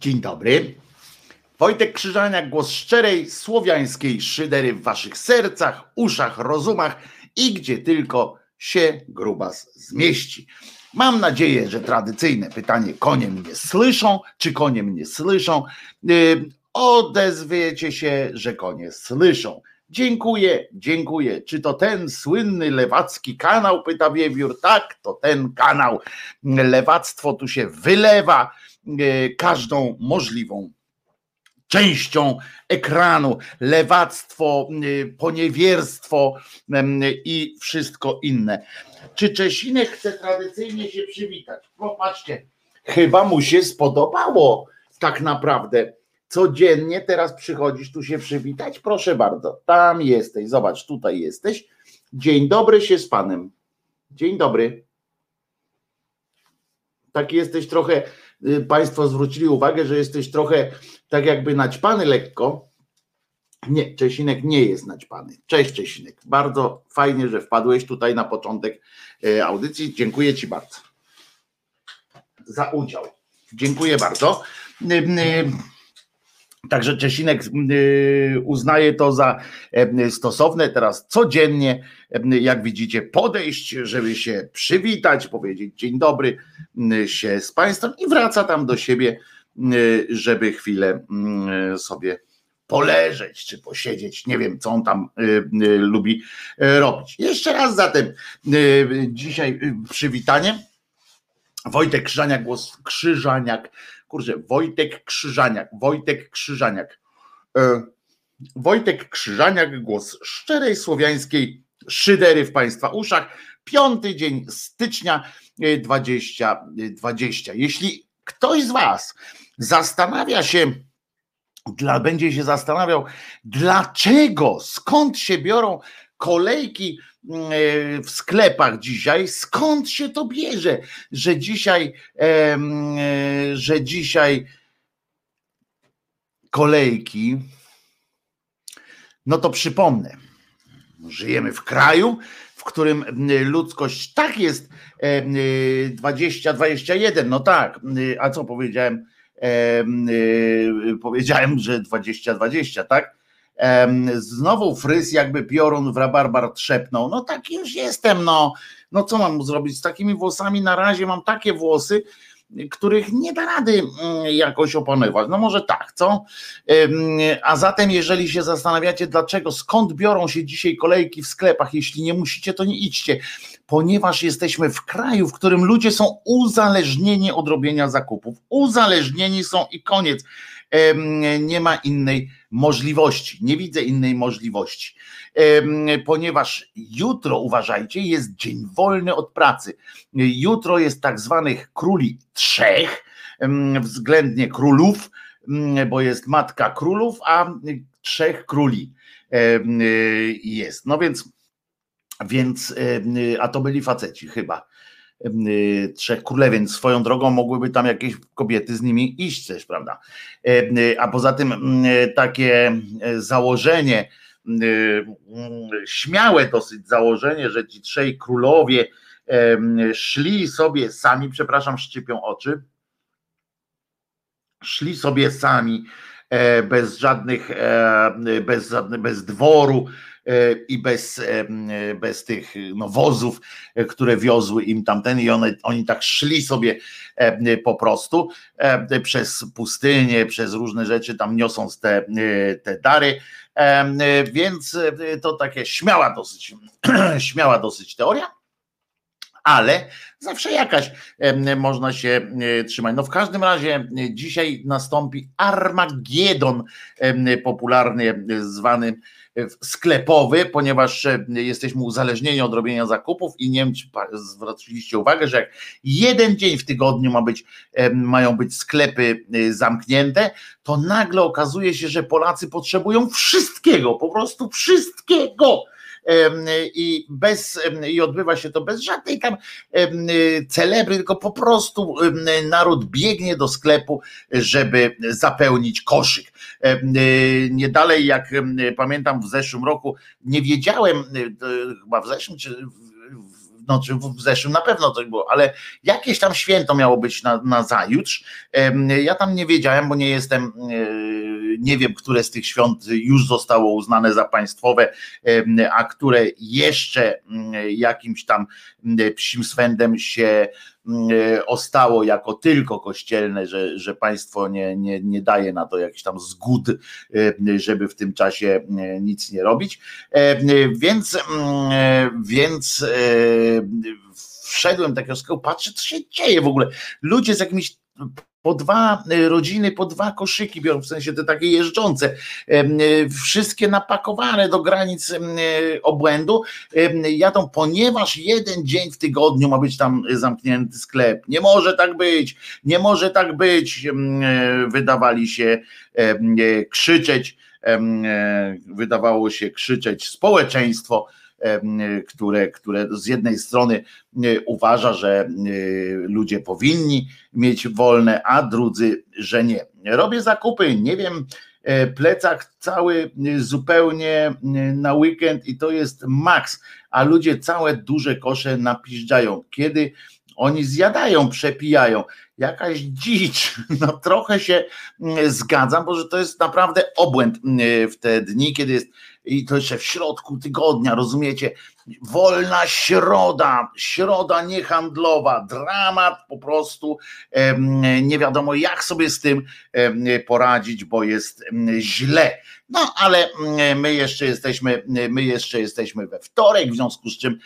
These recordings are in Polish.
Dzień dobry. Wojtek Krzyżaniak, głos szczerej, słowiańskiej szydery w waszych sercach, uszach, rozumach i gdzie tylko się grubas zmieści. Mam nadzieję, że tradycyjne pytanie, konie mnie słyszą, czy konie mnie słyszą? Yy, odezwiecie się, że konie słyszą. Dziękuję, dziękuję. Czy to ten słynny lewacki kanał? Pyta Wiewiór. Tak, to ten kanał. Lewactwo tu się wylewa każdą możliwą częścią ekranu, lewactwo, yy, poniewierstwo i wszystko inne. Czy Czesinek chce tradycyjnie się przywitać? Popatrzcie, chyba mu się spodobało tak naprawdę. Codziennie teraz przychodzisz tu się przywitać? Proszę bardzo, tam jesteś, zobacz, tutaj jesteś. Dzień dobry się z panem. Dzień dobry. Tak jesteś trochę, Państwo zwrócili uwagę, że jesteś trochę tak jakby naćpany lekko. Nie, Czesinek nie jest naćpany. Cześć Czesinek, bardzo fajnie, że wpadłeś tutaj na początek y, audycji. Dziękuję Ci bardzo za udział. Dziękuję bardzo. Y, Także Czesinek uznaje to za stosowne teraz codziennie, jak widzicie, podejść, żeby się przywitać, powiedzieć dzień dobry się z Państwem i wraca tam do siebie, żeby chwilę sobie poleżeć czy posiedzieć. Nie wiem, co on tam lubi robić. Jeszcze raz zatem dzisiaj przywitanie. Wojtek Krzyżaniak, głos Krzyżaniak kurczę, Wojtek Krzyżaniak, Wojtek Krzyżaniak. E, Wojtek Krzyżaniak, głos szczerej słowiańskiej szydery w Państwa uszach. Piąty dzień stycznia 2020. Jeśli ktoś z Was zastanawia się, dla, będzie się zastanawiał, dlaczego, skąd się biorą kolejki e, w sklepach dzisiaj, skąd się to bierze, że dzisiaj, e, że dzisiaj kolejki, no to przypomnę, żyjemy w kraju, w którym ludzkość tak jest 20-21, no tak, a co powiedziałem? Powiedziałem, że 20-20, tak? Znowu fryz jakby piorun w rabarbar trzepnął. No tak już jestem, no. No co mam zrobić z takimi włosami? Na razie mam takie włosy, których nie da rady mm, jakoś opanować. No może tak, co? A zatem, jeżeli się zastanawiacie, dlaczego, skąd biorą się dzisiaj kolejki w sklepach, jeśli nie musicie, to nie idźcie, ponieważ jesteśmy w kraju, w którym ludzie są uzależnieni od robienia zakupów. Uzależnieni są i koniec. Nie ma innej możliwości. Nie widzę innej możliwości, ponieważ jutro, uważajcie, jest dzień wolny od pracy. Jutro jest tak zwanych króli trzech, względnie królów, bo jest matka królów, a trzech króli jest. No więc, więc a to byli faceci chyba trzech Królewien. Swoją drogą mogłyby tam jakieś kobiety z nimi iść też, prawda? Y, a poza tym y, takie założenie, śmiałe dosyć założenie, że ci trzej królowie szli sobie sami, przepraszam, szczypią oczy, szli sobie sami e, bez żadnych, e, bez, bez dworu, E, i bez, e, bez tych no, wozów, e, które wiozły im tamten i one, oni tak szli sobie po prostu przez pustynię, przez różne rzeczy, tam niosąc te, te dary, więc to takie śmiała dosyć, śmiała dosyć teoria, ale zawsze jakaś można się trzymać. No w każdym razie dzisiaj nastąpi Armagedon popularny zwany sklepowy, ponieważ e, jesteśmy uzależnieni od robienia zakupów i nie wiem, czy zwróciliście uwagę, że jak jeden dzień w tygodniu ma być, mają być sklepy e, zamknięte, to nagle okazuje się, że Polacy potrzebują wszystkiego, po prostu wszystkiego i bez i odbywa się to bez żadnej tam celebry, tylko po prostu naród biegnie do sklepu, żeby zapełnić koszyk. Nie dalej jak pamiętam w zeszłym roku, nie wiedziałem, chyba w zeszłym czy no czy w zeszłym na pewno coś było, ale jakieś tam święto miało być na, na zajutrz. Ja tam nie wiedziałem, bo nie jestem, nie wiem, które z tych świąt już zostało uznane za państwowe, a które jeszcze jakimś tam psim swędem się ostało jako tylko kościelne, że, że państwo nie, nie, nie daje na to jakiś tam zgód, żeby w tym czasie nic nie robić. Więc, więc wszedłem takiego sklepu, patrzę, co się dzieje w ogóle. Ludzie z jakimiś po dwa y, rodziny, po dwa koszyki biorą, w sensie te takie jeżdżące, y, wszystkie napakowane do granic y, obłędu, jadą, ponieważ jeden dzień w tygodniu ma być tam zamknięty sklep. Nie może tak być, nie może tak być, wydawali się krzyczeć, wydawało się krzyczeć społeczeństwo, które, które z jednej strony uważa, że ludzie powinni mieć wolne, a drudzy, że nie. Robię zakupy, nie wiem, e, plecak cały zupełnie na weekend i to jest maks, a ludzie całe duże kosze napiżdżają. Kiedy oni zjadają, przepijają. Jakaś dzicz. No trochę się zgadzam, bo że to jest naprawdę obłęd w te dni, kiedy jest i to jeszcze w środku tygodnia, rozumiecie? Wolna środa, środa niehandlowa, dramat po prostu. Nie wiadomo, jak sobie z tym poradzić, bo jest źle. No ale my jeszcze jesteśmy, my jeszcze jesteśmy we wtorek, w związku z czym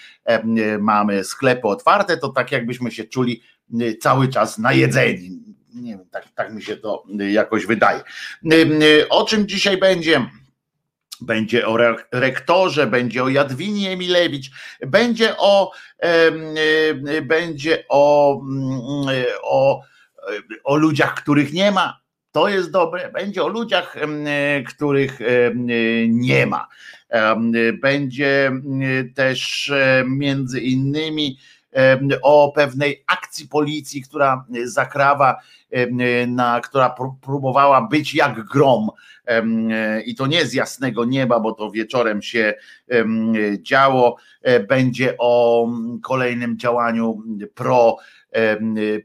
mamy sklepy otwarte, to tak jakbyśmy się czuli cały czas na jedzeni. Nie wiem, tak, tak mi się to jakoś wydaje. O czym dzisiaj będzie? Będzie o rektorze, będzie o Jadwinie Emilewicz, będzie o, będzie o, mm, o, o ludziach, których nie ma. To jest dobre. Będzie o ludziach, których nie ma. Będzie też między innymi o pewnej akcji policji, która zakrawa, na, która próbowała być jak grom i to nie z jasnego nieba, bo to wieczorem się działo. E, będzie o kolejnym działaniu pro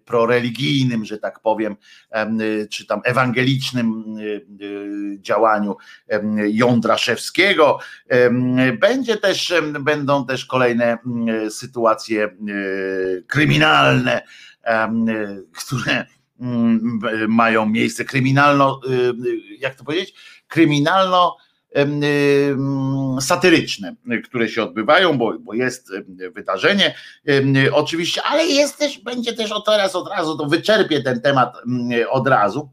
proreligijnym, że tak powiem, czy tam ewangelicznym działaniu Jądraszewskiego. Będzie też, będą też kolejne sytuacje kryminalne, które mają miejsce kryminalno, jak to powiedzieć, kryminalno satyryczne, które się odbywają, bo, bo jest wydarzenie oczywiście, ale jest też, będzie też o teraz od razu, to wyczerpię ten temat od razu.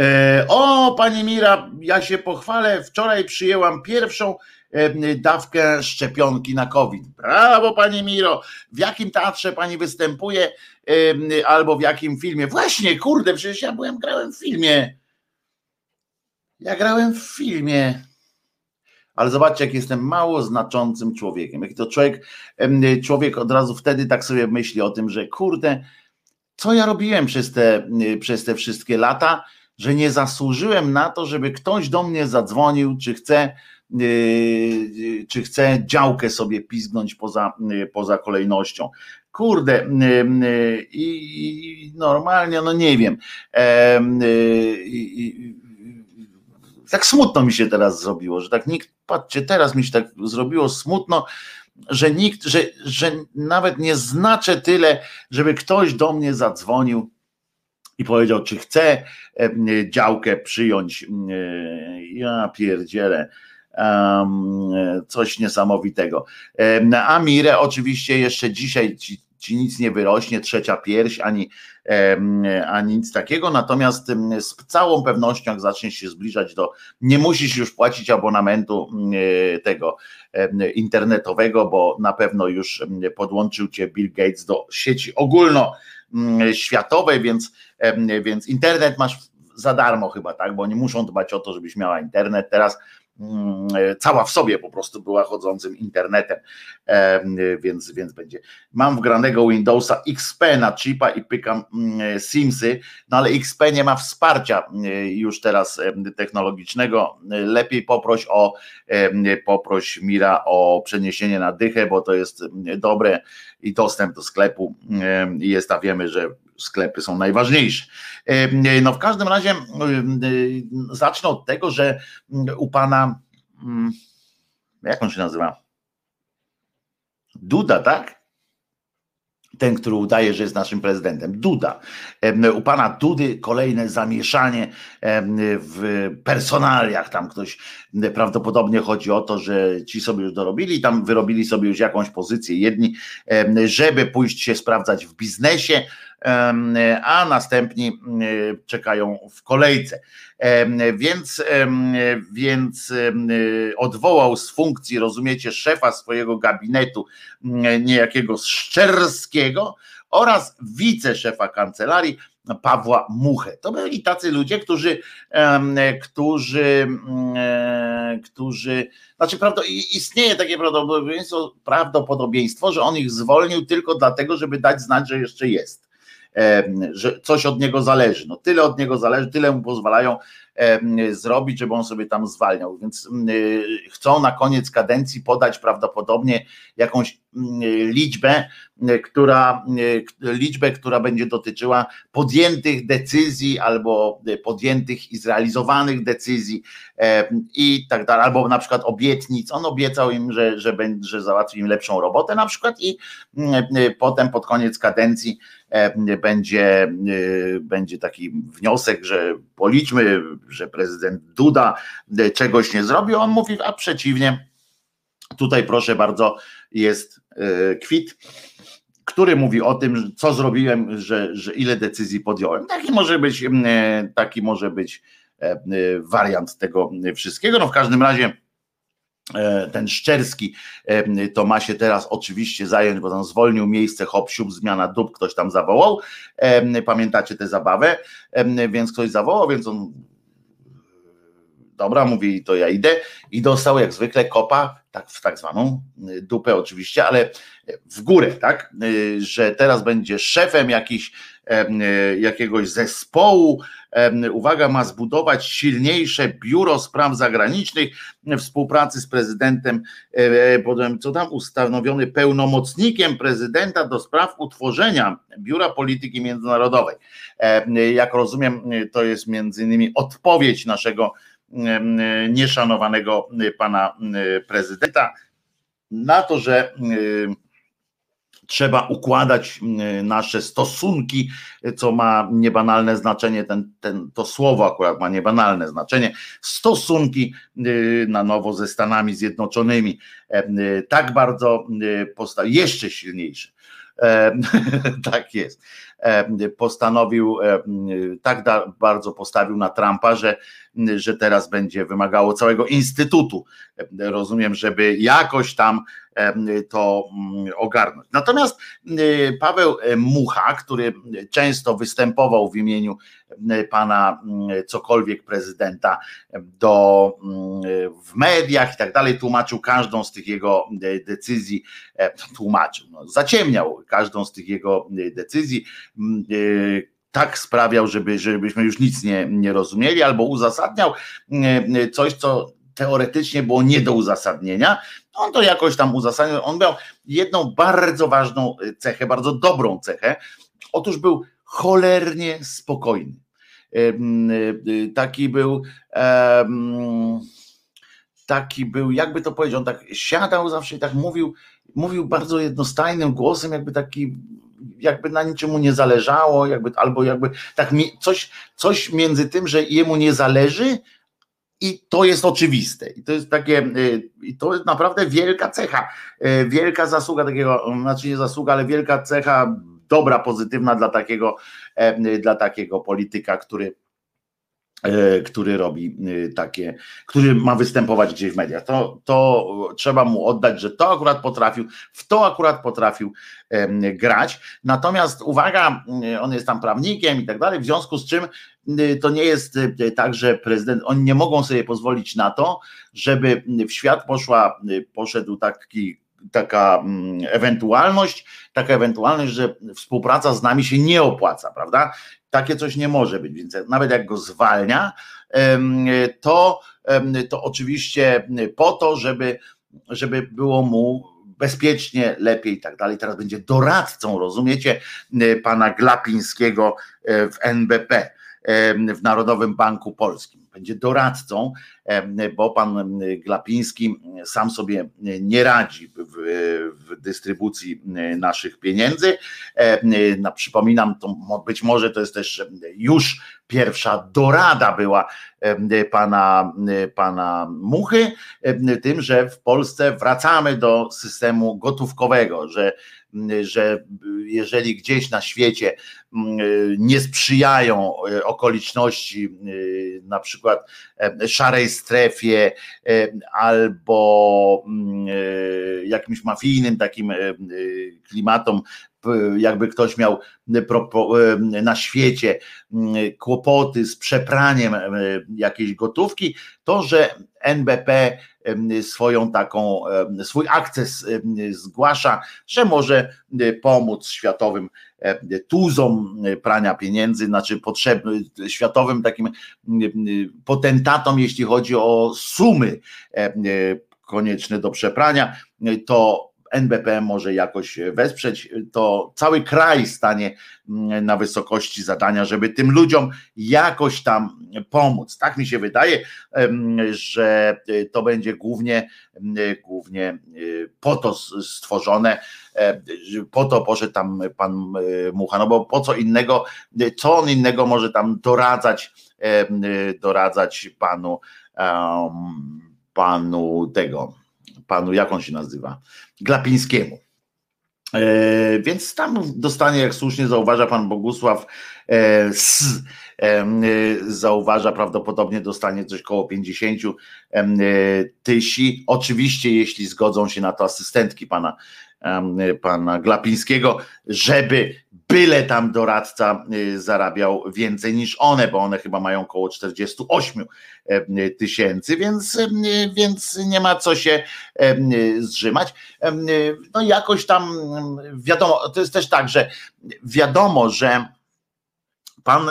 E, o, pani Mira, ja się pochwalę, wczoraj przyjęłam pierwszą dawkę szczepionki na COVID. Brawo, pani Miro. W jakim teatrze pani występuje albo w jakim filmie? Właśnie, kurde, przecież ja byłem, grałem w filmie. Ja grałem w filmie. Ale zobaczcie, jak jestem mało znaczącym człowiekiem. Jak to człowiek, człowiek od razu wtedy tak sobie myśli o tym, że kurde, co ja robiłem przez te, przez te wszystkie lata, że nie zasłużyłem na to, żeby ktoś do mnie zadzwonił, czy chce, czy chce działkę sobie pizgnąć poza, poza kolejnością. Kurde, i normalnie, no nie wiem. I, tak smutno mi się teraz zrobiło, że tak nikt, patrzcie, teraz mi się tak zrobiło smutno, że nikt, że, że nawet nie znaczę tyle, żeby ktoś do mnie zadzwonił i powiedział, czy chce działkę przyjąć. Ja pierdzielę. Coś niesamowitego. A Mirę oczywiście jeszcze dzisiaj ci, ci nic nie wyrośnie, trzecia pierś, ani, ani nic takiego, natomiast z całą pewnością, jak zaczniesz się zbliżać do, nie musisz już płacić abonamentu tego internetowego, bo na pewno już podłączył cię Bill Gates do sieci ogólnoświatowej, więc, więc internet masz za darmo chyba, tak, bo nie muszą dbać o to, żebyś miała internet. Teraz, mm, cała w sobie po prostu była chodzącym internetem, więc, więc będzie. Mam wgranego Windowsa XP na chipa i pykam mm, Simsy, no ale XP nie ma wsparcia już teraz technologicznego. Lepiej poproś o poproś Mira o przeniesienie na dychę, bo to jest dobre i dostęp do sklepu jest, a wiemy, że sklepy są najważniejsze. No w każdym razie zacznę od tego, że u pana, mm, jak on się nazywa? Duda, tak? ten, który udaje, że jest naszym prezydentem. Duda. U pana Dudy kolejne zamieszanie w personaliach. Tam ktoś prawdopodobnie chodzi o to, że ci sobie już dorobili, tam wyrobili sobie już jakąś pozycję jedni, żeby pójść się sprawdzać w biznesie, a następni czekają w kolejce. Więc, więc odwołał z funkcji, rozumiecie, szefa swojego gabinetu, niejakiego Szczerskiego oraz wiceszefa kancelarii Pawła Muchę. To byli tacy ludzie, którzy, którzy, którzy, znaczy prawda, istnieje takie prawdopodobieństwo, prawdopodobieństwo, że on ich zwolnił tylko dlatego, żeby dać znać, że jeszcze jest że coś od niego zależy. No tyle od niego zależy, tyle mu pozwalają zrobić, żeby on sobie tam zwalniał. Więc chcą na koniec kadencji podać prawdopodobnie jakąś liczbę, która liczbę, która będzie dotyczyła podjętych decyzji albo podjętych i zrealizowanych decyzji i tak dalej, albo na przykład obietnic. On obiecał im, że, że, że załatwi im lepszą robotę na przykład i potem pod koniec kadencji będzie, będzie taki wniosek, że policzmy, że prezydent Duda czegoś nie zrobił. On mówi, a przeciwnie, tutaj proszę bardzo, jest e, kwit, który mówi o tym, co zrobiłem, że, że ile decyzji podjąłem. Taki może być, e, taki może być e, wariant tego wszystkiego. No w każdym razie ten Szczerski to ma się teraz oczywiście zająć, bo tam zwolnił miejsce, hop, zmiana dób, ktoś tam zawołał. Pamiętacie tę zabawę? Więc ktoś zawołał, więc on dobra, mówi, to ja idę. I dostał jak zwykle kopa, tak w tak zwaną y, dupę oczywiście, ale w górę, tak, y, że teraz będzie szefem jakiś, y, jakiegoś zespołu, uwaga, ma zbudować silniejsze biuro spraw zagranicznych w współpracy z prezydentem, potem co tam ustanowiony pełnomocnikiem prezydenta do spraw utworzenia Biura Polityki Międzynarodowej. Jak rozumiem, to jest między innymi odpowiedź naszego nieszanowanego pana prezydenta na to, że trzeba układać nasze stosunki, co ma niebanalne znaczenie, ten, ten, to słowo akurat ma niebanalne znaczenie, stosunki na nowo ze Stanami Zjednoczonymi. Tak bardzo postawić, jeszcze silniejsze. tak jest. Postanowił, tak bardzo postawił na Trumpa, że, że teraz będzie wymagało całego instytutu. Rozumiem, żeby jakoś tam to mm, ogarnąć. Natomiast y, Paweł Mucha, który często występował w imieniu pana mm, cokolwiek prezydenta do, mm, w mediach i tak dalej, tłumaczył każdą z tych jego decyzji, e, tłumaczył, no, zaciemniał każdą z tych jego decyzji y, tak sprawiał, żeby, żebyśmy już nic nie, nie rozumieli, albo uzasadniał coś, co teoretycznie było nie do uzasadnienia, on to jakoś tam uzasadniał. On miał jedną bardzo ważną cechę, bardzo dobrą cechę. Otóż był cholernie spokojny. Taki był, taki był, jakby to powiedział, on tak siadał zawsze i tak mówił, mówił bardzo jednostajnym głosem, jakby taki jakby na niczemu nie zależało, jakby, albo jakby tak coś, coś między tym, że jemu nie zależy, i to jest oczywiste. I to jest takie, y, i to jest naprawdę wielka cecha, y, wielka zasługa takiego, znaczy nie zasługa, ale wielka cecha, dobra, pozytywna dla takiego, e, dla takiego polityka, który który robi e, takie, który ma występować gdzieś w mediach. To, to trzeba mu oddać, że to akurat potrafił, w to akurat potrafił grać. Natomiast uwaga, e, on jest tam prawnikiem i tak dalej, w związku z czym to nie jest tak, że prezydent, oni nie mogą sobie pozwolić na to, żeby w świat poszła, poszedł taki taka mm, ewentualność, taka ewentualność, że współpraca z nami się nie opłaca, prawda? Takie coś nie może być, więc nawet jak go zwalnia, to, to oczywiście po to, żeby, żeby było mu bezpiecznie, lepiej i tak dalej. Teraz będzie doradcą, rozumiecie, pana Glapińskiego e, w NBP, w Narodowym Banku Polskim będzie doradcą, bo pan Glapiński sam sobie nie radzi w, w dystrybucji naszych pieniędzy. Przypominam, to być może to jest też już pierwsza dorada była pana, pana Muchy, tym, że w Polsce wracamy do systemu gotówkowego, że że jeżeli gdzieś na świecie nie sprzyjają e, okoliczności, na przykład szarej strefie albo mm, jakimś mafijnym takim klimatom, jakby ktoś miał na świecie kłopoty z przepraniem jakiejś gotówki, to że NBP swoją taką, swój akces zgłasza, że może pomóc światowym tuzom prania pieniędzy, znaczy potrzebnym, światowym takim potentatom, jeśli chodzi o sumy konieczne do przeprania, to NBP może jakoś wesprzeć, to cały kraj stanie mm, na wysokości zadania, żeby tym ludziom jakoś tam pomóc. Tak mi się wydaje, że to będzie głównie, głównie po to stworzone, po to poszedł tam pan Mucha, no bo po co innego, co on innego może tam doradzać, doradzać panu, panu tego panu, jak on się nazywa, Glapińskiemu. E, więc tam dostanie, jak słusznie zauważa pan Bogusław, e, s, e, zauważa, prawdopodobnie dostanie coś koło 50 e, tysi. Oczywiście, jeśli zgodzą się na to asystentki pana, pana Glapińskiego, żeby byle tam doradca y, zarabiał więcej niż one, bo one chyba mają około 48 e, tysięcy, więc, e, więc nie ma co się e, zrzymać. No jakoś tam wiadomo, to jest też tak, że wiadomo, że pan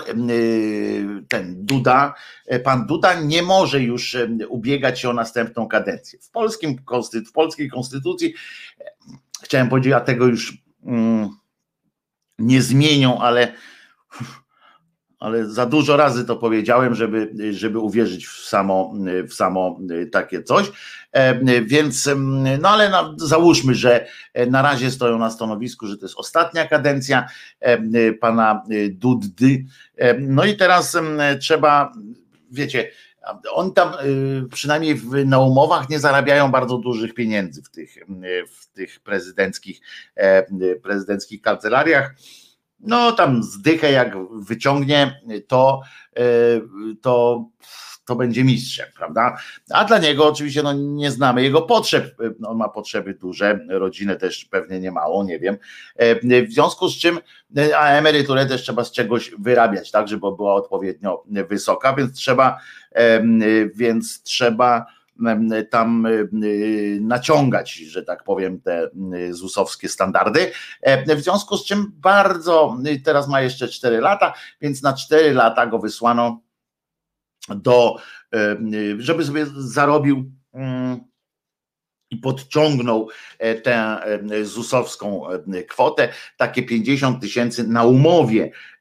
ten Duda, pan Duda nie może już ubiegać się o następną kadencję. W, polskim, w polskiej konstytucji chciałem powiedzieć, a tego już mm, nie zmienią, ale, ale za dużo razy to powiedziałem, żeby, żeby uwierzyć w samo, w samo takie coś. E, więc, no ale na, załóżmy, że na razie stoją na stanowisku, że to jest ostatnia kadencja e, pana Duddy. E, no i teraz trzeba, wiecie, oni tam przynajmniej na umowach nie zarabiają bardzo dużych pieniędzy w tych, w tych prezydenckich, prezydenckich kancelariach. No tam zdychę jak wyciągnie, to, e, to, to będzie mistrzem, prawda? A dla niego oczywiście no, nie znamy jego potrzeb. On ma potrzeby duże, rodzinę też pewnie nie mało, nie wiem. E, w związku z czym, e, a emeryturę też trzeba z czegoś wyrabiać, tak, żeby była odpowiednio wysoka, więc trzeba, więc trzeba tam naciągać, że tak powiem, te ZUS-owskie standardy. E, w związku z czym bardzo, teraz ma jeszcze 4 lata, więc na 4 lata go wysłano do, żeby sobie zarobił i podciągnął e, tę e, ZUS-owską kwotę, takie 50 tysięcy na umowie E,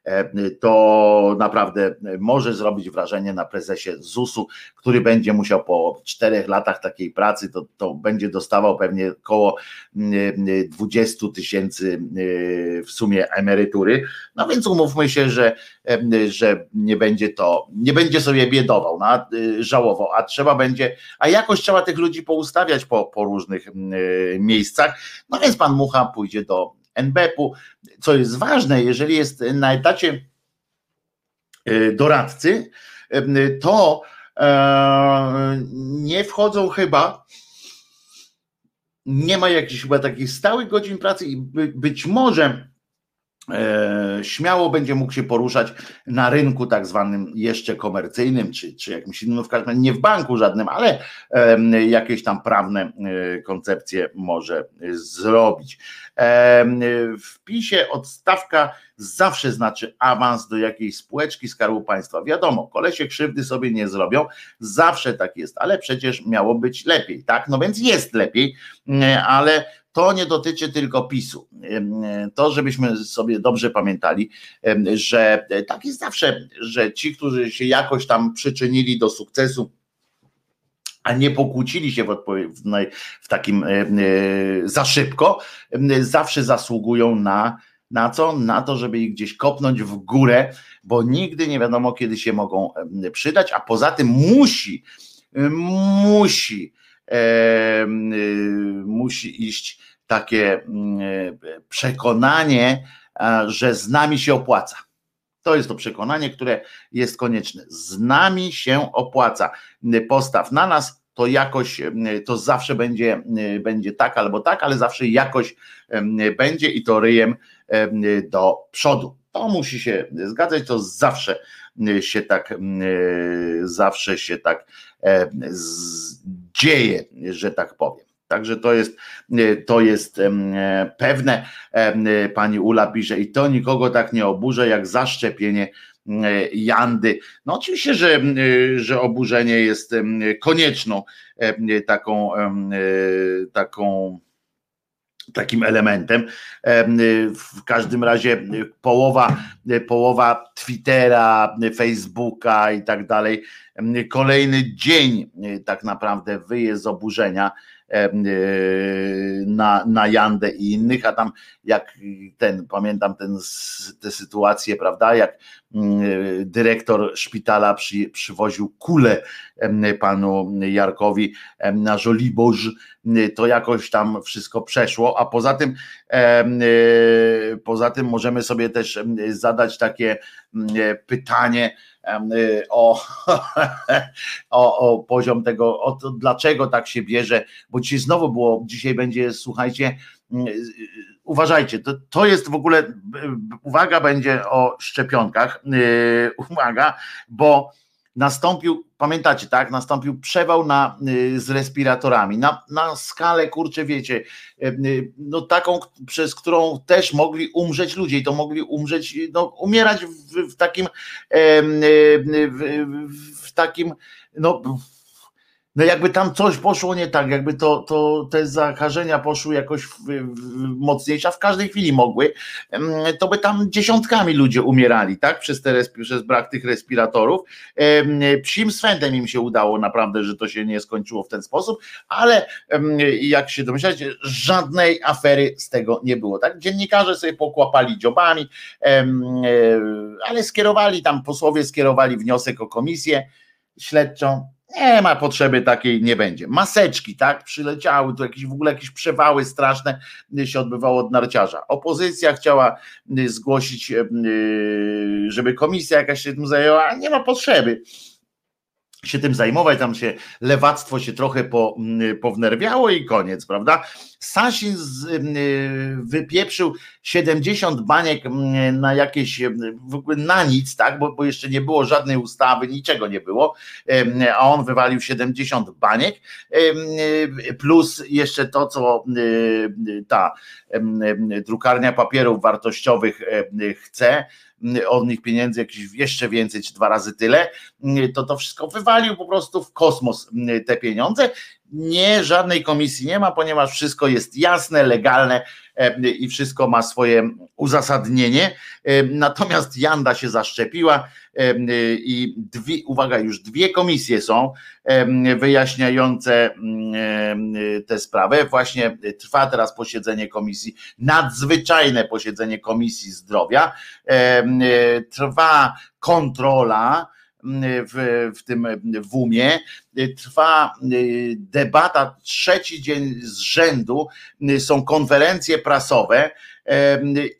to naprawdę może zrobić wrażenie na prezesie ZUS-u, który będzie musiał po czterech latach takiej pracy, to, to będzie dostawał pewnie około 20 tysięcy e, w sumie emerytury. No więc umówmy się, że, e, że nie będzie to, nie będzie sobie biedował, no, żałował, a trzeba będzie, a jakoś trzeba tych ludzi poustawiać po, po różnych miejscach. No więc pan Mucha pójdzie do NBP-u, co jest ważne, jeżeli jest na etacie e, doradcy, to nie wchodzą chyba nie ma jakichś chyba takich stałych godzin pracy i być może e, śmiało będzie mógł się poruszać na rynku tak zwanym jeszcze komercyjnym, czy, czy jakimś innym, w każdym razie nie w banku żadnym, ale e, jakieś tam prawne e, koncepcje może zrobić. W PiSie odstawka zawsze znaczy awans do jakiejś spółeczki Skarbu Państwa. Wiadomo, kolesie krzywdy sobie nie zrobią, zawsze tak jest, ale przecież miało być lepiej, tak? No więc jest lepiej, ale to nie dotyczy tylko PiSu. To, żebyśmy sobie dobrze pamiętali, że tak jest zawsze, że ci, którzy się jakoś tam przyczynili do sukcesu, a nie pokłócili się w, w takim za szybko, zawsze zasługują na na co? Na to, żeby ich gdzieś kopnąć w górę, bo nigdy nie wiadomo, kiedy się mogą przydać, a poza tym musi, musi, e, musi iść takie przekonanie, że z nami się opłaca. To jest to przekonanie, które jest konieczne. Z nami się opłaca. Postaw na nas, to jakoś, to zawsze będzie, będzie tak albo tak, ale zawsze jakoś będzie i to ryjem do przodu. To musi się zgadzać, to zawsze się tak, zawsze się tak dzieje, że tak powiem. Także to jest, to jest pewne. Pani Ula pisze, i to nikogo tak nie oburza, jak zaszczepienie Jandy. No oczywiście, że, że oburzenie jest konieczną taką, taką takim elementem. W każdym razie połowa, połowa Twittera, Facebooka i tak dalej. Kolejny dzień tak naprawdę wyje z oburzenia na, na Jandę i innych, a tam jak ten, pamiętam ten, tę sytuację, prawda, jak mm, dyrektor szpitala przy, przywoził kulę panu Jarkowi na Żoliborz, to jakoś tam wszystko przeszło, a poza tym poza tym możemy sobie też zadać takie pytanie, Y, o, o, o poziom tego, o to, dlaczego tak się bierze, bo dzisiaj znowu było, dzisiaj będzie, słuchajcie, mm, y, uważajcie, to, to jest w ogóle, uwaga będzie o szczepionkach, y, uwaga, bo nastąpił, pamiętacie, tak, nastąpił przewał na, y, z respiratorami, na, na skalę, kurczę, wiecie, y, y, no taką, przez którą też mogli umrzeć ludzie i to mogli umrzeć, no umierać w, w takim, w, w takim, no no jakby tam coś poszło nie tak, jakby to, to te zakażenia poszły jakoś w, w, mocniejsze, a w każdej chwili mogły, to by tam dziesiątkami ludzie umierali, tak, przez, te, przez brak tych respiratorów. Psim swędem im się udało naprawdę, że to się nie skończyło w ten sposób, ale jak się domyślacie, żadnej afery z tego nie było, tak. Dziennikarze sobie pokłapali dziobami, e, ale skierowali tam, posłowie skierowali wniosek o komisję śledczą, nie ma potrzeby takiej, nie będzie. Maseczki, tak, przyleciały, tu jakieś w ogóle jakieś przewały straszne się odbywało od narciarza. Opozycja chciała y, zgłosić, y, y, żeby komisja jakaś się tym zajęła, nie ma potrzeby się tym zajmować, tam się lewactwo się trochę po, pownerwiało i koniec, prawda? Sasin z, y, wypieprzył 70 baniek na jakieś, w ogóle na nic, tak, bo, bo jeszcze nie było żadnej ustawy, niczego nie było, a on wywalił 70 baniek, plus jeszcze to, co ta drukarnia papierów wartościowych chce, od nich pieniędzy jakieś jeszcze więcej, czy dwa razy tyle, to to wszystko wywalił po prostu w kosmos te pieniądze nie, żadnej komisji nie ma, ponieważ wszystko jest jasne, legalne e, i wszystko ma swoje uzasadnienie. E, natomiast Janda się zaszczepiła e, i dwie, uwaga, już dwie komisje są wyjaśniające tę sprawę. Właśnie trwa teraz posiedzenie komisji, nadzwyczajne posiedzenie Komisji Zdrowia. Trwa kontrola w, w tym WUMie. Trwa y, debata trzeci dzień z rzędu, y, są konferencje prasowe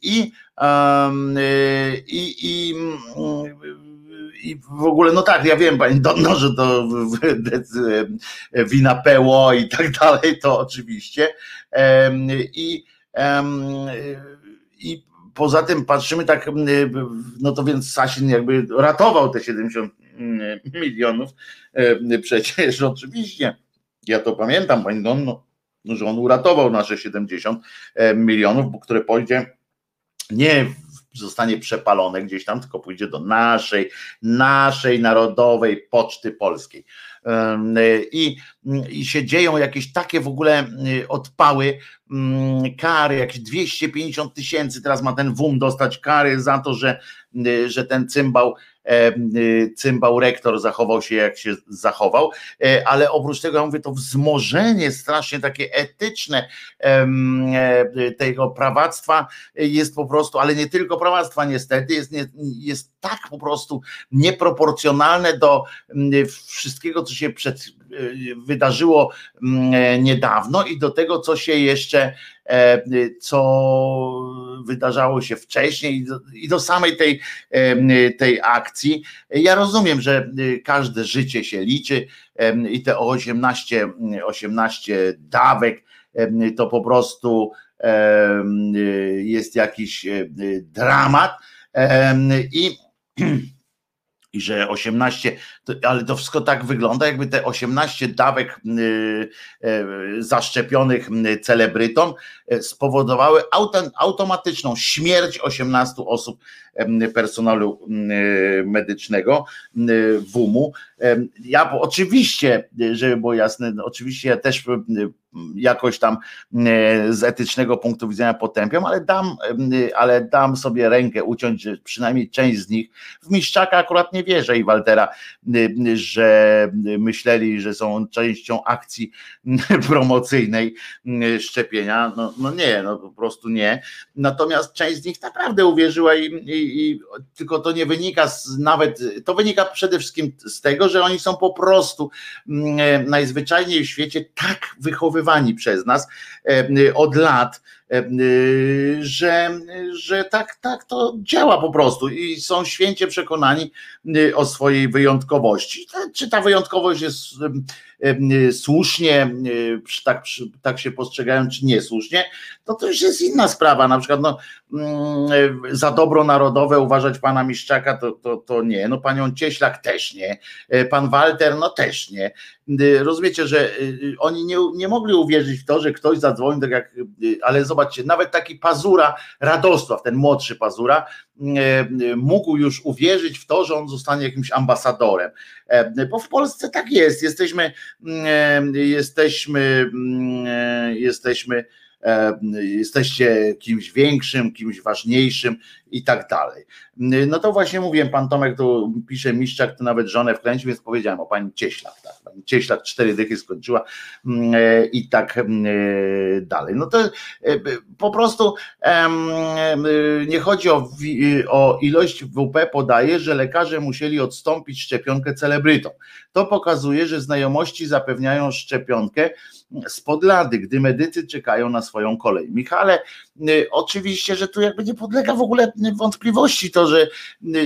i, i, i i w ogóle, no tak, ja wiem, pani Donno, że to wina PO i tak dalej, to oczywiście. I, i poza tym patrzymy tak, no to więc Sasin jakby ratował te 70 milionów, przecież oczywiście, ja to pamiętam, pani Donno, że on uratował nasze 70 milionów, które pójdzie nie zostanie przepalone gdzieś tam, tylko pójdzie do naszej, naszej narodowej poczty polskiej. I, I się dzieją jakieś takie w ogóle odpały, kary, jakieś 250 tysięcy, teraz ma ten WUM dostać kary za to, że, że ten cymbał y, cymbał rektor zachował się jak się zachował, e, ale oprócz tego ja mówię, to wzmożenie strasznie takie etyczne e, tego prawactwa jest po prostu, ale nie tylko prawactwa niestety, jest, jest tak po prostu nieproporcjonalne do wszystkiego, co się przed, wydarzyło niedawno i do tego, co się jeszcze E, co wydarzało się wcześniej i do, i do samej tej, e, tej akcji. Ja rozumiem, że każde życie się liczy i te 18, 18 dawek to po prostu jest jakiś dramat. I i że 18, to, ale to wszystko tak wygląda, jakby te 18 dawek y, y, zaszczepionych celebrytom y, spowodowały automatyczną śmierć 18 osób personelu medycznego WUM-u. Ja oczywiście, żeby było jasne, no, oczywiście ja też jakoś tam z etycznego punktu widzenia potępiam, ale dam, ale dam sobie rękę uciąć, że przynajmniej część z nich, w Miszczaka akurat nie wierzę i Waltera, że myśleli, że są częścią akcji promocyjnej szczepienia. No, no nie, no po prostu nie. Natomiast część z nich naprawdę uwierzyła i, i, tylko to nie wynika z nawet, to wynika przede wszystkim z tego, że oni są po prostu najzwyczajniej w świecie tak wychowywani przez nas od lat, że, że tak, tak to działa po prostu i są święcie przekonani o swojej wyjątkowości. Czy ta wyjątkowość jest słusznie, tak, tak się postrzegają, czy niesłusznie, to to już jest inna sprawa. Na przykład no, mm, za dobro narodowe uważać pana Miszczaka to, to, to nie, no panią Cieślak też nie, e, pan Walter no też nie. Rozumiecie, że y, oni nie, nie mogli uwierzyć w to, że ktoś zadzwoni, tak jak, y, ale zobaczcie, nawet taki Pazura, Radosław, ten młodszy Pazura, mógł już uwierzyć w to, że on zostanie jakimś ambasadorem. Bo w Polsce tak jest. Jesteśmy, jesteśmy, jesteśmy jesteście kimś większym, kimś ważniejszym i tak dalej. No to właśnie mówiłem, pan Tomek tu pisze Miszczak, to nawet żonę wkręcił, więc powiedziałem o pani Cieślak, tak, pani Cieślak cztery dychy skończyła mm, e, i tak mm, e, dalej. No to e, po prostu nie chodzi o, o ilość WP, podaje, że lekarze musieli odstąpić szczepionkę celebrytom. To pokazuje, że znajomości zapewniają szczepionkę spod lady, gdy medycy czekają na swoją kolej. Michale, oczywiście, że tu jakby nie podlega w ogóle wątpliwości to, że,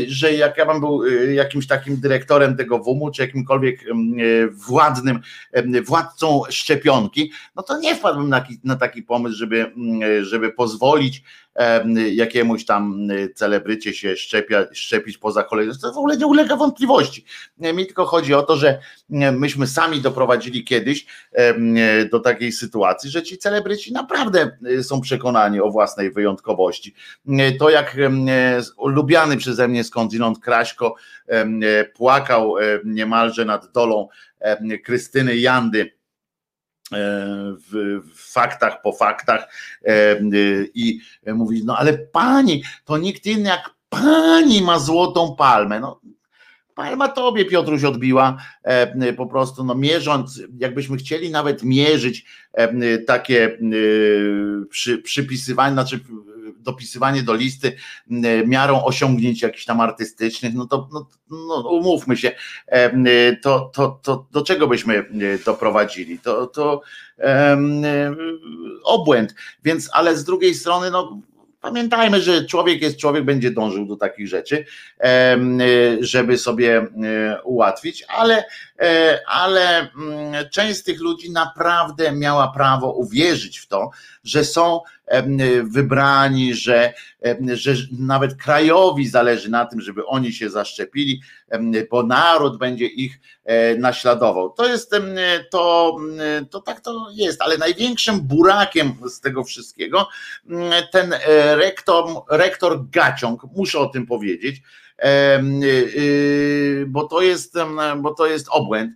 że jak ja bym był y, jakimś takim dyrektorem tego WUM-u, czy jakimkolwiek y, władnym, władcą szczepionki, no to nie wpadłbym na, na taki pomysł, żeby, żeby pozwolić jakiemuś tam celebrycie się szczepia, szczepić poza kolejną. To w ogóle nie ulega wątpliwości. Mi tylko chodzi o to, że myśmy sami doprowadzili kiedyś do takiej sytuacji, że ci celebryci naprawdę y, są przekonani o własnej wyjątkowości. To jak lubiany przeze mnie skądinąd Kraśko płakał niemalże nad dolą Krystyny Jandy, w faktach po faktach i mówi, no ale pani, to nikt inny jak pani ma złotą palmę. No, palma tobie Piotruś odbiła po prostu, no mierząc, jakbyśmy chcieli nawet mierzyć takie przy, przypisywanie, znaczy dopisywanie do listy miarą osiągnięć jakichś tam artystycznych, no to no, no, umówmy się, to, to, to do czego byśmy doprowadzili? To, to um, obłęd. Więc, ale z drugiej strony, no pamiętajmy, że człowiek jest człowiek, będzie dążył do takich rzeczy, żeby sobie ułatwić, ale, ale część z tych ludzi naprawdę miała prawo uwierzyć w to, że są wybrani, że, że nawet krajowi zależy na tym, żeby oni się zaszczepili, bo naród będzie ich e, naśladował. To jest to, to tak to jest, ale największym burakiem z tego wszystkiego ten e, rektor, rektor Gaciąg, muszę o tym powiedzieć, y, bo to jest, bo to jest obłęd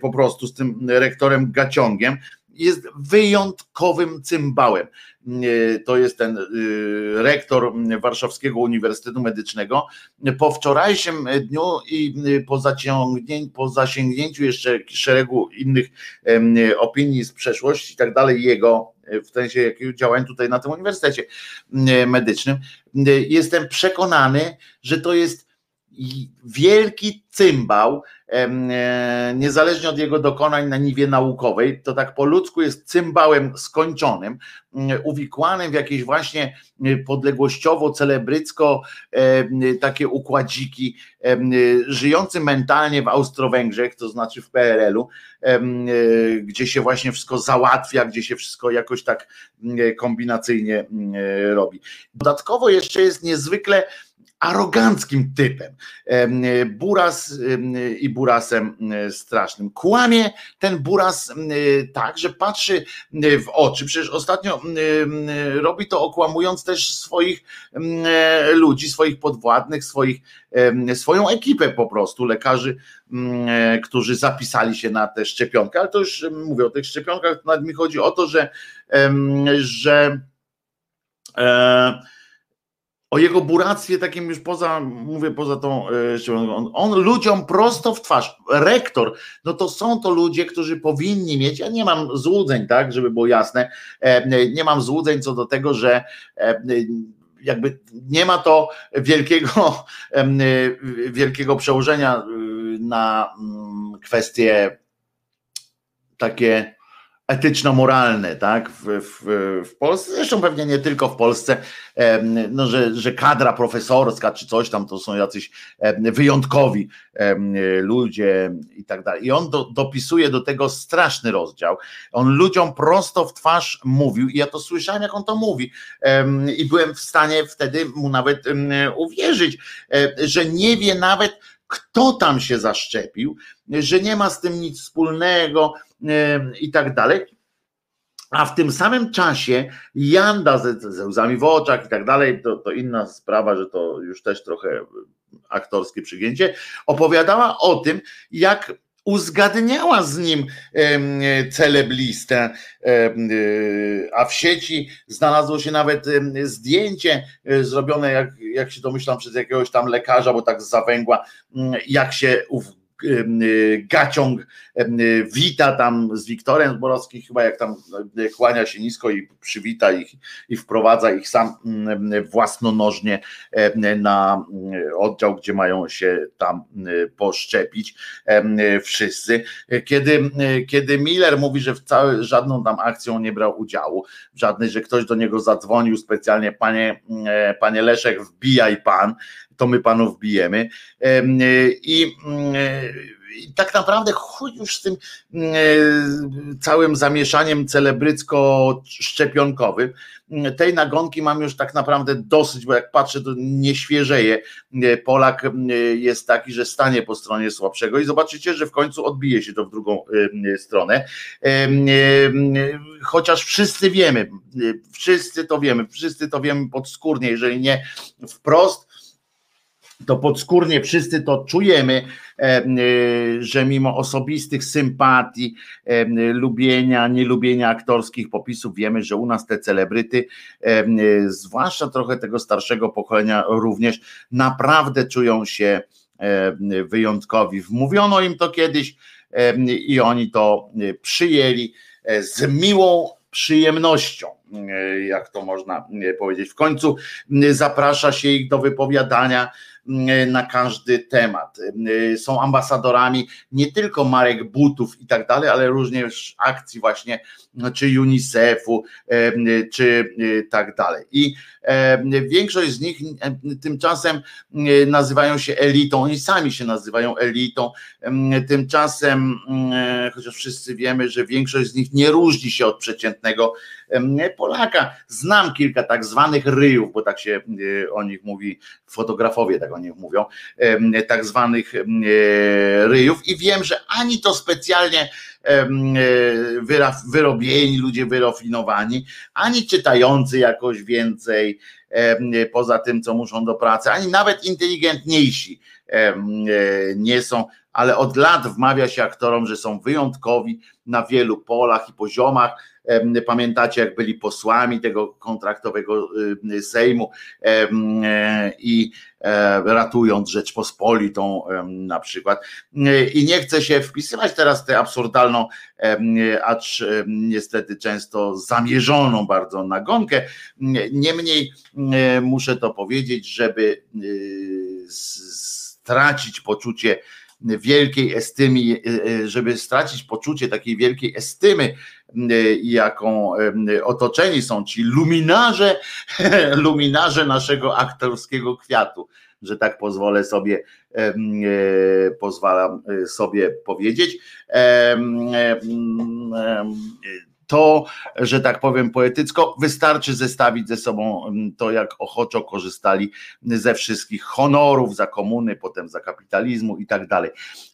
po prostu z tym rektorem Gaciągiem jest wyjątkowym cymbałem. To jest ten y, rektor Warszawskiego Uniwersytetu Medycznego. Po wczorajszym dniu i po, zaciągnięciu, po zasięgnięciu jeszcze szeregu innych opinii z przeszłości i tak dalej, jego w sensie jakiego działań tutaj na tym Uniwersytecie Medycznym, jestem przekonany, że to jest wielki cymbał, e, niezależnie od jego dokonań na niwie naukowej, to tak po ludzku jest cymbałem skończonym, uwikłanym w jakieś właśnie podległościowo, celebrycko takie układziki, żyjący mentalnie w Austro-Węgrzech, to znaczy w PRL-u, gdzie się właśnie wszystko załatwia, gdzie się wszystko jakoś tak kombinacyjnie robi. Dodatkowo jeszcze jest niezwykle aroganckim typem. Buras i burasem strasznym. Kłamie ten buras tak, że patrzy w oczy. Przecież ostatnio robi to okłamując też swoich ludzi, swoich podwładnych, swoich, swoją ekipę po prostu, lekarzy, którzy zapisali się na tę szczepionkę. Ale to już mówię o tych szczepionkach, nawet mi chodzi o to, że, że e, o jego buractwie takim już poza, mówię poza tą, e, on, on, ludziom prosto w twarz, rektor, no to są to ludzie, którzy powinni mieć, ja nie mam złudzeń, tak, żeby było jasne, e, nie mam złudzeń co do tego, że e, jakby nie ma to wielkiego, wielkiego przełożenia na mm, kwestie takie etyczno-moralne, tak, w, w, w Polsce, zresztą pewnie nie tylko w Polsce, no, że, że kadra profesorska czy coś tam to są jacyś wyjątkowi ludzie i tak dalej. I on do, dopisuje do tego straszny rozdział. On ludziom prosto w twarz mówił, i ja to słyszałem, jak on to mówi, i byłem w stanie wtedy mu nawet uwierzyć, e, że nie wie nawet, kto tam się zaszczepił, że nie ma z tym nic wspólnego i tak dalej. A w tym samym czasie Janda ze, ze łzami w oczach i tak dalej, to, to inna sprawa, że to już też trochę aktorskie przygięcie, opowiadała o tym, jak uzgadniała z nim celeblistę, a w sieci znalazło się nawet zdjęcie e, zrobione, jak, jak się domyślam, przez jakiegoś tam lekarza, bo tak zawęgła, jak się ów Y, gaciąg wita tam z Wiktorem Borowskim, chyba jak tam y, kłania się nisko i przywita ich i wprowadza ich sam własnonożnie na oddział, gdzie mają się tam poszczepić wszyscy. Kiedy, kiedy Miller mówi, że w całej, żadną tam akcją nie brał udziału, żadnej, że ktoś do niego zadzwonił specjalnie, panie, panie Leszek, wbijaj pan, to my panów bijemy. I, i tak naprawdę chuj już z tym całym zamieszaniem celebrycko-szczepionkowym. Tej nagonki mam już tak naprawdę dosyć, bo jak patrzę, to nie świeżeje. Polak jest taki, że stanie po stronie słabszego i zobaczycie, że w końcu odbije się to w drugą stronę. Chociaż wszyscy wiemy, wszyscy to wiemy, wszyscy to wiemy podskórnie, jeżeli nie wprost, to podskórnie wszyscy to czujemy, e, e, że mimo osobistych sympatii, e, lubienia, nielubienia aktorskich popisów, wiemy, że u nas te celebryty, zwłaszcza trochę tego starszego pokolenia, również naprawdę czują się wyjątkowi. Wmówiono im to kiedyś i oni to przyjęli z miłą przyjemnością, jak to można powiedzieć. W końcu zaprasza się ich do wypowiadania na każdy temat. Są ambasadorami nie tylko marek butów i tak dalej, ale również akcji właśnie czy UNICEF-u, czy tak dalej. I większość z nich tymczasem nazywają się elitą, oni sami się nazywają elitą, tymczasem, chociaż wszyscy wiemy, że większość z nich nie różni się od przeciętnego Polaka. Znam kilka tak zwanych ryjów, bo tak się o nich mówi, fotografowie tak o nich mówią, tak zwanych ryjów i wiem, że ani to specjalnie wyrobieni, ludzie wyrafinowani, ani czytający jakoś więcej, poza tym, co muszą do pracy, ani nawet inteligentniejsi nie są, ale od lat wmawia się aktorom, że są wyjątkowi na wielu polach i poziomach Pamiętacie, jak byli posłami tego kontraktowego y, Sejmu i e, ratując Rzeczpospolitą na przykład. I nie chcę się wpisywać teraz tę absurdalną, acz niestety często zamierzoną bardzo nagonkę. Niemniej muszę to powiedzieć, żeby y, stracić poczucie wielkiej estymy, y, żeby stracić poczucie takiej wielkiej estymy Y, jaką otoczeni są ci luminarze, luminarze naszego aktorskiego kwiatu, że tak pozwolę sobie, e, pozwalam e, sobie powiedzieć. To, że tak powiem poetycko, wystarczy zestawić ze sobą to, jak ochoczo korzystali ze wszystkich honorów za komuny, potem za kapitalizmu i tak dalej.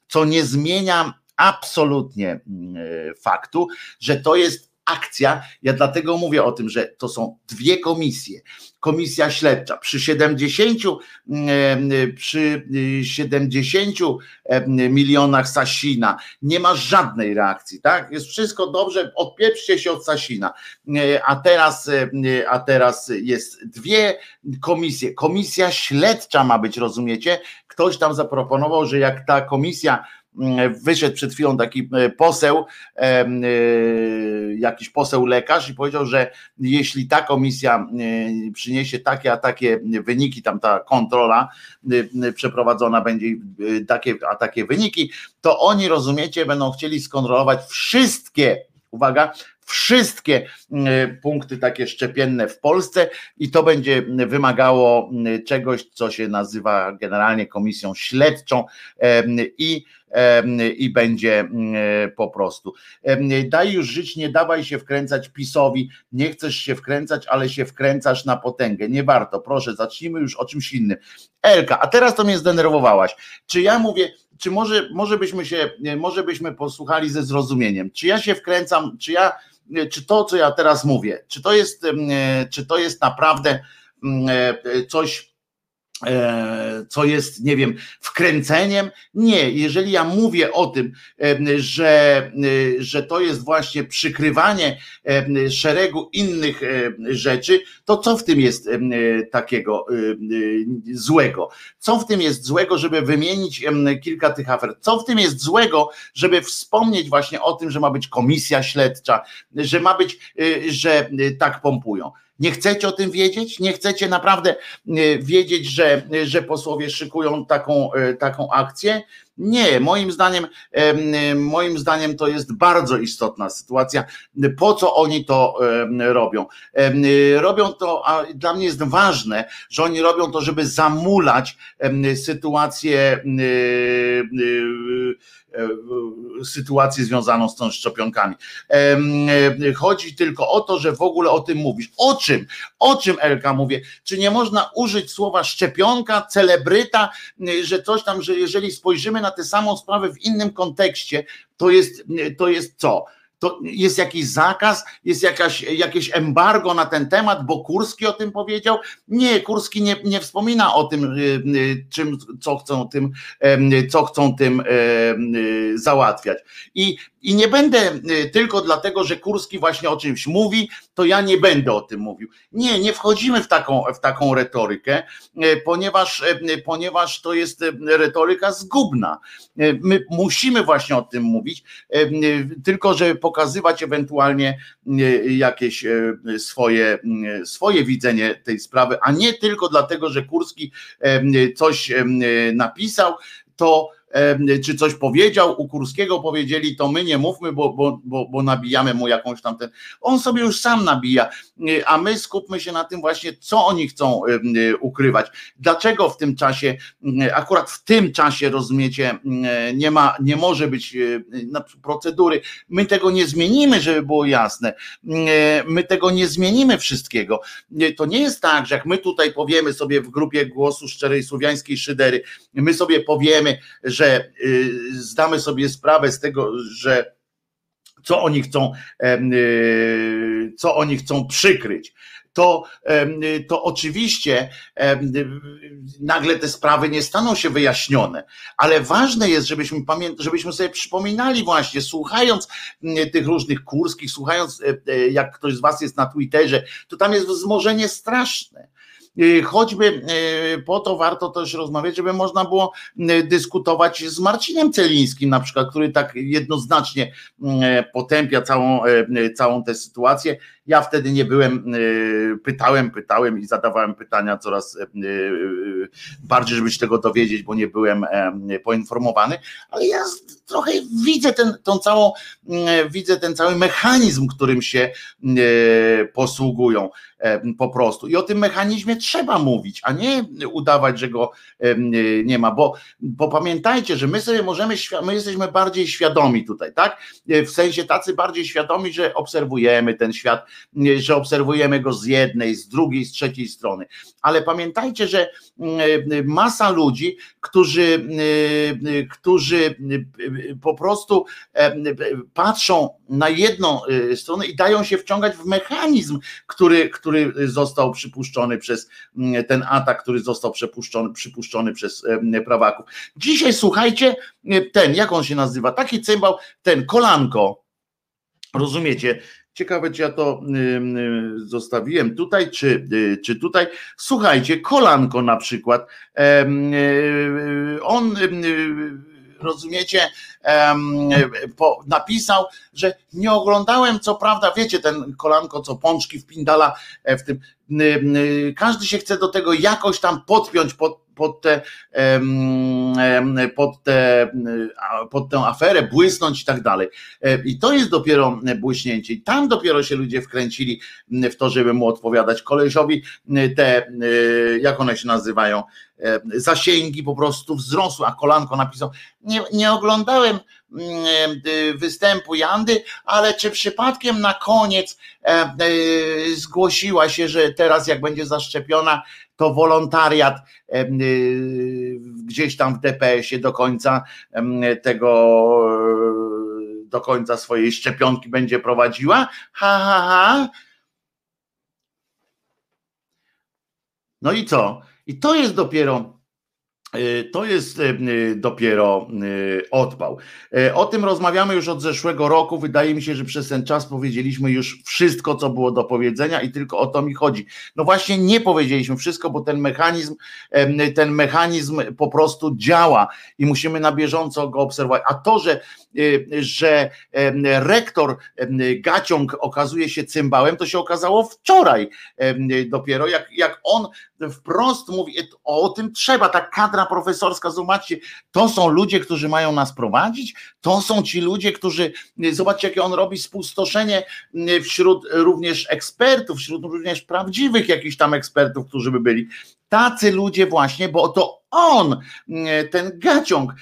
Co nie zmienia absolutnie mm, e, faktu, że to jest akcja. Ja dlatego mówię o tym, że to są dwie komisje. Komisja śledcza przy 70 mm, e, przy 70 e, milionach Sasina nie ma żadnej reakcji, tak? Jest wszystko dobrze, odpieprzcie się od Sasina. A teraz a teraz jest dwie komisje. Komisja śledcza ma być, rozumiecie? Ktoś tam zaproponował, że jak ta komisja wyszedł przed chwilą taki e, poseł, e, jakiś poseł lekarz i powiedział, że jeśli ta komisja e, przyniesie takie a takie wyniki, tam ta kontrola przeprowadzona będzie takie a takie wyniki, to oni rozumiecie, będą chcieli skontrolować wszystkie uwaga, wszystkie punkty takie szczepienne w Polsce i to będzie wymagało czegoś, co się nazywa generalnie komisją śledczą i i będzie po prostu. Daj już żyć, nie dawaj się wkręcać PiSowi, nie chcesz się wkręcać, ale się wkręcasz na potęgę. Nie warto, proszę, zacznijmy już o czymś innym. Elka, a teraz to mnie zdenerwowałaś. Czy ja mówię, czy może, może byśmy się, może byśmy posłuchali ze zrozumieniem, czy ja się wkręcam, czy ja, czy to, co ja teraz mówię, czy to jest, czy to jest naprawdę coś E, co jest, nie wiem, wkręceniem. Nie, jeżeli ja mówię o tym, że, e, że to jest właśnie przykrywanie szeregu innych rzeczy, to co w tym jest takiego złego? Co w tym jest złego, żeby wymienić kilka tych afer? Co w tym jest złego, żeby wspomnieć właśnie o tym, że ma być komisja śledcza, że ma być, e, że tak pompują? Nie chcecie o tym wiedzieć? Nie chcecie naprawdę e, wiedzieć, że, że posłowie szykują taką, e, taką akcję? Nie, moim zdaniem, moim zdaniem to jest bardzo istotna sytuacja. Po co oni to robią? Robią to, a dla mnie jest ważne, że oni robią to, żeby zamulać sytuację E, sytuację związaną z tą szczepionkami. E, chodzi tylko o to, że w ogóle o tym mówisz. O czym? O czym Elka mówię? Czy nie można użyć słowa szczepionka, celebryta, że coś tam, że jeżeli spojrzymy na tę samą sprawę w innym kontekście, to jest, to jest co? to jest jakiś zakaz, jest jakaś, jakieś embargo na ten temat, bo Kurski o tym powiedział. Nie, Kurski nie, nie wspomina o tym, y, y, czym, co chcą tym, co chcą tym y, załatwiać. I i nie będę tylko dlatego, że Kurski właśnie o czymś mówi, to ja nie będę o tym mówił. Nie, nie wchodzimy w taką, w taką retorykę, y, ponieważ, y, ponieważ to jest retoryka zgubna. My musimy właśnie o tym mówić, tylko żeby pokazywać ewentualnie jakieś swoje, swoje widzenie tej sprawy, a nie tylko dlatego, że Kurski coś napisał, to czy coś powiedział, u Kurskiego powiedzieli, to my nie mówmy, bo, bo, bo, bo nabijamy mu jakąś tam ten. On sobie już sam nabija, a my skupmy się na tym właśnie, co oni chcą ukrywać. Dlaczego w tym czasie, akurat w tym czasie, rozumiecie, nie ma, nie może być procedury. My tego nie zmienimy, żeby było jasne. My tego nie zmienimy wszystkiego. To nie jest tak, że jak my tutaj powiemy sobie w grupie głosu szczerej słowiańskiej szydery, my sobie powiemy, że że y, zdamy sobie sprawę z tego, że co oni chcą, y, co oni chcą przykryć. To, to oczywiście nagle te sprawy nie staną się wyjaśnione, ale ważne jest, żebyśmy, pamiętali, żebyśmy sobie przypominali właśnie, słuchając tych różnych kurskich, słuchając, e, e, jak ktoś z Was jest na Twitterze, to tam jest wzmożenie straszne Y, choćby y, po to warto też rozmawiać, żeby można było y, dyskutować z Marcinem Celińskim na przykład, który tak jednoznacznie potępia całą, całą tę sytuację. Ja wtedy nie byłem, pytałem, pytałem i zadawałem pytania coraz bardziej, żeby się tego dowiedzieć, bo nie byłem poinformowany, ale ja trochę widzę ten, tą całą, widzę ten cały mechanizm, którym się posługują po prostu. I o tym mechanizmie trzeba mówić, a nie udawać, że go nie ma, bo, bo pamiętajcie, że my sobie możemy, my jesteśmy bardziej świadomi tutaj, tak? W sensie tacy bardziej świadomi, że obserwujemy ten świat, że obserwujemy go z jednej, z drugiej, z trzeciej strony. Ale pamiętajcie, że masa ludzi, którzy, którzy po prostu patrzą na jedną stronę i dają się wciągać w mechanizm, który, który został przypuszczony przez mm, ten atak, który został przepuszczony, przypuszczony przez prawaków. Dzisiaj słuchajcie, ten, jak on się nazywa, taki cymbał, ten kolanko, rozumiecie, Ciekawe, czy ja to zostawiłem tutaj, czy, y, czy tutaj. Słuchajcie, kolanko na przykład. On rozumiecie, napisał, że nie oglądałem, co prawda, wiecie, ten kolanko, co pączki wpindala e, w tym, każdy się chce do tego jakoś tam podpiąć pod, pod, te, pod, te, pod tę aferę, błysnąć i tak dalej. E, I to jest dopiero błyśnięcie. I tam dopiero się ludzie wkręcili w to, żeby mu odpowiadać. Kolesiowi te, e, jak one się nazywają, e, zasięgi po prostu wzrosły, a kolanko napisał, nie, nie oglądałem mm, występu Jandy, ale czy przypadkiem na koniec zgłosiła się, że teraz jak będzie zaszczepiona, to wolontariat gdzieś tam w DPS-ie do końca tego do końca swojej szczepionki będzie prowadziła. Ha, ha, ha. No i co? I to jest dopiero Y, to jest y, y, dopiero odpał. O tym rozmawiamy już od zeszłego roku. Wydaje mi się, że przez ten czas powiedzieliśmy już wszystko, co było do powiedzenia i tylko o to mi chodzi. No właśnie nie powiedzieliśmy wszystko, bo ten mechanizm, ten mechanizm po prostu działa i musimy na bieżąco go obserwować. A to, że, że rektor Gaciąg okazuje się cymbałem, to się okazało wczoraj dopiero, jak, jak on wprost mówi, o tym trzeba, ta kadra profesorska, zobaczcie, to są ludzie, którzy mają nas prowadzić, to są ci ludzie, którzy, zobaczcie jakie on robi spustoszenie wśród również ekspertów, wśród również prawdziwych jakichś tam ekspertów, którzy by byli. Tacy ludzie właśnie, bo to on, ten gaciąg,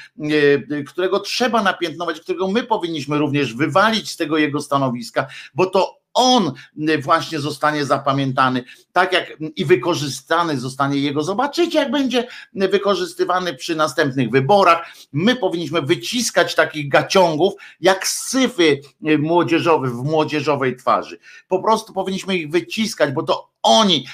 którego trzeba napiętnować, którego my powinniśmy również wywalić z tego jego stanowiska, bo to on właśnie zostanie zapamiętany, tak jak i wykorzystany zostanie jego. Zobaczycie, jak będzie wykorzystywany przy następnych wyborach. My powinniśmy wyciskać takich gaciągów, jak syfy młodzieżowe w młodzieżowej twarzy. Po prostu powinniśmy ich wyciskać, bo to oni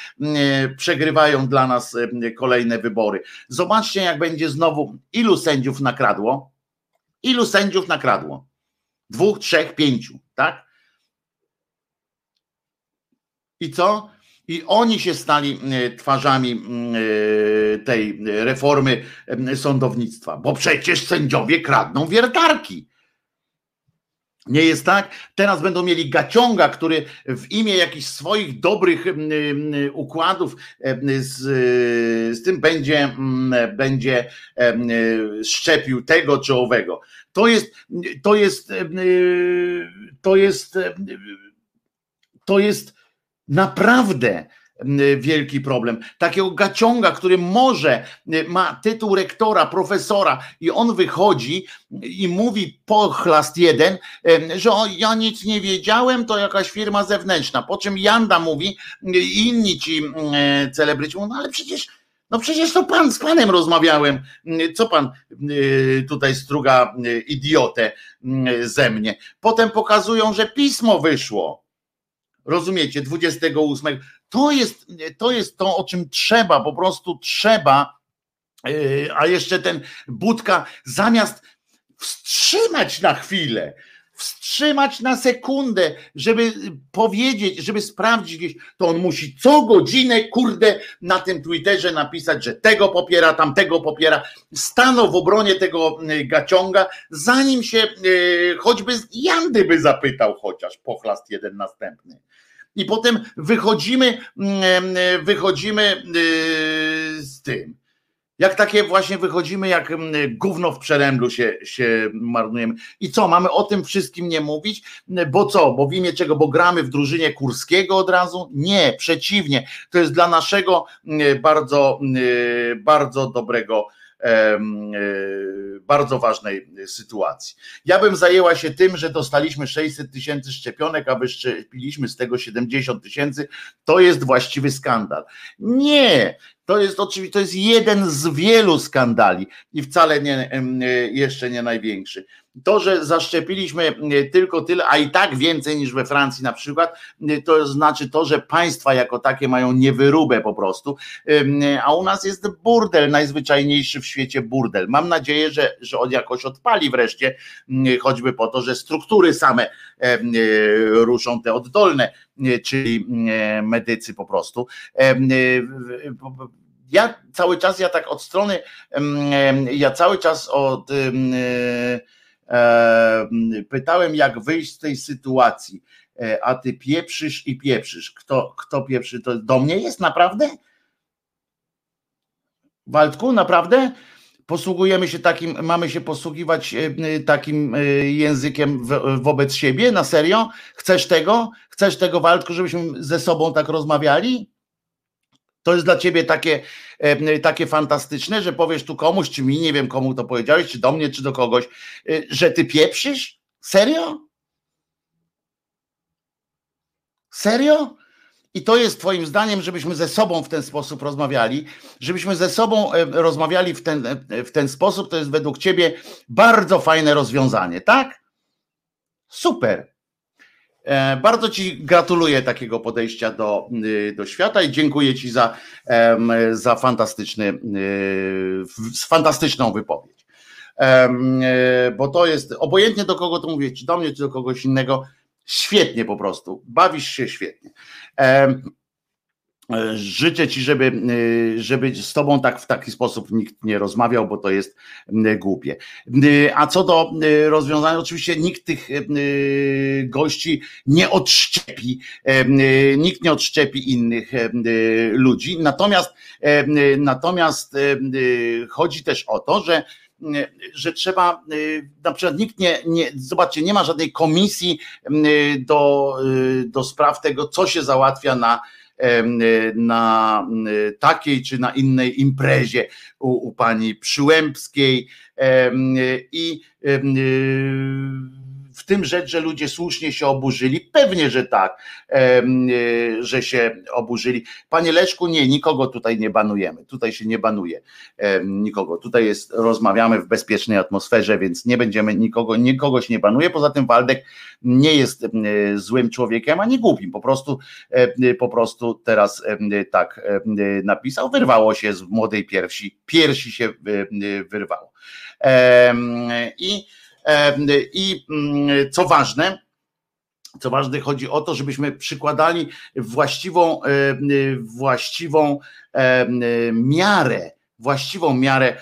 przegrywają dla nas kolejne wybory. Zobaczcie, jak będzie znowu, ilu sędziów nakradło? Ilu sędziów nakradło? Dwóch, trzech, pięciu, tak? I co? I oni się stali e, twarzami e, tej reformy sądownictwa, bo przecież sędziowie kradną wiertarki. Nie jest tak? Teraz będą mieli gaciąga, który w imię jakichś swoich dobrych układów z, z tym będzie, będzie szczepił tego czy owego. To jest, to jest, to jest, to jest naprawdę wielki problem. Takiego gaciąga, który może ma tytuł rektora, profesora i on wychodzi i mówi pochlast jeden, że ja nic nie wiedziałem, to jakaś firma zewnętrzna. Po czym Janda mówi, inni ci celebryci mówią, no ale przecież no przecież to pan z panem rozmawiałem. Co pan tutaj struga idiotę ze mnie? Potem pokazują, że pismo wyszło. Rozumiecie, 28. To jest, to jest to, o czym trzeba, po prostu trzeba, yy, a jeszcze ten Budka zamiast wstrzymać na chwilę, wstrzymać na sekundę, żeby powiedzieć, żeby sprawdzić gdzieś, to on musi co godzinę, kurde, na tym Twitterze napisać, że tego popiera, tamtego popiera. Stanął w obronie tego yy, gaciąga, zanim się yy, choćby Jandy by zapytał chociaż pochlast jeden następny i potem wychodzimy, mm, wychodzimy e, z tym. Jak takie właśnie wychodzimy, jak mm, gówno w przeręblu się, się marnujemy. I co, mamy o tym wszystkim nie mówić? Bo co, bo w imię czego, bo gramy w drużynie Kurskiego od razu? Nie, przeciwnie. To jest dla naszego mm, bardzo, bardzo dobrego bardzo ważnej sytuacji. Ja bym zajęła się tym, że dostaliśmy 600 tysięcy szczepionek, a wyszczepiliśmy z tego 70 tysięcy. To jest właściwy skandal. Nie, to jest oczywiście, to jest jeden z wielu skandali i wcale nie, jeszcze nie największy. To, że zaszczepiliśmy tylko tyle, a i tak więcej niż we Francji na przykład, to znaczy to, że państwa jako takie mają niewyrubę po prostu, a u nas jest burdel, najzwyczajniejszy w świecie burdel. Mam nadzieję, że, że on jakoś odpali wreszcie, choćby po to, że struktury same ruszą te oddolne, czyli medycy po prostu ja cały czas, ja tak od strony, ja cały czas od pytałem, jak wyjść z tej sytuacji, e, a ty pieprzysz i pieprzysz. Kto, kto pieprzy, to do mnie jest naprawdę? Waldku, naprawdę? Posługujemy się takim, mamy się posługiwać e, takim e, językiem wobec siebie? Na serio? Chcesz tego? Chcesz tego, Waldku, żebyśmy ze sobą tak rozmawiali? To jest dla ciebie takie, e, takie fantastyczne, że powiesz tu komuś, czy mi, nie wiem komu to powiedziałeś, czy do mnie, czy do kogoś, e, że ty pieprzysz? Serio? Serio? I to jest Twoim zdaniem, żebyśmy ze sobą w ten sposób rozmawiali, żebyśmy ze sobą e, rozmawiali w ten, w ten sposób, to jest według Ciebie bardzo fajne rozwiązanie, tak? Super. E, bardzo Ci gratuluję takiego podejścia do, y, do świata i dziękuję Ci za, za fantastyczny, y, fantastyczną wypowiedź. E, bo to jest obojętnie do kogo to mówię, czy do mnie, czy do kogoś innego, świetnie po prostu. Bawisz się świetnie. E, życzę ci, żeby, e, żeby z tobą tak w taki sposób nikt nie rozmawiał, bo to jest głupie. A co do rozwiązania, oczywiście nikt tych gości nie odszczepi, nikt nie odszczepi innych ludzi. Natomiast, natomiast chodzi też o to, że że trzeba, na przykład nikt nie, nie, zobaczcie, nie ma żadnej komisji do, do spraw tego, co się załatwia na na takiej czy na innej imprezie u, u pani Przyłębskiej. I w tym rzecz, że ludzie słusznie się oburzyli? Pewnie, że tak, e, że się oburzyli. Panie Leszku, nie, nikogo tutaj nie banujemy. Tutaj się nie banuje nikogo. Tutaj jest, rozmawiamy w bezpiecznej atmosferze, więc nie będziemy nikogo, nikogo się nie banuje. Poza tym Waldek nie jest złym człowiekiem, ani głupim. Po prostu, po prostu teraz tak napisał. Wyrwało się z młodej piersi. Piersi się wyrwało. I i mm, co ważne, co ważne, chodzi o to, żebyśmy przykładali właściwą, właściwą miarę, właściwą miarę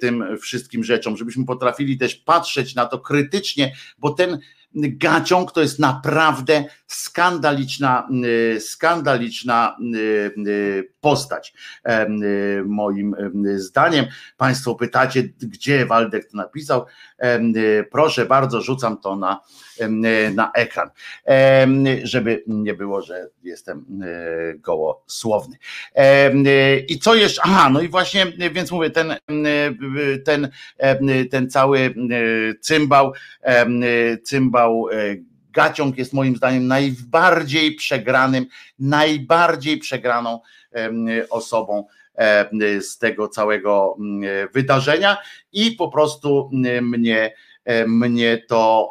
tym wszystkim rzeczom, żebyśmy potrafili też patrzeć na to krytycznie, bo ten Gaciąg to jest naprawdę skandaliczna, skandaliczna postać. Moim zdaniem. Państwo pytacie, gdzie Waldek to napisał. Proszę bardzo, rzucam to na, na ekran, żeby nie było, że jestem gołosłowny. I co jeszcze? Aha, no i właśnie, więc mówię, ten, ten, ten cały cymbał, cymbał Gaciąg jest moim zdaniem najbardziej przegranym, najbardziej przegraną osobą z tego całego wydarzenia. I po prostu mnie, mnie to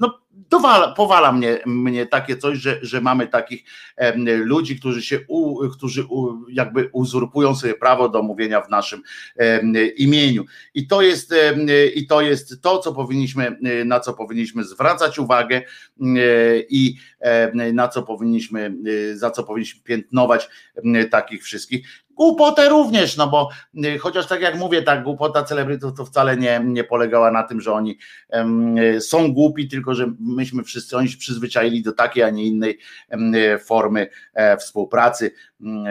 no, dowala, powala mnie, mnie takie coś, że, że mamy takich ludzi, którzy się u, którzy u, jakby uzurpują sobie prawo do mówienia w naszym imieniu. I to jest i to jest to, co powinniśmy, na co powinniśmy zwracać uwagę i na co powinniśmy, za co powinniśmy piętnować takich wszystkich. Głupotę również, no bo y, chociaż tak jak mówię, tak głupota celebrytów to wcale nie, nie polegała na tym, że oni um, są głupi, tylko że myśmy wszyscy oni się przyzwyczaili do takiej, a nie innej um, formy e, współpracy um,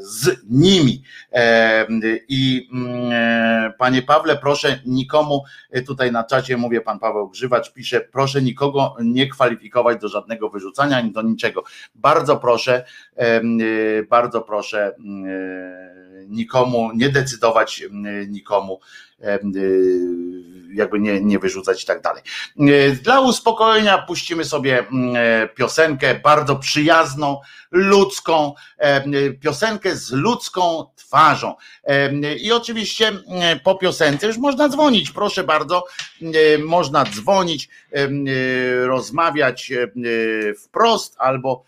z nimi. E, I e, panie Pawle, proszę nikomu tutaj na czacie mówię, pan Paweł Grzywacz pisze, proszę nikogo nie kwalifikować do żadnego wyrzucania ani do niczego. Bardzo proszę, bardzo proszę nikomu, nie decydować nikomu, jakby nie, nie wyrzucać i tak dalej. Dla uspokojenia puścimy sobie piosenkę bardzo przyjazną, ludzką, piosenkę z ludzką twarzą. I oczywiście po piosence już można dzwonić, proszę bardzo, można dzwonić, rozmawiać wprost albo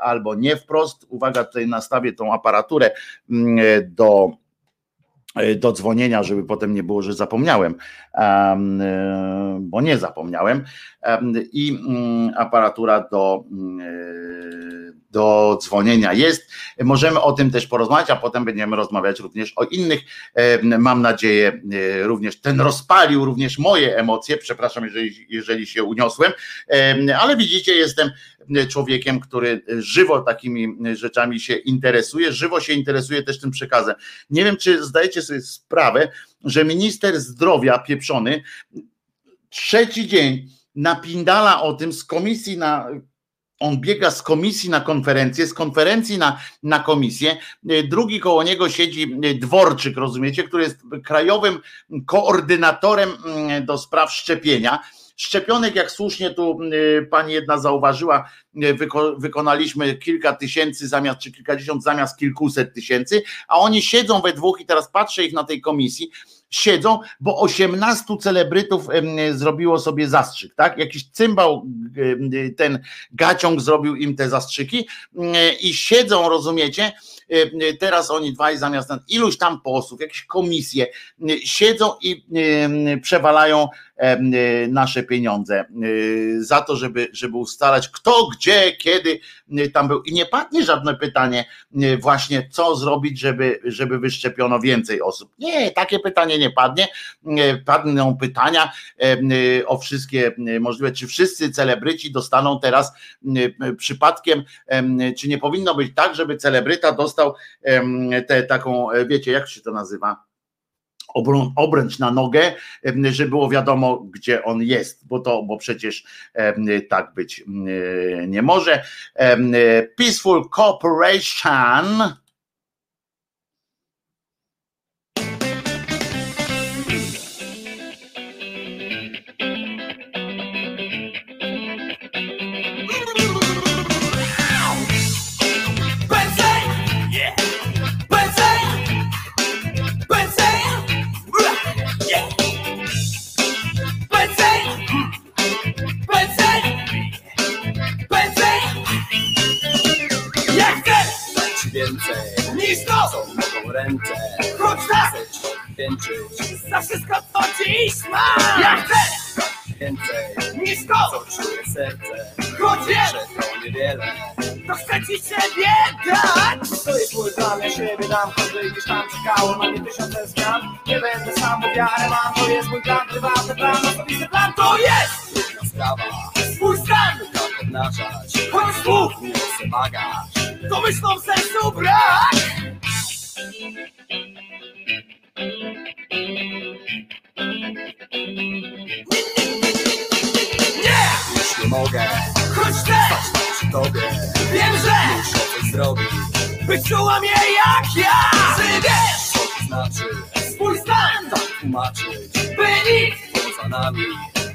albo nie wprost. Uwaga, tutaj nastawię tą aparaturę mm, do y, do dzwonienia, żeby potem nie było, że zapomniałem, y, bo nie zapomniałem. I mm, aparatura do do dzwonienia jest. Możemy o tym też porozmawiać, a potem będziemy rozmawiać również o innych. Mam nadzieję, e, również ten rozpalił również moje emocje. Przepraszam, jeżeli, jeżeli się uniosłem, ale widzicie, jestem człowiekiem, który żywo takimi rzeczami się interesuje, żywo się interesuje też tym przekazem. Nie wiem, czy zdajecie sobie sprawę, że minister zdrowia pieprzony trzeci dzień napindala o tym z komisji na on biega z komisji na konferencję, z konferencji na, na komisję. Drugi koło niego siedzi Dworczyk, rozumiecie, który jest krajowym koordynatorem mm, do spraw szczepienia. Szczepionek, jak słusznie tu y, pani jedna zauważyła, y, wyko wykonaliśmy kilka tysięcy zamiast, czy kilkadziesiąt zamiast kilkuset tysięcy, a oni siedzą we dwóch i teraz patrzę ich na tej komisji siedzą, bo 18 celebrytów zrobiło sobie zastrzyk, tak? Jakiś cymbał, ten gaciąg zrobił im te zastrzyki i siedzą, rozumiecie? Teraz oni dwaj zamiast iluś tam posłów, jakieś komisje siedzą i przewalają nasze pieniądze za to, żeby, żeby ustalać kto, gdzie, kiedy tam był. I nie padnie żadne pytanie właśnie co zrobić, żeby, żeby wyszczepiono więcej osób. Nie, takie pytanie nie padnie. Padną pytania o wszystkie możliwe, czy wszyscy celebryci dostaną teraz przypadkiem, czy nie powinno być tak, żeby celebryta dostał tę taką, wiecie, jak się to nazywa? Obręcz na nogę, żeby było wiadomo, gdzie on jest, bo to, bo przecież tak być nie może. Peaceful Cooperation więcej. Niż to, co mogą ręce. Choć tak! Wdzięczyć za wszystko, co dziś mam. Ja chcę więcej. Niż to, co czuje serce. Wiem, że to niewiele, to chcę ci siebie dać. To jest mój plan, ja siebie dam, choćby gdzieś tam czekało na mnie tysiące zmian. Nie będę sam, bo wiarę mam, to jest mój plan, prywatny plan, osobisty plan, to jest! sprawa. Swój stan obnażać Choć słów nie bagaż To myślą sensu brak Nie! Już nie mogę. Choć też przy tobie. Wiem, że muszę coś zrobić. By czuła mnie jak ja! Czy wiesz, co to znaczy? Swój stan tak tłumaczyć. By nikt poza nami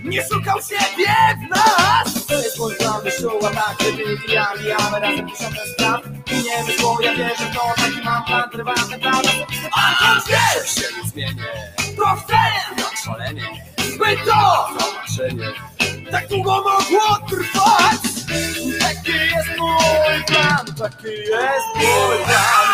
Nie szukał siebie w nas. To jest mój plan, wyszuła tak, kiedy wybijamy, a my razem piszemy spraw. I nie wyszło, ja wierzę w to, taki mam plan, prywatny plan. A wiesz, się nie zmienię To chcę jak szalenie. By to zobaczenie. Tak długo mogło trwać. Taki jest mój plan, taki jest mój plan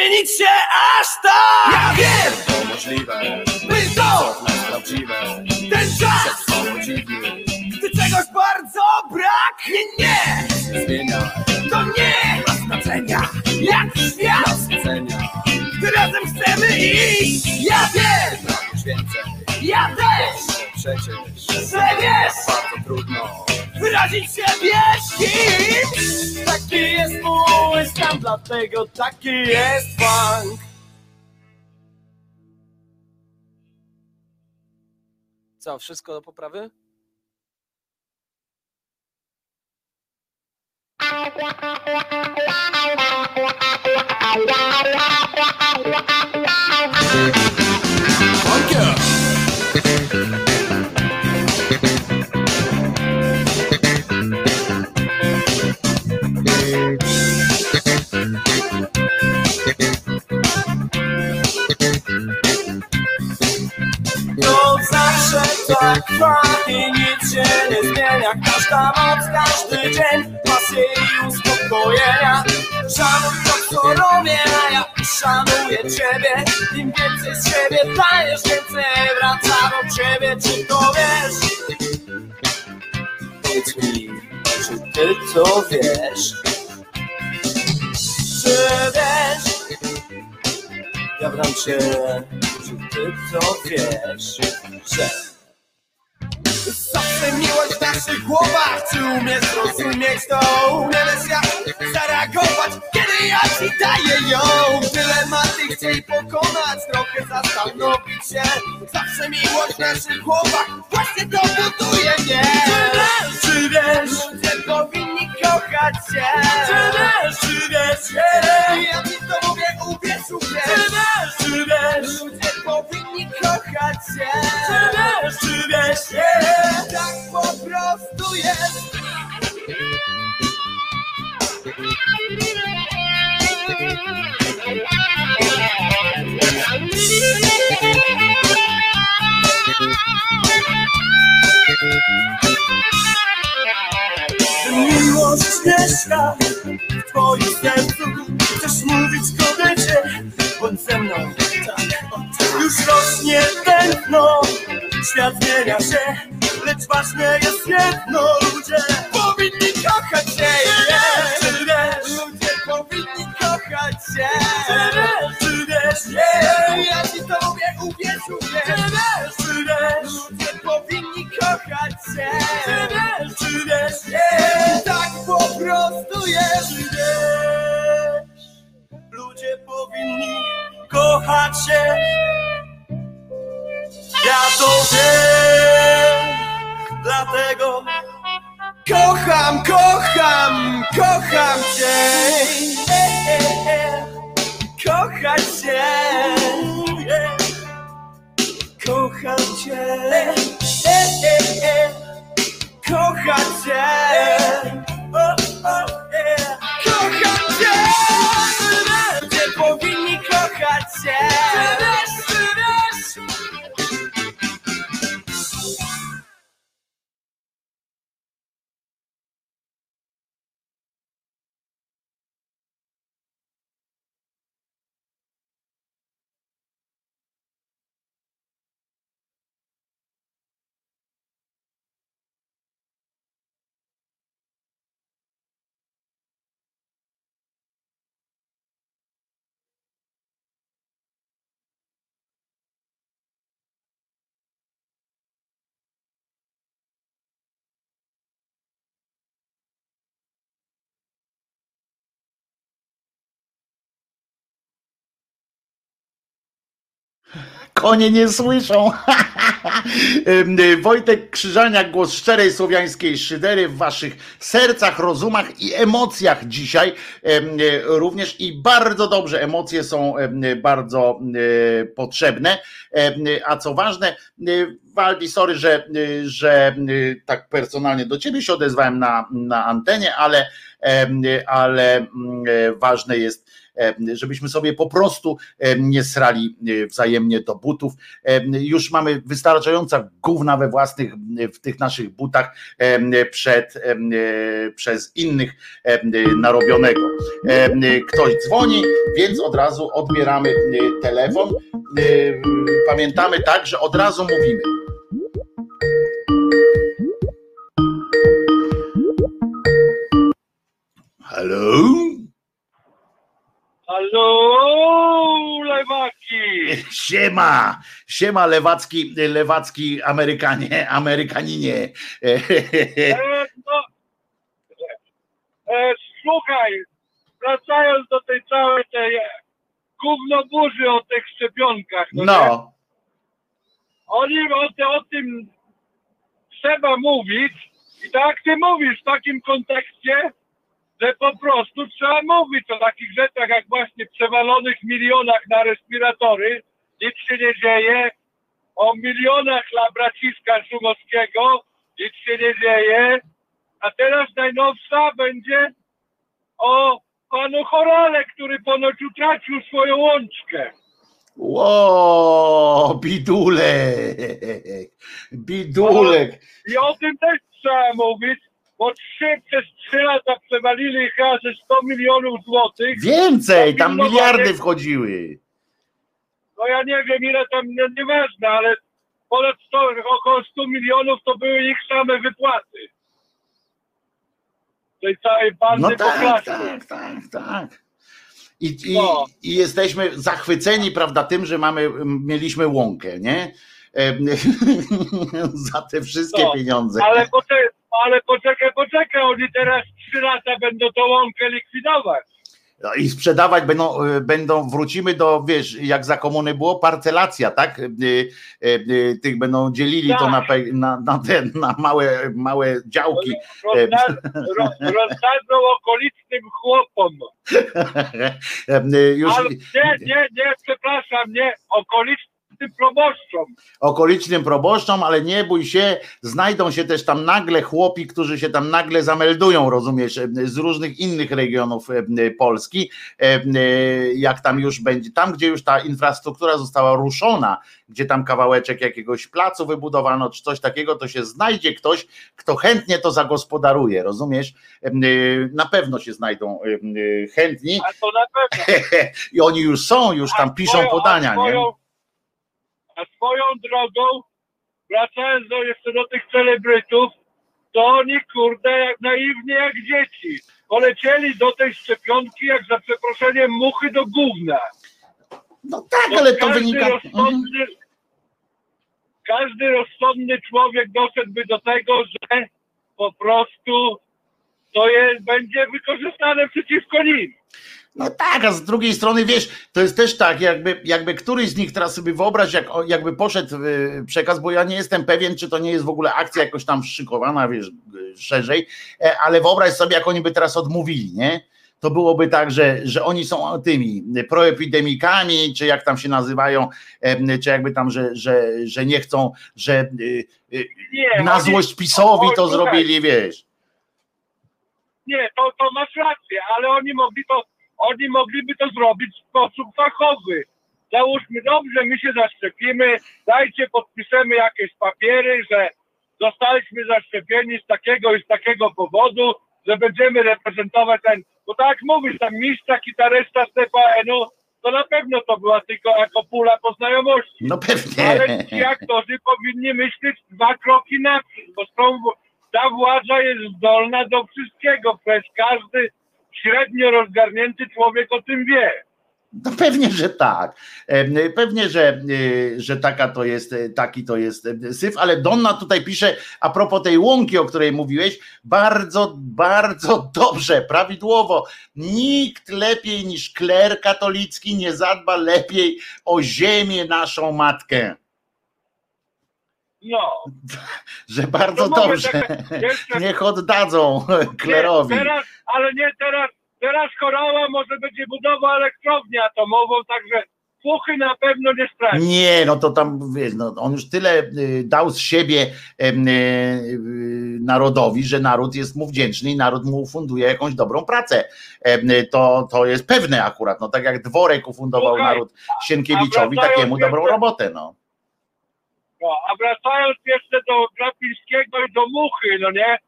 zmienić się aż tak dlatego taki jest funk Co, wszystko do poprawy? To tak trwa i nic się nie zmienia Każda noc, każdy dzień pasje i uspokojenia Szanuj to co robię, a ja szanuję ciebie Im więcej z siebie dajesz, więcej wraca do ciebie Czy to wiesz? Powiedz mi, czy ty to wiesz? Czy wiesz? Ja wręcz się, czy ty to wiesz, że Zawsze miłość w naszych głowach. Czy umiesz zrozumieć to? Umiesz jak zareagować Kiedy ja ci daję ją. Dylematy chciej pokonać Trochę zastanowić się. Zawsze miłość w naszych głowach Właśnie to buduje mnie. Czy wiesz, Ludzie powinni kochać się. Czy wiesz, czy wiesz, Ja ci to mówię, uwierz, uwierz. Czy wiesz, czy wiesz, Ludzie kochać się. Czy wiesz, czy wiesz, Tak po prostu jest. Miłość mieszka w twoim sercu. Chcesz mówić kobiecie, bądź ze mną Już rośnie tętno, świat zmienia się Lecz ważne jest jedno, ludzie Powinni kochać się. Czy wiesz, Ludzie powinni kochać się. Czy wiesz, czy wiesz, Ja ci to mówię, uwierz, czy wiesz, czy wiesz, Ludzie powinni kochać się. Czy wiesz, czy wiesz, Tak po prostu jest. Czy wiesz, ludzie powinni kochać się. Ja to wiem, dlatego Kocham, kocham, kocham cię Kochać się e, kocham cię. Kochać cię Konie nie słyszą. Y, Wojtek Krzyżaniak, głos szczerej słowiańskiej szydery w waszych sercach, rozumach i emocjach dzisiaj y, również i bardzo dobrze, emocje są y, bardzo potrzebne, a co ważne, Waldi, sorry, że, że tak personalnie do ciebie się odezwałem na, na antenie, ale, ale mm, ważne jest, żebyśmy sobie po prostu em, nie srali y, wzajemnie do butów. Już mamy wystarczająca gówna we własnych, w tych naszych butach przed, przez innych narobionego. Ktoś dzwoni, więc od razu odbieramy telefon. Pamiętamy tak, że od razu mówimy. Halo? Halo, lewaki! Siema, siema lewacki, lewacki Amerykanie, Amerykaninie. E, no, e, słuchaj, wracając do tej całej tej e, gównoburzy o tych szczepionkach, no? No, Oni o, te, o tym trzeba mówić i tak ty mówisz w takim kontekście, że po prostu trzeba mówić o takich rzeczach jak właśnie przewalonych milionach na respiratory, nic się nie dzieje, o milionach dla braciska Szumowskiego, nic się nie dzieje, a teraz najnowsza będzie o panu Chorale, który ponoć utracił swoją łączkę. ło, bidulek, bidulek. I o tym też trzeba mówić, bo trzy, przez trzy lata przewalili chyba ze 100 milionów złotych. Więcej, tam miliardy wchodziły. No ja nie wiem ile tam, no, nieważne, ale ponad 100, około 100 milionów to były ich same wypłaty. Tej całej bandy No tak, klasie. tak, tak, tak. I, i, No. I jesteśmy zachwyceni, prawda, tym, że mamy, mieliśmy łąkę, nie? Em, Za te wszystkie No, pieniądze. Ale poczekaj, ale poczekaj, poczekaj, oni teraz 3 lata będą tą łąkę likwidować. No I sprzedawać będą, y, będą, wrócimy do, wiesz, jak za komuny było, parcelacja, tak? Y, y, Tych będą dzielili to Tak. na, pe- na, na, te, na małe, małe działki. Ro, rozdadzą okolicznym chłopom. Już Ale nie, nie, nie, przepraszam, nie, okolicznym proboszczom. okolicznym proboszczom, ale nie bój się, znajdą się też tam nagle chłopi, którzy się tam nagle zameldują, rozumiesz, z różnych innych regionów e, Polski, e, jak tam już będzie, tam gdzie już ta infrastruktura została ruszona, gdzie tam kawałeczek jakiegoś placu wybudowano, czy coś takiego, to się znajdzie ktoś, kto chętnie to zagospodaruje, rozumiesz? E, Na pewno się znajdą e, chętni A to na pewno. i oni już są, już tam piszą podania, nie? A swoją drogą, wracając do, jeszcze do tych celebrytów, to oni kurde jak naiwnie jak dzieci. Polecieli do tej szczepionki jak za przeproszeniem muchy do gówna. No tak, Bo ale to wynika... Mhm. Rozsądny, Każdy rozsądny człowiek doszedłby do tego, że po prostu to jest, będzie wykorzystane przeciwko nim. No tak, a z drugiej strony wiesz, to jest też tak, jakby, jakby któryś z nich teraz sobie wyobraź, jak, jakby poszedł y, przekaz, bo ja nie jestem pewien, czy to nie jest w ogóle akcja jakoś tam szykowana, wiesz, y, szerzej, e, ale wyobraź sobie, jak oni by teraz odmówili, nie? To byłoby tak, że, że oni są tymi proepidemikami, czy jak tam się nazywają, czy jakby tam, że, że, że nie chcą, że y, Nie, na oni- złość PiSowi to zrobili, wiesz. Nie, to, to masz rację, ale oni mogli to, oni mogliby to zrobić w sposób fachowy. załóżmy dobrze, my się zaszczepimy, dajcie, podpiszemy jakieś papiery, że zostaliśmy zaszczepieni z takiego i z takiego powodu, że będziemy reprezentować ten, bo tak mówisz, tam mistrza, gitarysta z TVN-u, to na pewno to była tylko jako pula po znajomości. No pewnie. Ale ci aktorzy powinni myśleć dwa kroki naprzód, bo są, ta władza jest zdolna do wszystkiego. Przecież każdy średnio rozgarnięty człowiek o tym wie. No pewnie, że tak. Pewnie, że, y, że taka to jest, y, taki to jest y, syf, ale Donna tutaj pisze a propos tej łąki, o której mówiłeś, bardzo, bardzo dobrze, prawidłowo. Nikt lepiej niż kler katolicki nie zadba lepiej o ziemię naszą matkę. No. Że bardzo mówię, dobrze. tak, jeszcze- Niech oddadzą klerowi. Nie, teraz, ale nie teraz, teraz Chorała może będzie budował elektrownię atomową, także fuchy na pewno nie straci. Nie, no to tam wiesz, no, on już tyle y, dał z siebie y, y, narodowi, że naród jest mu wdzięczny i naród mu ufunduje jakąś dobrą pracę. To, to jest pewne akurat. No tak jak Dworek ufundował Słuchaj, naród Sienkiewiczowi, takiemu dobrą robotę. No. No, a wracając jeszcze do Glapińskiego i do Muchy, no nie?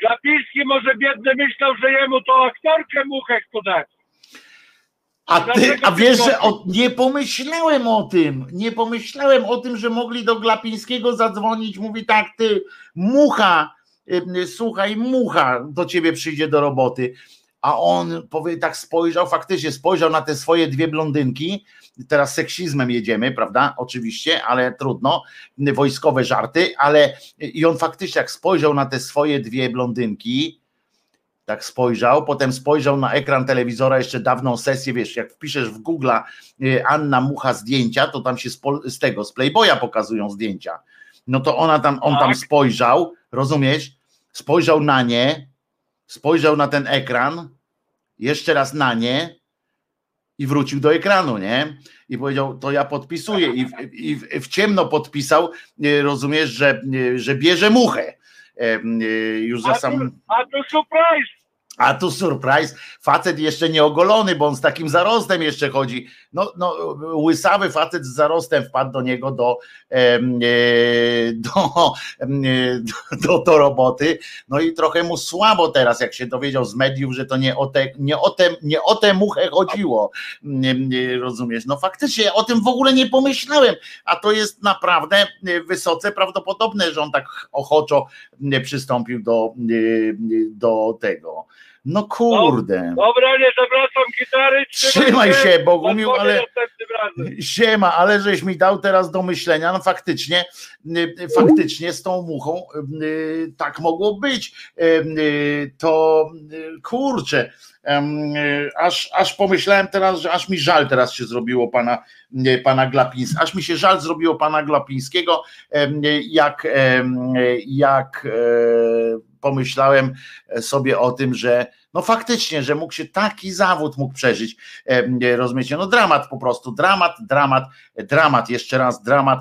Glapiński może biedny myślał, że jemu to aktorkę Muchę chce dać. A, ty, a wiesz, że o, nie pomyślałem o tym, nie pomyślałem o tym, że mogli do Glapińskiego zadzwonić, mówi tak, ty mucha, y, słuchaj, mucha do ciebie przyjdzie do roboty, a on powie, tak spojrzał, faktycznie spojrzał na te swoje dwie blondynki, teraz seksizmem jedziemy, prawda, oczywiście, ale trudno, wojskowe żarty, ale i on faktycznie jak spojrzał na te swoje dwie blondynki, tak spojrzał, potem spojrzał na ekran telewizora, jeszcze dawną sesję, wiesz, jak wpiszesz w Google'a y, Anna Mucha zdjęcia, to tam się z, z tego, z Playboya pokazują zdjęcia. No to ona tam, on tam Tak. spojrzał, rozumiesz? Spojrzał na nie, spojrzał na ten ekran, jeszcze raz na nie i wrócił do ekranu, nie? I powiedział, to ja podpisuję. I w, i w, w ciemno podpisał, rozumiesz, że, że bierze muchę. Em, y, Już za sam. a tu surprise! A tu surprise, facet jeszcze nieogolony, bo on z takim zarostem jeszcze chodzi. No, no łysawy facet z zarostem wpadł do niego do, e, do, e, do, do, roboty. No i trochę mu słabo teraz, jak się dowiedział z mediów, że to nie o te, nie o te, nie o tę muchę chodziło. E, Rozumiesz? No faktycznie o tym w ogóle nie pomyślałem, a to jest naprawdę wysoce prawdopodobne, że on tak ochoczo przystąpił do, do tego. No kurde. Dobra, nie zawracam gitary. Trzymaj się, Bogumił, ale-. Siema, ale żeś mi dał teraz do myślenia, no faktycznie, faktycznie z tą muchą tak mogło być. Y, To kurczę, aż, aż pomyślałem teraz, że aż mi żal teraz się zrobiło pana, pana Glapińskiego, aż mi się żal zrobiło pana Glapińskiego, jak, jak e, pomyślałem sobie o tym, że no faktycznie, że mógł się taki zawód mógł przeżyć, em, rozumiecie, no dramat po prostu, dramat, dramat, dramat, jeszcze raz dramat,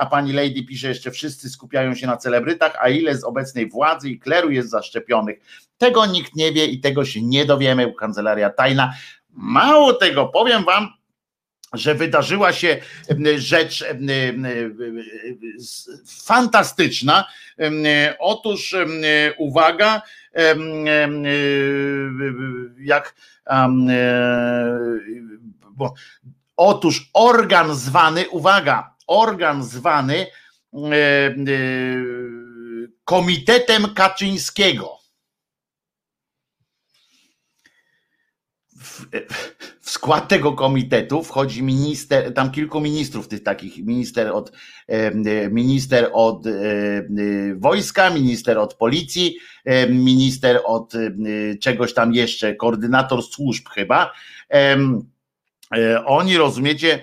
a pani Lady pisze jeszcze, wszyscy skupiają się na celebrytach, a ile z obecnej władzy i kleru jest zaszczepionych, tego nikt nie wie i tego się nie dowiemy, kancelaria tajna, mało tego, powiem wam, że wydarzyła się rzecz fantastyczna. Otóż uwaga, jak bo, otóż organ zwany, uwaga, organ zwany e, e, Komitetem Kaczyńskiego. W, w skład tego komitetu wchodzi minister, tam kilku ministrów tych takich, minister od, e, minister od e, wojska, minister od policji, e, minister od czegoś tam jeszcze, koordynator służb chyba. Oni, rozumiecie,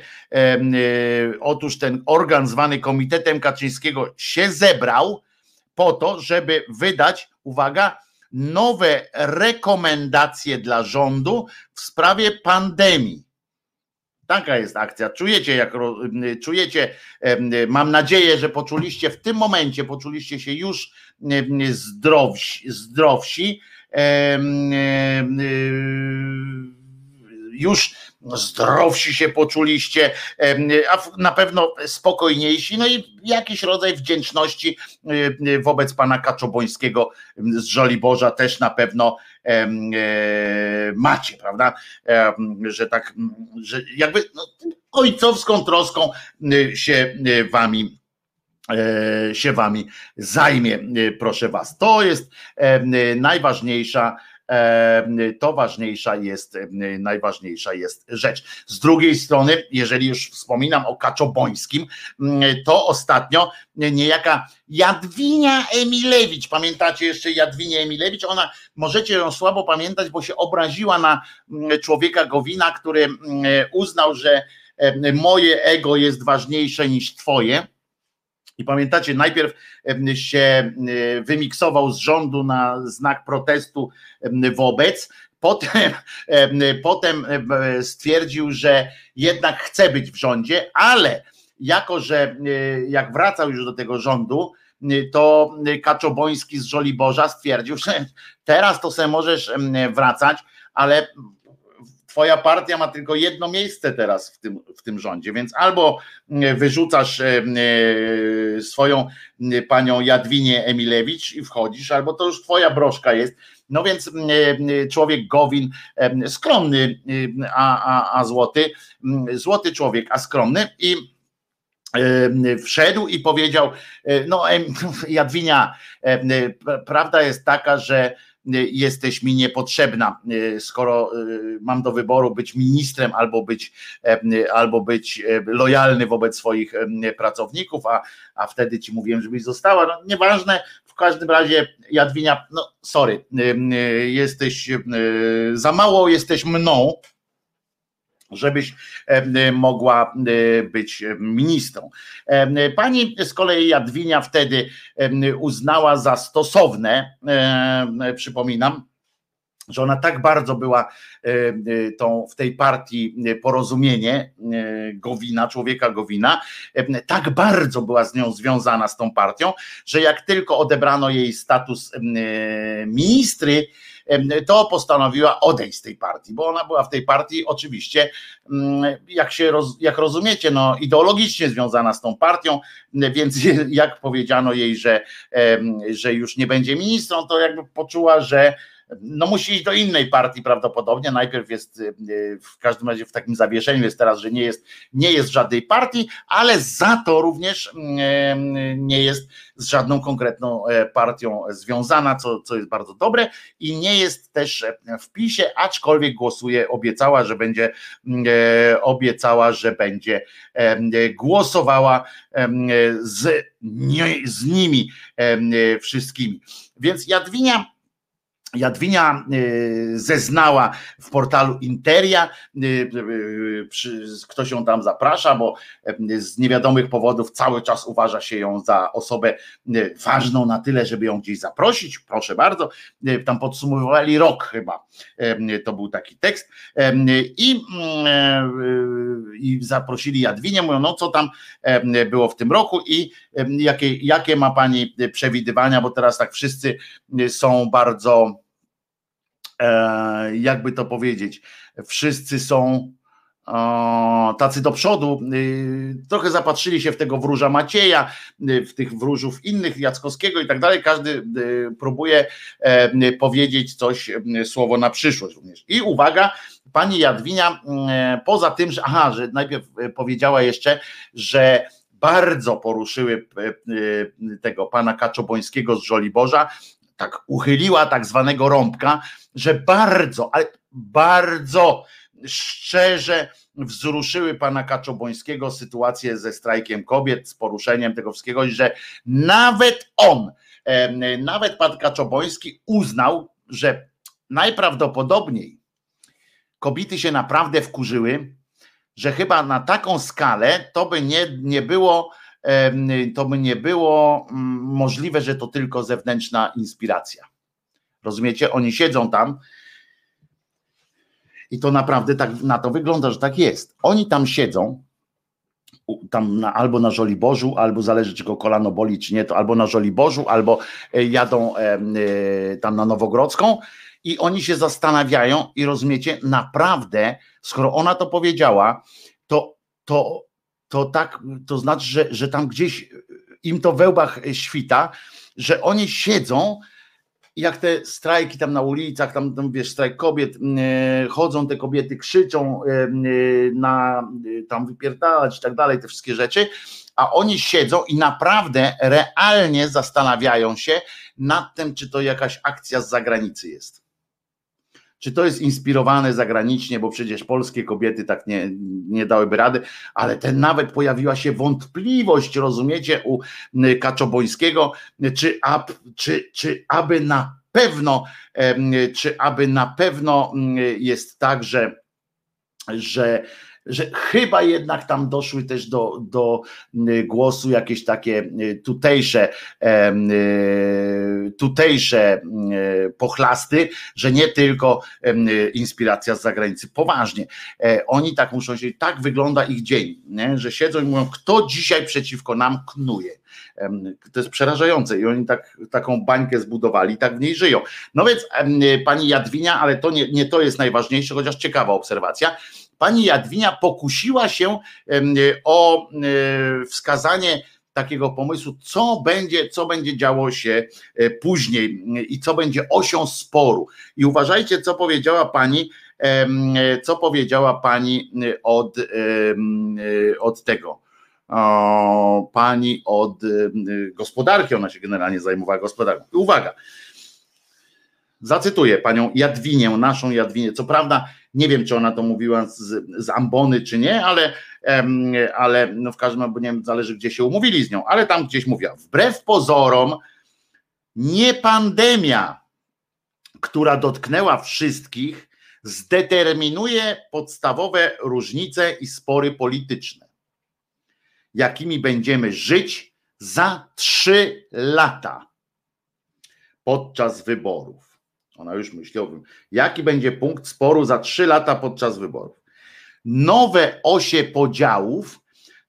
otóż ten organ zwany Komitetem Kaczyńskiego się zebrał po to, żeby wydać, uwaga, nowe rekomendacje dla rządu w sprawie pandemii. Taka jest akcja. Czujecie, jak czujecie, mam nadzieję, że poczuliście w tym momencie, poczuliście się już zdrowsi, zdrowsi już zdrowsi się poczuliście, a na pewno spokojniejsi, no i jakiś rodzaj wdzięczności wobec pana Kaczobońskiego z Żoliborza też na pewno macie, prawda? Że tak, że jakby no, ojcowską troską się wami się wami zajmie, proszę was. To jest najważniejsza to ważniejsza jest, najważniejsza jest rzecz. Z drugiej strony, jeżeli już wspominam o Kaczobońskim, to ostatnio niejaka Jadwinia Emilewicz, pamiętacie jeszcze Jadwinię Emilewicz? Ona, możecie ją słabo pamiętać, bo się obraziła na człowieka Gowina, który uznał, że moje ego jest ważniejsze niż twoje i pamiętacie, najpierw się wymiksował z rządu na znak protestu wobec, potem, potem stwierdził, że jednak chce być w rządzie, ale jako, że jak wracał już do tego rządu, to Kaczoboński z Żoliborza stwierdził, że teraz to se możesz wracać, ale twoja partia ma tylko jedno miejsce teraz w tym, w tym rządzie, więc albo mm, wyrzucasz e, e, swoją panią Jadwinię Emilewicz i wchodzisz, albo to już twoja broszka jest. No więc człowiek Gowin, skromny, a, a, a złoty, złoty człowiek, a skromny i wszedł i powiedział, e, no Jadwinia, prawda jest taka, że jesteś mi niepotrzebna, e, skoro e, mam do wyboru być ministrem albo być, e, albo być lojalny wobec swoich pracowników, a, a wtedy ci mówiłem, żebyś została. No, nieważne, w każdym razie Jadwinia, no sorry, jesteś za mało jesteś mną, żebyś mogła być ministrą. Pani z kolei Jadwinia wtedy uznała za stosowne, przypominam, że ona tak bardzo była tą w tej partii porozumienie Gowina, człowieka Gowina, tak bardzo była z nią związana z tą partią, że jak tylko odebrano jej status ministry, to postanowiła odejść z tej partii, bo ona była w tej partii oczywiście, mm, jak się jak rozumiecie, no ideologicznie związana z tą partią, więc jak powiedziano jej, że, że już nie będzie ministrą, to jakby poczuła, że no musi iść do innej partii prawdopodobnie. Najpierw jest y, y, w każdym razie w takim zawieszeniu jest teraz, że nie jest, nie jest w żadnej partii, ale za to również mm, nie jest z żadną konkretną e, partią związana, co, co jest bardzo dobre i nie jest też w PiSie, aczkolwiek głosuje, obiecała, że będzie mm, e, obiecała, że będzie głosowała z, z nimi wszystkimi. Więc Jadwinia Jadwinia y, zeznała w portalu Interia, y, y, ktoś ją tam zaprasza, bo z niewiadomych powodów cały czas uważa się ją za osobę ważną na tyle, żeby ją gdzieś zaprosić. Proszę bardzo, tam podsumowywali rok chyba, to był taki tekst. I, i zaprosili Jadwinię, mówią, no co tam było w tym roku i jakie, jakie ma pani przewidywania, bo teraz tak wszyscy są bardzo jakby to powiedzieć, wszyscy są tacy do przodu, y, trochę zapatrzyli się w tego wróża Macieja, y, w tych wróżów innych, Jackowskiego i tak dalej, każdy próbuje e, powiedzieć coś, słowo na przyszłość również. I uwaga, pani Jadwinia, poza tym, że aha, że najpierw powiedziała jeszcze, że bardzo poruszyły tego pana Kaczobońskiego z Żoliborza, tak uchyliła tak zwanego rąbka, że bardzo, ale bardzo szczerze wzruszyły pana Kaczobońskiego sytuację ze strajkiem kobiet, z poruszeniem tego wszystkiego, i że nawet on, nawet pan Kaczoboński uznał, że najprawdopodobniej kobiety się naprawdę wkurzyły, że chyba na taką skalę to by nie, nie było to by nie było mm, możliwe, że to tylko zewnętrzna inspiracja. Rozumiecie? Oni siedzą tam i to naprawdę tak na to wygląda, że tak jest. Oni tam siedzą, tam na, albo na Żoliborzu, albo zależy czy go kolano boli, czy nie, to albo na Żoliborzu, albo e, jadą e, e, tam na Nowogrodzką I oni się zastanawiają i rozumiecie, naprawdę, skoro ona to powiedziała, to, to, to tak, to znaczy, że, że tam gdzieś im to we łbach świta, że oni siedzą, jak te strajki tam na ulicach, tam, tam wiesz, strajk kobiet, e, chodzą te kobiety, krzyczą e, na tam wypierdalać i tak dalej, te wszystkie rzeczy, a oni siedzą i naprawdę realnie zastanawiają się nad tym, czy to jakaś akcja z zagranicy jest. Czy to jest inspirowane zagranicznie, bo przecież polskie kobiety tak nie, nie dałyby rady, ale ten nawet pojawiła się wątpliwość, rozumiecie, u Kaczobońskiego, czy, ab, czy, czy aby na pewno, czy aby na pewno jest tak, że, że że chyba jednak tam doszły też do, do y, głosu jakieś takie y, tutejsze, y, tutejsze pochlasty, że nie tylko inspiracja z zagranicy. Poważnie. E, oni tak muszą się, tak wygląda ich dzień, nie? że siedzą i mówią, kto dzisiaj przeciwko nam knuje. To jest przerażające i oni tak, taką bańkę zbudowali, tak w niej żyją. No więc pani Jadwinia, ale to nie, nie to jest najważniejsze, chociaż ciekawa obserwacja pani Jadwinia pokusiła się o e, wskazanie takiego pomysłu, co będzie, co będzie działo się e, później i co będzie osią sporu. I uważajcie, co powiedziała pani, co powiedziała pani od, od tego. Pani od gospodarki, ona się generalnie zajmowała gospodarką. Uwaga, zacytuję panią Jadwinię, naszą Jadwinię. Co prawda, nie wiem, czy ona to mówiła z, z ambony, czy nie, ale, ale no w każdym razie, nie wiem, zależy, gdzie się umówili z nią, ale tam gdzieś mówiła. Wbrew pozorom, nie pandemia, która dotknęła wszystkich, zdeterminuje podstawowe różnice i spory polityczne, jakimi będziemy żyć za trzy lata podczas wyborów. Ona już tym, jaki będzie punkt sporu za trzy lata podczas wyborów. Nowe osie podziałów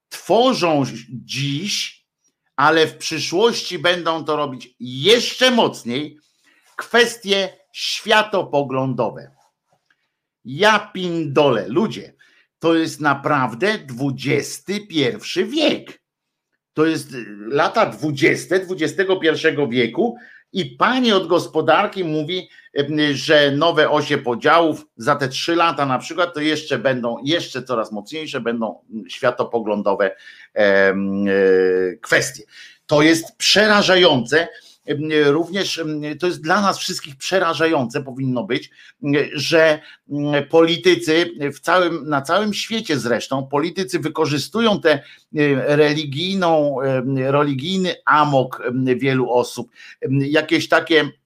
tworzą dziś, ale w przyszłości będą to robić jeszcze mocniej kwestie światopoglądowe. Ja pindole, ludzie, to jest naprawdę XXI wiek. To jest lata 20 XXI wieku i pani od gospodarki mówi, że nowe osie podziałów za te trzy lata na przykład to jeszcze będą, jeszcze coraz mocniejsze będą światopoglądowe e, kwestie. To jest przerażające. Również to jest dla nas wszystkich przerażające, powinno być, że politycy w całym, na całym świecie zresztą, politycy wykorzystują tę religijną, religijny amok wielu osób, jakieś takie E,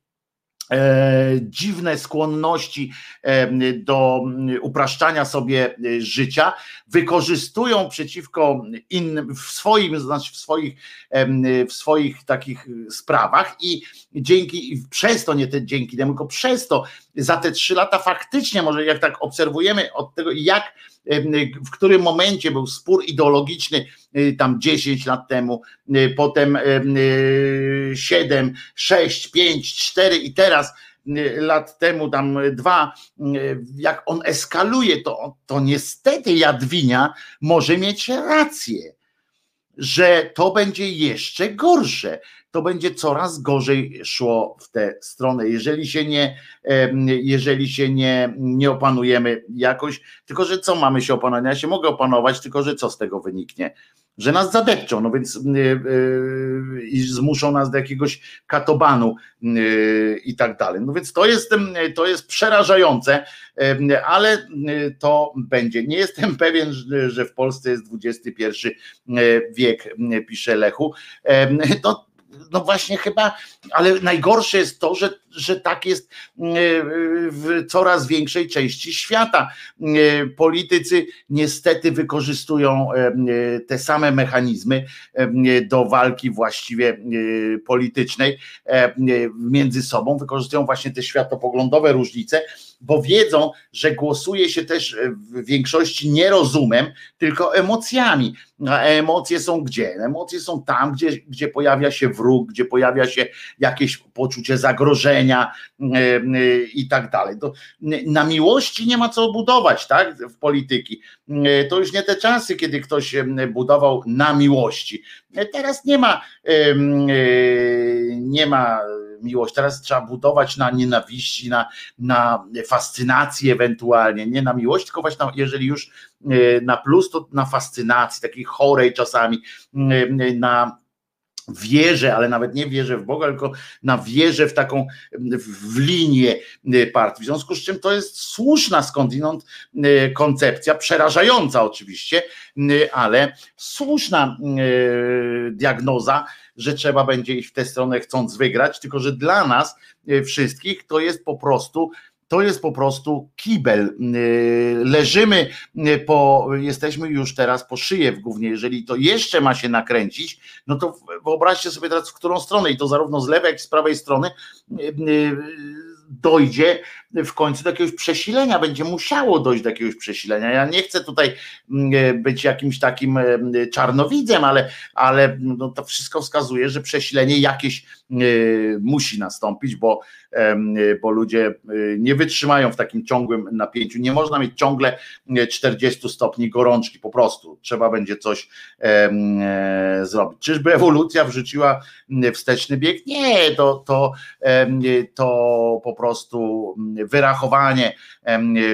dziwne skłonności e, do upraszczania sobie życia wykorzystują przeciwko innym w swoim, znaczy w swoich, w swoich takich sprawach i dzięki przez to, nie te, dzięki temu, tylko przez to za te trzy lata faktycznie może jak tak obserwujemy od tego jak w którym momencie był spór ideologiczny y, tam 10 lat temu, y, potem 7, 6, 5, 4 i teraz y, lat temu, tam dwa, jak on eskaluje, to, to niestety Jadwinia może mieć rację, że to będzie jeszcze gorsze to będzie coraz gorzej szło w tę stronę, jeżeli się nie, jeżeli się nie, nie opanujemy jakoś, tylko że co mamy się opanować? Ja się mogę opanować, tylko że co z tego wyniknie? Że nas zadepczą, no więc yy, yy, i zmuszą nas do jakiegoś katobanu yy, i tak dalej. No więc to jest, to jest przerażające, ale to będzie. Nie jestem pewien, że w Polsce jest XXI wiek, pisze Lechu. To no właśnie chyba, ale najgorsze jest to, że, że tak jest mm, w coraz większej części świata. Mm, politycy niestety wykorzystują mm, te same mechanizmy do walki właściwie politycznej między sobą, wykorzystują właśnie te światopoglądowe różnice bo wiedzą, że głosuje się też w większości nie rozumem, tylko emocjami. A emocje są gdzie? Emocje są tam, gdzie, gdzie pojawia się wróg, gdzie pojawia się jakieś poczucie zagrożenia i tak dalej. Na miłości nie ma co budować, tak? W polityki. To już nie te czasy, kiedy ktoś budował na miłości. Teraz nie ma, nie ma miłość. Teraz trzeba budować na nienawiści, na, na fascynacji ewentualnie, nie na miłość, tylko właśnie na, jeżeli już e, na plus, to na fascynacji, takiej chorej czasami, e, na wierzę, ale nawet nie wierzę w Boga, tylko na wierzę w taką w linię e, partii. W związku z czym to jest słuszna skądinąd koncepcja, przerażająca oczywiście, ale słuszna diagnoza, że trzeba będzie iść w tę stronę chcąc wygrać, tylko że dla nas e, wszystkich to jest po prostu to jest po prostu kibel. E, leżymy e, po, jesteśmy już teraz po szyję w głównie. Jeżeli to jeszcze ma się nakręcić, no to wyobraźcie sobie teraz, w którą stronę i to zarówno z lewej, jak i z prawej strony dojdzie w końcu do jakiegoś przesilenia, będzie musiało dojść do jakiegoś przesilenia. Ja nie chcę tutaj mm, e, być jakimś takim e, czarnowidzem, ale, ale no to wszystko wskazuje, że przesilenie jakieś e, musi nastąpić, bo, bo ludzie nie wytrzymają w takim ciągłym napięciu. Nie można mieć ciągle 40 stopni gorączki, po prostu trzeba będzie coś zrobić. Czyżby ewolucja wrzuciła wsteczny bieg? Nie, to, to, to po prostu wyrachowanie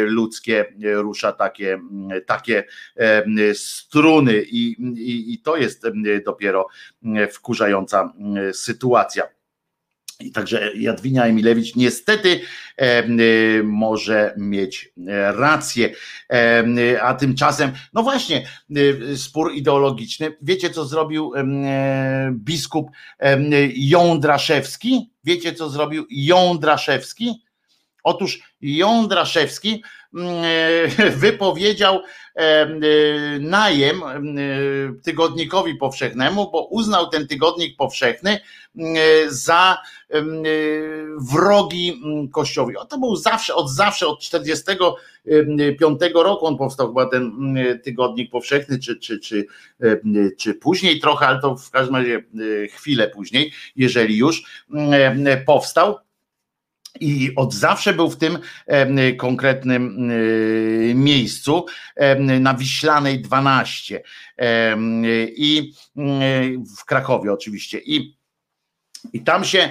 ludzkie rusza takie, takie struny i, i, i to jest dopiero wkurzająca sytuacja. I także Jadwinia Emilewicz niestety e, może mieć rację. E, a tymczasem, no właśnie, e, spór ideologiczny. Wiecie, co zrobił e, biskup Jądraszewski? Wiecie, co zrobił Jądraszewski? Otóż Jądraszewski mm, e, wypowiedział e, e, najem tygodnikowi powszechnemu, bo uznał ten tygodnik powszechny za wrogi Kościołowi. To był zawsze, od zawsze, od 45 roku on powstał chyba ten tygodnik powszechny, czy, czy, czy, czy później trochę, ale to w każdym razie chwilę później, jeżeli już powstał i od zawsze był w tym konkretnym miejscu na Wiślanej 12 i w Krakowie oczywiście. I, i tam się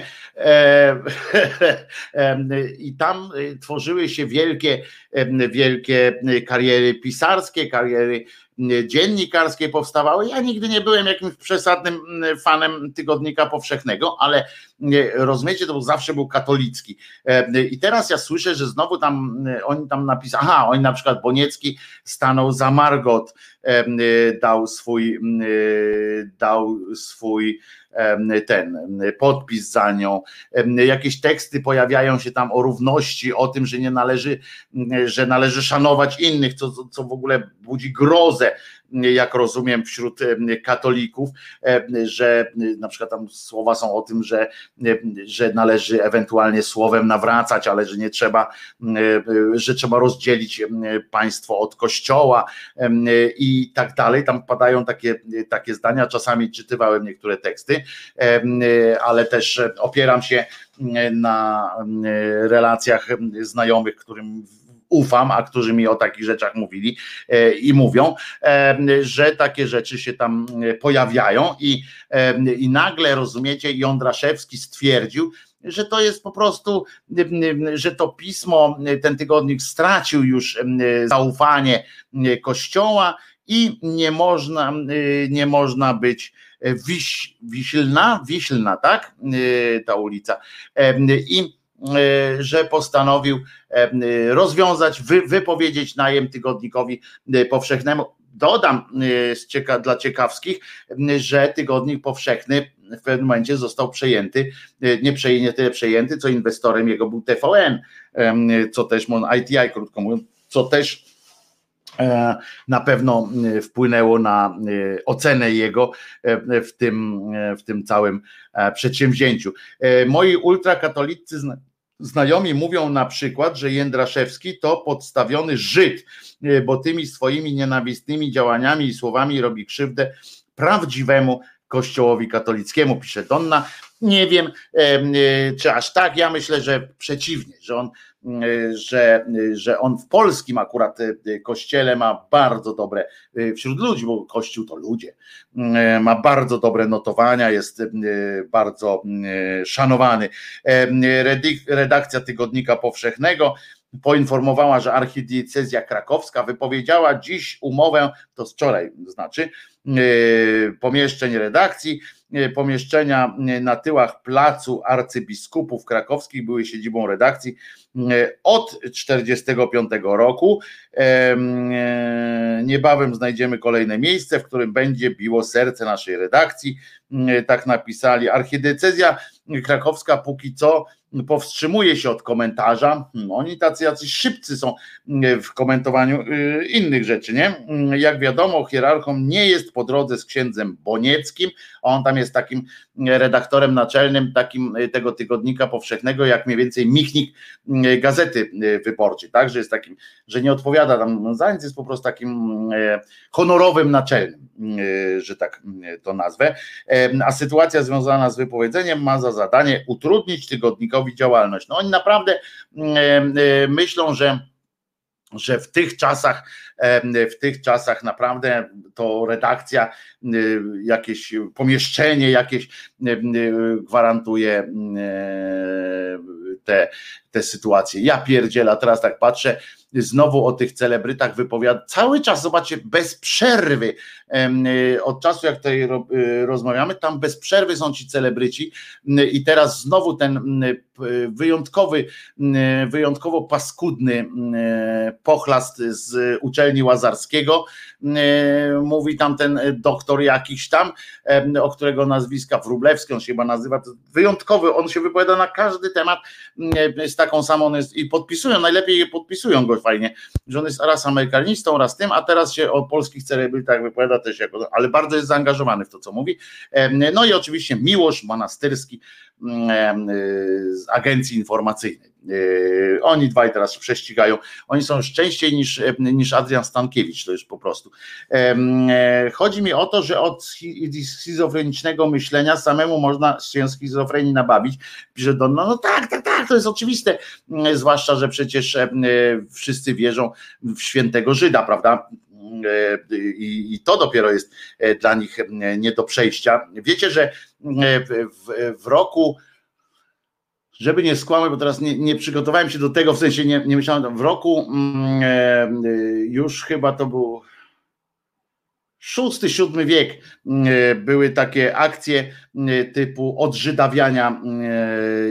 i tam tworzyły się wielkie, wielkie kariery pisarskie, kariery dziennikarskie powstawały. Ja nigdy nie byłem jakimś przesadnym fanem tygodnika powszechnego, ale rozumiecie, to zawsze był katolicki. E, I teraz ja słyszę, że znowu tam e, oni tam napisali, aha, oni na przykład Boniecki stanął za Margot, e, dał swój, dał swój ten podpis za nią. Jakieś teksty pojawiają się tam o równości, o tym, że nie należy, że należy szanować innych, co, co w ogóle budzi grozę jak rozumiem, wśród katolików, że na przykład tam słowa są o tym, że, że należy ewentualnie słowem nawracać, ale że nie trzeba, że trzeba rozdzielić państwo od kościoła i tak dalej. Tam padają takie, takie zdania, czasami czytywałem niektóre teksty, ale też opieram się na relacjach znajomych, którym ufam, a którzy mi o takich rzeczach mówili e, i mówią, e, że takie rzeczy się tam e, pojawiają i, i nagle, rozumiecie, Jądraszewski stwierdził, że to jest po prostu, że to pismo, ten tygodnik stracił już zaufanie Kościoła i nie można, nie można być wiś, wiślna, wiślna, tak? Ta ulica. I że postanowił rozwiązać, wy, wypowiedzieć najem tygodnikowi e, powszechnemu. Dodam e, dla ciekawskich, że tygodnik powszechny w pewnym momencie został przejęty, e, nie, przejęty, nie tyle przejęty, co inwestorem jego był TVN, co też ITI, krótko mówiąc, co też na pewno wpłynęło na ocenę jego w tym, w tym całym przedsięwzięciu. Moi ultrakatolicy Znajomi mówią na przykład, że Jędraszewski to podstawiony Żyd, e, bo tymi swoimi nienawistnymi działaniami i słowami robi krzywdę prawdziwemu Kościołowi katolickiemu, pisze Donna. Nie wiem, e, czy aż tak. Ja myślę, że przeciwnie, że on, e, że, że on w polskim akurat kościele ma bardzo dobre wśród ludzi, bo kościół to ludzie, ma bardzo dobre notowania, jest bardzo szanowany. Redakcja Tygodnika Powszechnego poinformowała, że archidiecezja krakowska wypowiedziała dziś umowę, to z wczoraj znaczy, pomieszczeń redakcji, pomieszczenia na tyłach placu arcybiskupów krakowskich były siedzibą redakcji od 1945 roku. Niebawem znajdziemy kolejne miejsce, w którym będzie biło serce naszej redakcji. Tak napisali. Archidiecezja krakowska póki co powstrzymuje się od komentarza. Hmm, oni tacy jacyś szybcy są mm, w komentowaniu y, innych rzeczy, nie? Mm, jak wiadomo, hierarchą nie jest po drodze z księdzem Bonieckim, on tam jest takim redaktorem naczelnym takim y, tego tygodnika powszechnego, jak mniej więcej Michnik y, Gazety Wyborczej, tak? Że jest takim, że nie odpowiada tam za nic, jest po prostu takim honorowym naczelnym, że tak to nazwę. A sytuacja związana z wypowiedzeniem ma za zadanie utrudnić tygodnikowi działalność. No oni naprawdę mm, e, e, myślą, że że w tych czasach, e, w tych czasach naprawdę to redakcja, jakieś pomieszczenie jakieś gwarantuje te, te sytuacje. Ja pierdzielę, teraz tak patrzę, znowu o tych celebrytach wypowiada, cały czas, zobaczcie, bez przerwy, od czasu jak tutaj rozmawiamy, tam bez przerwy są ci celebryci i teraz znowu ten wyjątkowy, wyjątkowo paskudny pochlast z uczelni Łazarskiego, mówi tam ten doktor jakiś tam, o którego nazwiska Wrublewski, on się chyba nazywa, wyjątkowy, on się wypowiada na każdy temat z taką samą, i podpisują, najlepiej je podpisują go fajnie, że on jest raz amerykanistą, raz tym, a teraz się o polskich celebrytach wypowiada też jako, ale bardzo jest zaangażowany w to, co mówi. No i oczywiście Miłosz Monastyrski z agencji informacyjnej. E, oni dwaj teraz prześcigają. Oni są szczęściej niż, niż Adrian Stankiewicz, to już po prostu. E, chodzi mi o to, że od schizofrenicznego myślenia samemu można się schizofrenii nabawić. Pisze Don, no, no tak, tak, tak, to jest oczywiste, zwłaszcza, że przecież wszyscy wierzą w świętego Żyda, prawda? I, i to dopiero jest dla nich nie do przejścia. Wiecie, że w, w roku żeby nie skłamać, bo teraz nie, nie, przygotowałem się do tego, w sensie nie, nie myślałem, w roku mm, e, już chyba to był siódmy wiek mm, e, były takie akcje mm, typu odżydawiania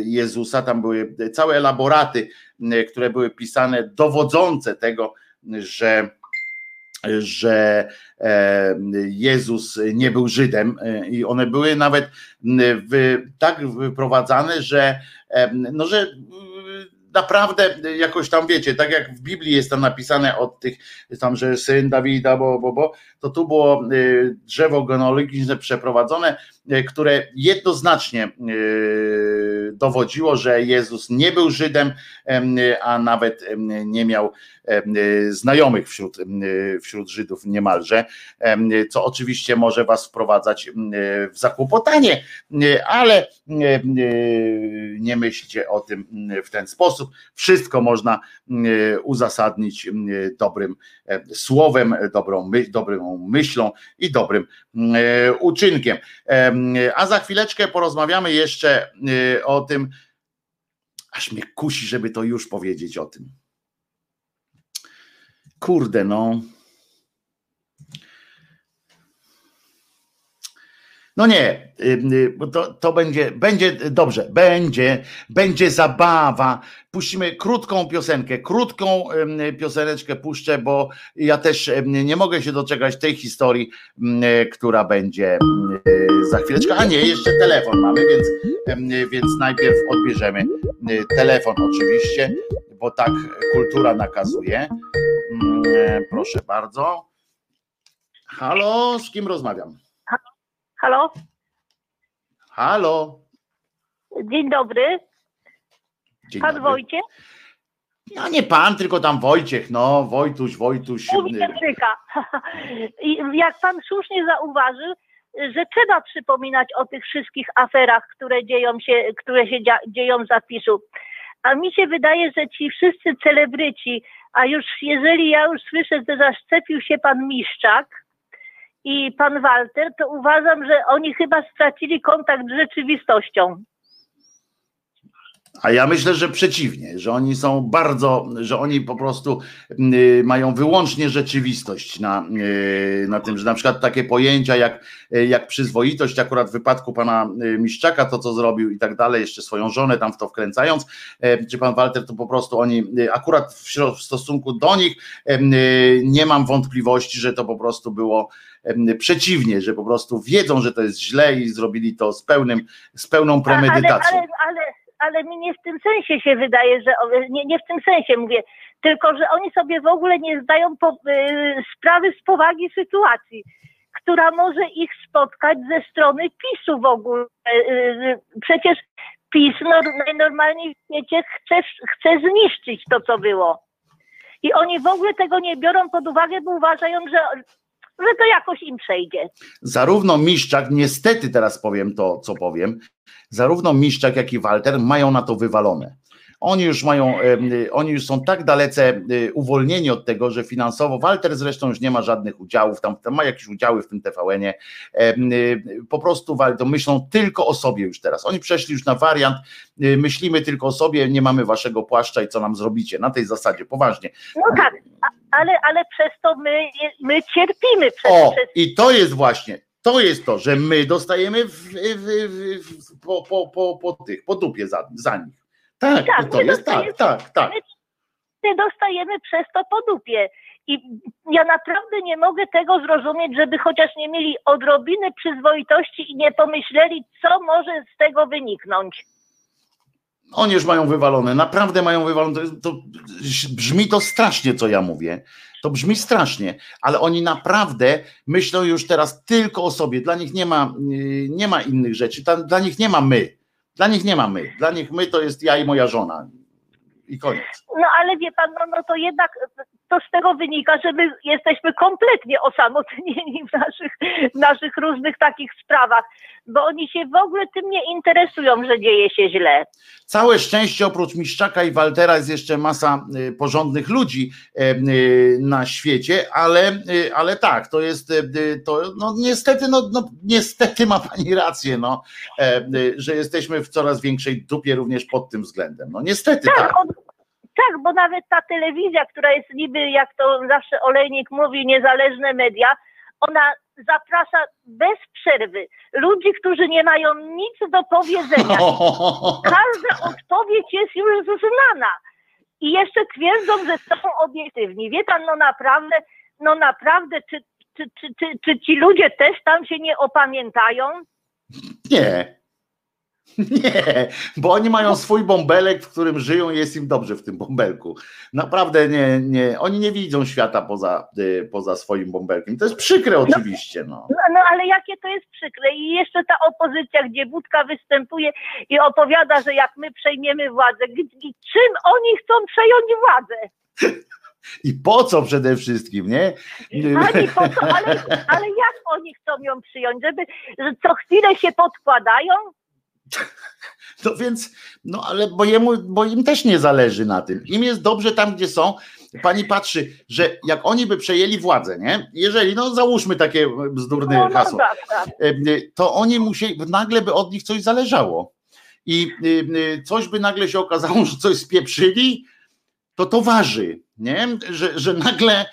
Jezusa, tam były całe elaboraty, które były pisane, dowodzące tego, że że e, Jezus nie był Żydem e, i one były nawet tak wyprowadzane, że, e, no, że naprawdę jakoś tam wiecie, tak jak w Biblii jest tam napisane od tych tam, że syn Dawida, bo, bo, bo to tu było drzewo genealogiczne przeprowadzone, które jednoznacznie dowodziło, że Jezus nie był Żydem, a nawet nie miał znajomych wśród, wśród Żydów niemalże, co oczywiście może was wprowadzać w zakłopotanie, ale nie myślcie o tym w ten sposób. Wszystko można uzasadnić dobrym słowem, dobrą, dobrą myślą i dobrym uczynkiem. A za chwileczkę porozmawiamy jeszcze o tym, aż mnie kusi, żeby to już powiedzieć o tym. Kurde, no. No nie, bo to, to będzie, będzie dobrze, będzie, będzie zabawa. Puścimy krótką piosenkę, krótką pioseneczkę puszczę, bo ja też nie mogę się doczekać tej historii, która będzie za chwileczkę. A nie, jeszcze telefon mamy, więc, więc najpierw odbierzemy telefon oczywiście, bo tak kultura nakazuje. Proszę bardzo. Halo, z kim rozmawiam? Halo? Halo. Dzień dobry. Dzień Pan dobry. Wojciech? No nie pan, tylko tam Wojciech, no, Wojtuś, Wojtuś. I jak pan słusznie zauważył, że trzeba przypominać o tych wszystkich aferach, które dzieją się, które się dzieją za PiSu. A mi się wydaje, że ci wszyscy celebryci, a już jeżeli ja już słyszę, że zaszczepił się pan Miszczak i pan Walter, to uważam, że oni chyba stracili kontakt z rzeczywistością. A ja myślę, że przeciwnie, że oni są bardzo, że oni po prostu y, mają wyłącznie rzeczywistość na, y, na tym, że na przykład takie pojęcia jak, y, jak przyzwoitość, akurat w wypadku pana Miszczaka, to co zrobił i tak dalej, jeszcze swoją żonę tam w to wkręcając, y, czy pan Walter, to po prostu oni, akurat w, w stosunku do nich nie mam wątpliwości, że to po prostu było przeciwnie, że po prostu wiedzą, że to jest źle i zrobili to z, pełnym, z pełną Ale, premedytacją. ale, ale, ale mi nie w tym sensie się wydaje, że nie, nie w tym sensie mówię, tylko że oni sobie w ogóle nie zdają po, y, sprawy z powagi sytuacji, która może ich spotkać ze strony PiSu w ogóle. Y, y, przecież PiS nor- najnormalniej w świecie chce, chce zniszczyć to, co było. I oni w ogóle tego nie biorą pod uwagę, bo uważają, że, że to jakoś im przejdzie. zarówno Miszczak, niestety teraz powiem to, co powiem, zarówno Miszczak, jak i Walter mają na to wywalone. Oni już mają, y, oni już są tak dalece y, uwolnieni od tego, że finansowo, Walter zresztą już nie ma żadnych udziałów, tam, tam ma jakieś udziały w tym TVN-ie, y, po prostu Walter myślą tylko o sobie już teraz. Oni przeszli już na wariant, myślimy tylko o sobie, nie mamy waszego płaszcza i co nam zrobicie, na tej zasadzie, poważnie. No tak, ale, ale przez to my, my cierpimy. Przez, O, przez, i to jest właśnie, to jest to, że my dostajemy w, w, w, po, po, po, po tych, po dupie za, za nich. Tak, Tak, to my jest tak, tak, tak. my dostajemy przez to po dupie. I ja naprawdę nie mogę tego zrozumieć, żeby chociaż nie mieli odrobiny przyzwoitości i nie pomyśleli, co może z tego wyniknąć. Oni już mają wywalone, naprawdę mają wywalone. To, to brzmi to strasznie, co ja mówię. To brzmi strasznie, ale oni naprawdę myślą już teraz tylko o sobie. Dla nich nie ma, yy, nie ma innych rzeczy. Dla, dla nich nie ma my. Dla nich nie ma my. Dla nich my to jest ja i moja żona. I koniec. No ale wie pan, no, no to jednak to z tego wynika, że my jesteśmy kompletnie osamotnieni w naszych, naszych różnych takich sprawach, bo oni się w ogóle tym nie interesują, że dzieje się źle. Całe szczęście oprócz Miszczaka i Waltera jest jeszcze masa y, porządnych ludzi e, y, na świecie, ale, y, ale tak, to jest y, to no niestety, no, no niestety ma pani rację, no, e, y, że jesteśmy w coraz większej dupie również pod tym względem. No niestety tak. Tak, tak, bo nawet ta telewizja, która jest niby, jak to zawsze Olejnik mówi, niezależne media, ona zaprasza bez przerwy ludzi, którzy nie mają nic do powiedzenia. Każda odpowiedź jest już znana. I jeszcze twierdzą, że są obiektywni. Wie pan, no naprawdę, no naprawdę, czy, czy, czy, czy, czy ci ludzie też tam się nie opamiętają? Nie. Nie, bo oni mają swój bąbelek, w którym żyją i jest im dobrze w tym bąbelku. Naprawdę nie, nie, oni nie widzą świata poza, y, poza swoim bąbelkiem. To jest przykre oczywiście, no. No, no ale jakie to jest przykre. I jeszcze ta opozycja, gdzie Budka występuje i opowiada, że jak my przejmiemy władzę, czym oni chcą przejąć władzę? I po co przede wszystkim, nie? Ani po co, ale, ale jak oni chcą ją przyjąć? Żeby że co chwilę się podkładają? No więc, no ale bo, jemu, bo im też nie zależy na tym. Im jest dobrze tam, gdzie są. Pani patrzy, że jak oni by przejęli władzę, nie? Jeżeli, no załóżmy takie bzdurne No, no hasło, e, to oni musieli, nagle by od nich coś zależało. I coś by nagle się okazało, że coś spieprzyli, to to waży, nie? Że, że nagle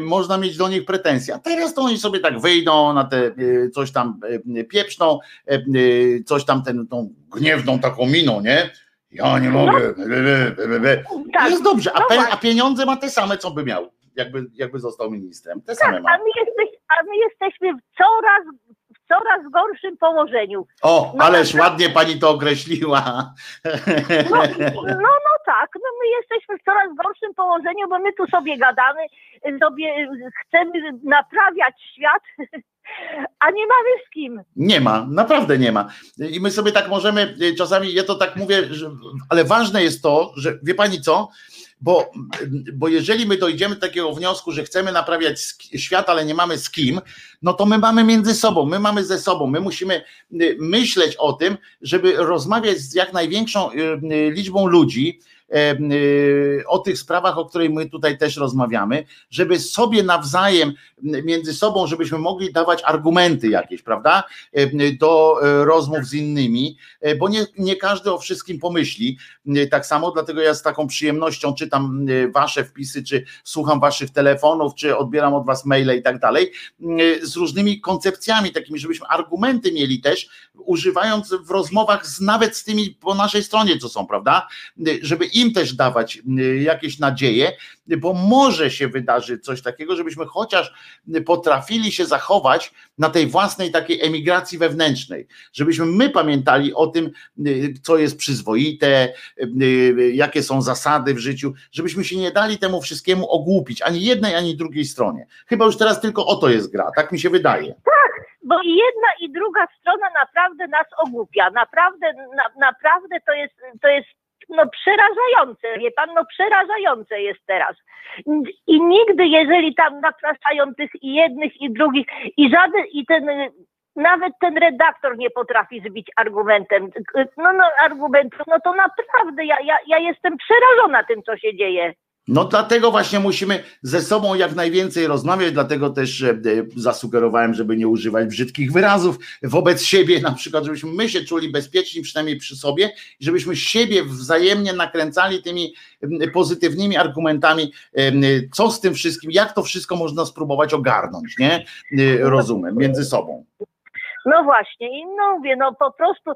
można mieć do nich pretensje. A teraz to oni sobie tak wyjdą na te y, coś tam y, pieprzną, y, y, coś tam ten, tą gniewną taką miną, nie? Ja nie mogę. be, be, be. tak. Jest dobrze, a, No pe, a pieniądze ma te same, co by miał, jakby, jakby został ministrem. Te same Tak, ma. a my, jesteś, a my jesteśmy coraz, coraz gorszym położeniu. O, No ależ tak. ładnie pani to określiła. No, no, no tak, no my jesteśmy w coraz gorszym położeniu, bo my tu sobie gadamy, sobie chcemy naprawiać świat, a nie mamy z kim. Nie ma, naprawdę nie ma. I my sobie tak możemy, czasami ja to tak mówię, że, ale ważne jest to, że wie pani co, bo, bo jeżeli my dojdziemy do takiego wniosku, że chcemy naprawiać świat, ale nie mamy z kim, no to my mamy między sobą, my mamy ze sobą, my musimy y, myśleć o tym, żeby rozmawiać z jak największą y, y, liczbą ludzi, o tych sprawach, o których my tutaj też rozmawiamy, żeby sobie nawzajem, między sobą, żebyśmy mogli dawać argumenty jakieś, prawda, do e, rozmów z innymi, e, bo nie, nie każdy o wszystkim pomyśli. Tak samo, dlatego ja z taką przyjemnością czytam wasze wpisy, czy słucham waszych telefonów, czy odbieram od was maile i tak dalej, z różnymi koncepcjami takimi, żebyśmy argumenty mieli też, używając w rozmowach z, nawet z tymi po naszej stronie, co są, prawda, żeby im też dawać y, jakieś nadzieje, bo może się wydarzyć coś takiego, żebyśmy chociaż potrafili się zachować na tej własnej takiej emigracji wewnętrznej, żebyśmy my pamiętali o tym, y, co jest przyzwoite, y, jakie są zasady w życiu, żebyśmy się nie dali temu wszystkiemu ogłupić, ani jednej, ani drugiej stronie. Chyba już teraz tylko o to jest gra, tak mi się wydaje. Tak, bo i jedna i druga strona naprawdę nas ogłupia. Naprawdę, na, naprawdę to jest, to jest no przerażające, wie pan, no przerażające jest teraz. I nigdy, jeżeli tam napraszają tych i jednych i drugich i żaden, i ten nawet ten redaktor nie potrafi zbić argumentem, no, no argumentów, no to naprawdę ja, ja, ja jestem przerażona tym, co się dzieje. No dlatego właśnie musimy ze sobą jak najwięcej rozmawiać, dlatego też e, zasugerowałem, żeby nie używać brzydkich wyrazów wobec siebie, na przykład, żebyśmy my się czuli bezpieczni przynajmniej przy sobie, żebyśmy siebie wzajemnie nakręcali tymi pozytywnymi argumentami, co z tym wszystkim, jak to wszystko można spróbować ogarnąć, nie? E, rozumiem, między sobą. No właśnie, i no mówię, no po prostu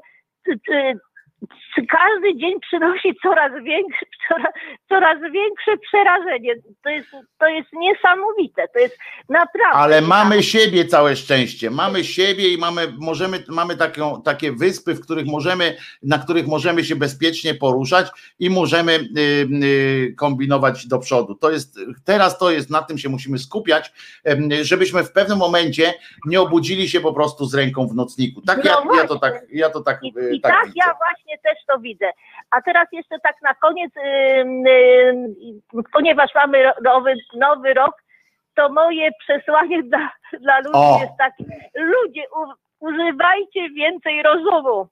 każdy dzień przynosi coraz większe, coraz, coraz większe przerażenie. To jest, to jest niesamowite, to jest naprawdę. Ale mamy siebie całe szczęście, mamy siebie i mamy, możemy, mamy taką, takie wyspy, w których możemy, na których możemy się bezpiecznie poruszać i możemy y, y, kombinować do przodu. To jest, teraz to jest, na tym się musimy skupiać, y, żebyśmy w pewnym momencie nie obudzili się po prostu z ręką w nocniku. Tak no ja, ja, to tak, ja to tak, I, i tak, tak ja właśnie też to widzę. A teraz jeszcze tak na koniec, ponieważ mamy nowy, nowy rok, to moje przesłanie dla, dla ludzi o. jest takie, ludzie u, używajcie więcej rozumu.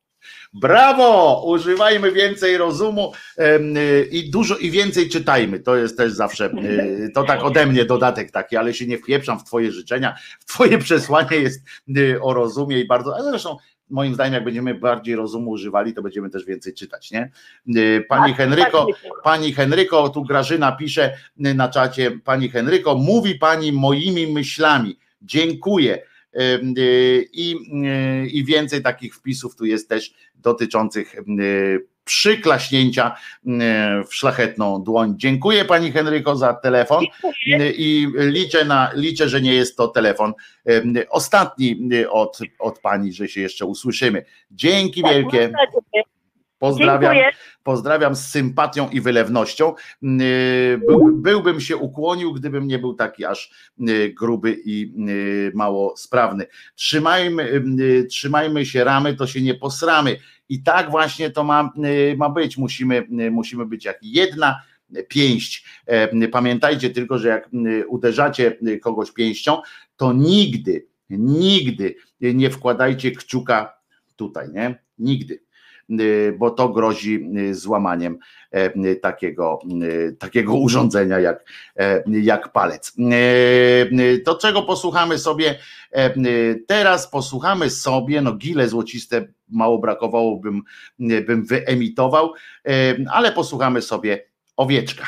Brawo! Używajmy więcej rozumu i dużo i więcej czytajmy. To jest też zawsze, y, to tak ode mnie dodatek taki, ale się nie wpieprzam w Twoje życzenia. Twoje przesłanie jest y, o rozumie i bardzo, ale zresztą moim zdaniem, jak będziemy bardziej rozumu używali, to będziemy też więcej czytać, nie? Pani tak, Henryko, tak, pani Henryko, tu Grażyna pisze na czacie, pani Henryko, mówi pani moimi myślami. Dziękuję. I, I więcej takich wpisów tu jest też dotyczących przyklaśnięcia w szlachetną dłoń. Dziękuję Pani Henryko za telefon i liczę, na, liczę, że nie jest to telefon ostatni od, od Pani, że się jeszcze usłyszymy. Dzięki tak, wielkie. Pozdrawiam, pozdrawiam z sympatią i wylewnością. Był, byłbym się ukłonił, gdybym nie był taki aż gruby i mało sprawny. Trzymajmy, trzymajmy się ramy, to się nie posramy. I tak właśnie to ma, ma być. Musimy, musimy być jak jedna pięść. Pamiętajcie tylko, że jak uderzacie kogoś pięścią, to nigdy, nigdy nie wkładajcie kciuka tutaj, nie? Nigdy Y, bo to grozi y, złamaniem e, takiego, y, takiego urządzenia jak, e, jak palec. E, to czego posłuchamy sobie teraz? Posłuchamy sobie, no gile złociste mało brakowało, bym, bym wyemitował, ale posłuchamy sobie owieczka.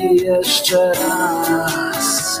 I jeszcze raz.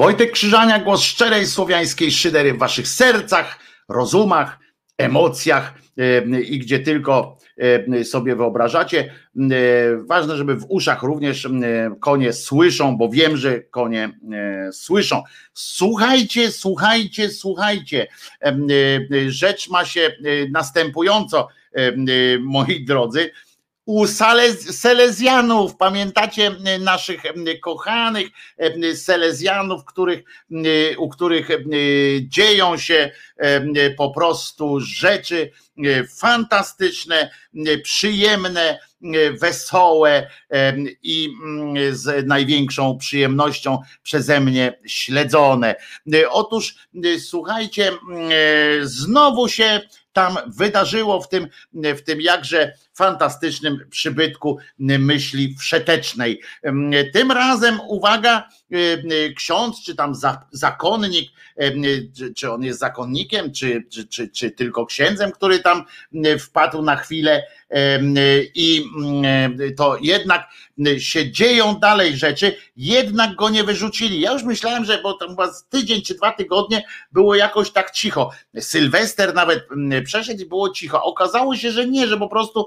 Wojtek Krzyżania, głos szczerej słowiańskiej szydery w waszych sercach, rozumach, emocjach e, i gdzie tylko e, sobie wyobrażacie. E, Ważne, żeby w uszach również konie słyszą, bo wiem, że konie słyszą. Słuchajcie, słuchajcie, słuchajcie. Rzecz ma się następująco, moi drodzy u Selezjanów, pamiętacie e, naszych e, kochanych e, Selezjanów, których, u których dzieją się po prostu rzeczy fantastyczne, przyjemne, wesołe i mm, z największą przyjemnością przeze mnie śledzone. Otóż słuchajcie, znowu się tam wydarzyło w tym, w tym jakże fantastycznym przybytku myśli wszetecznej. Tym razem, uwaga, ksiądz, czy tam za- zakonnik, czy- on jest zakonnikiem, czy, czy, czy, czy tylko księdzem, który tam wpadł na chwilę i to jednak się dzieją dalej rzeczy, jednak go nie wyrzucili. Ja już myślałem, że bo tam chyba tydzień czy dwa tygodnie było jakoś tak cicho. Sylwester nawet przeszedł i było cicho. Okazało się, że nie, że po prostu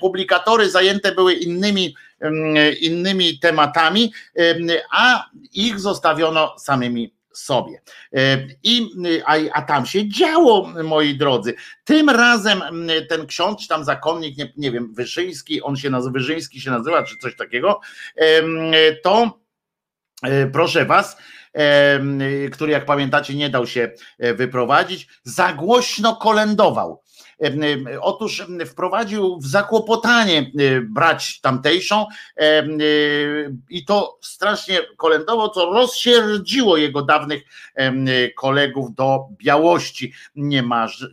publikatory zajęte były innymi, mm, innymi tematami, em, a ich zostawiono samymi sobie. E, I, a, a tam się działo, moi drodzy. Tym razem mm, ten ksiądz, tam zakonnik, nie, nie wiem, Wyszyński, on się nazywa, Wyszyński się nazywa, czy coś takiego, to e, proszę was, który jak pamiętacie nie dał się e, wyprowadzić, za głośno kolędował. Otóż wprowadził w zakłopotanie brać tamtejszą i to strasznie kolędowo, co rozsierdziło jego dawnych kolegów do białości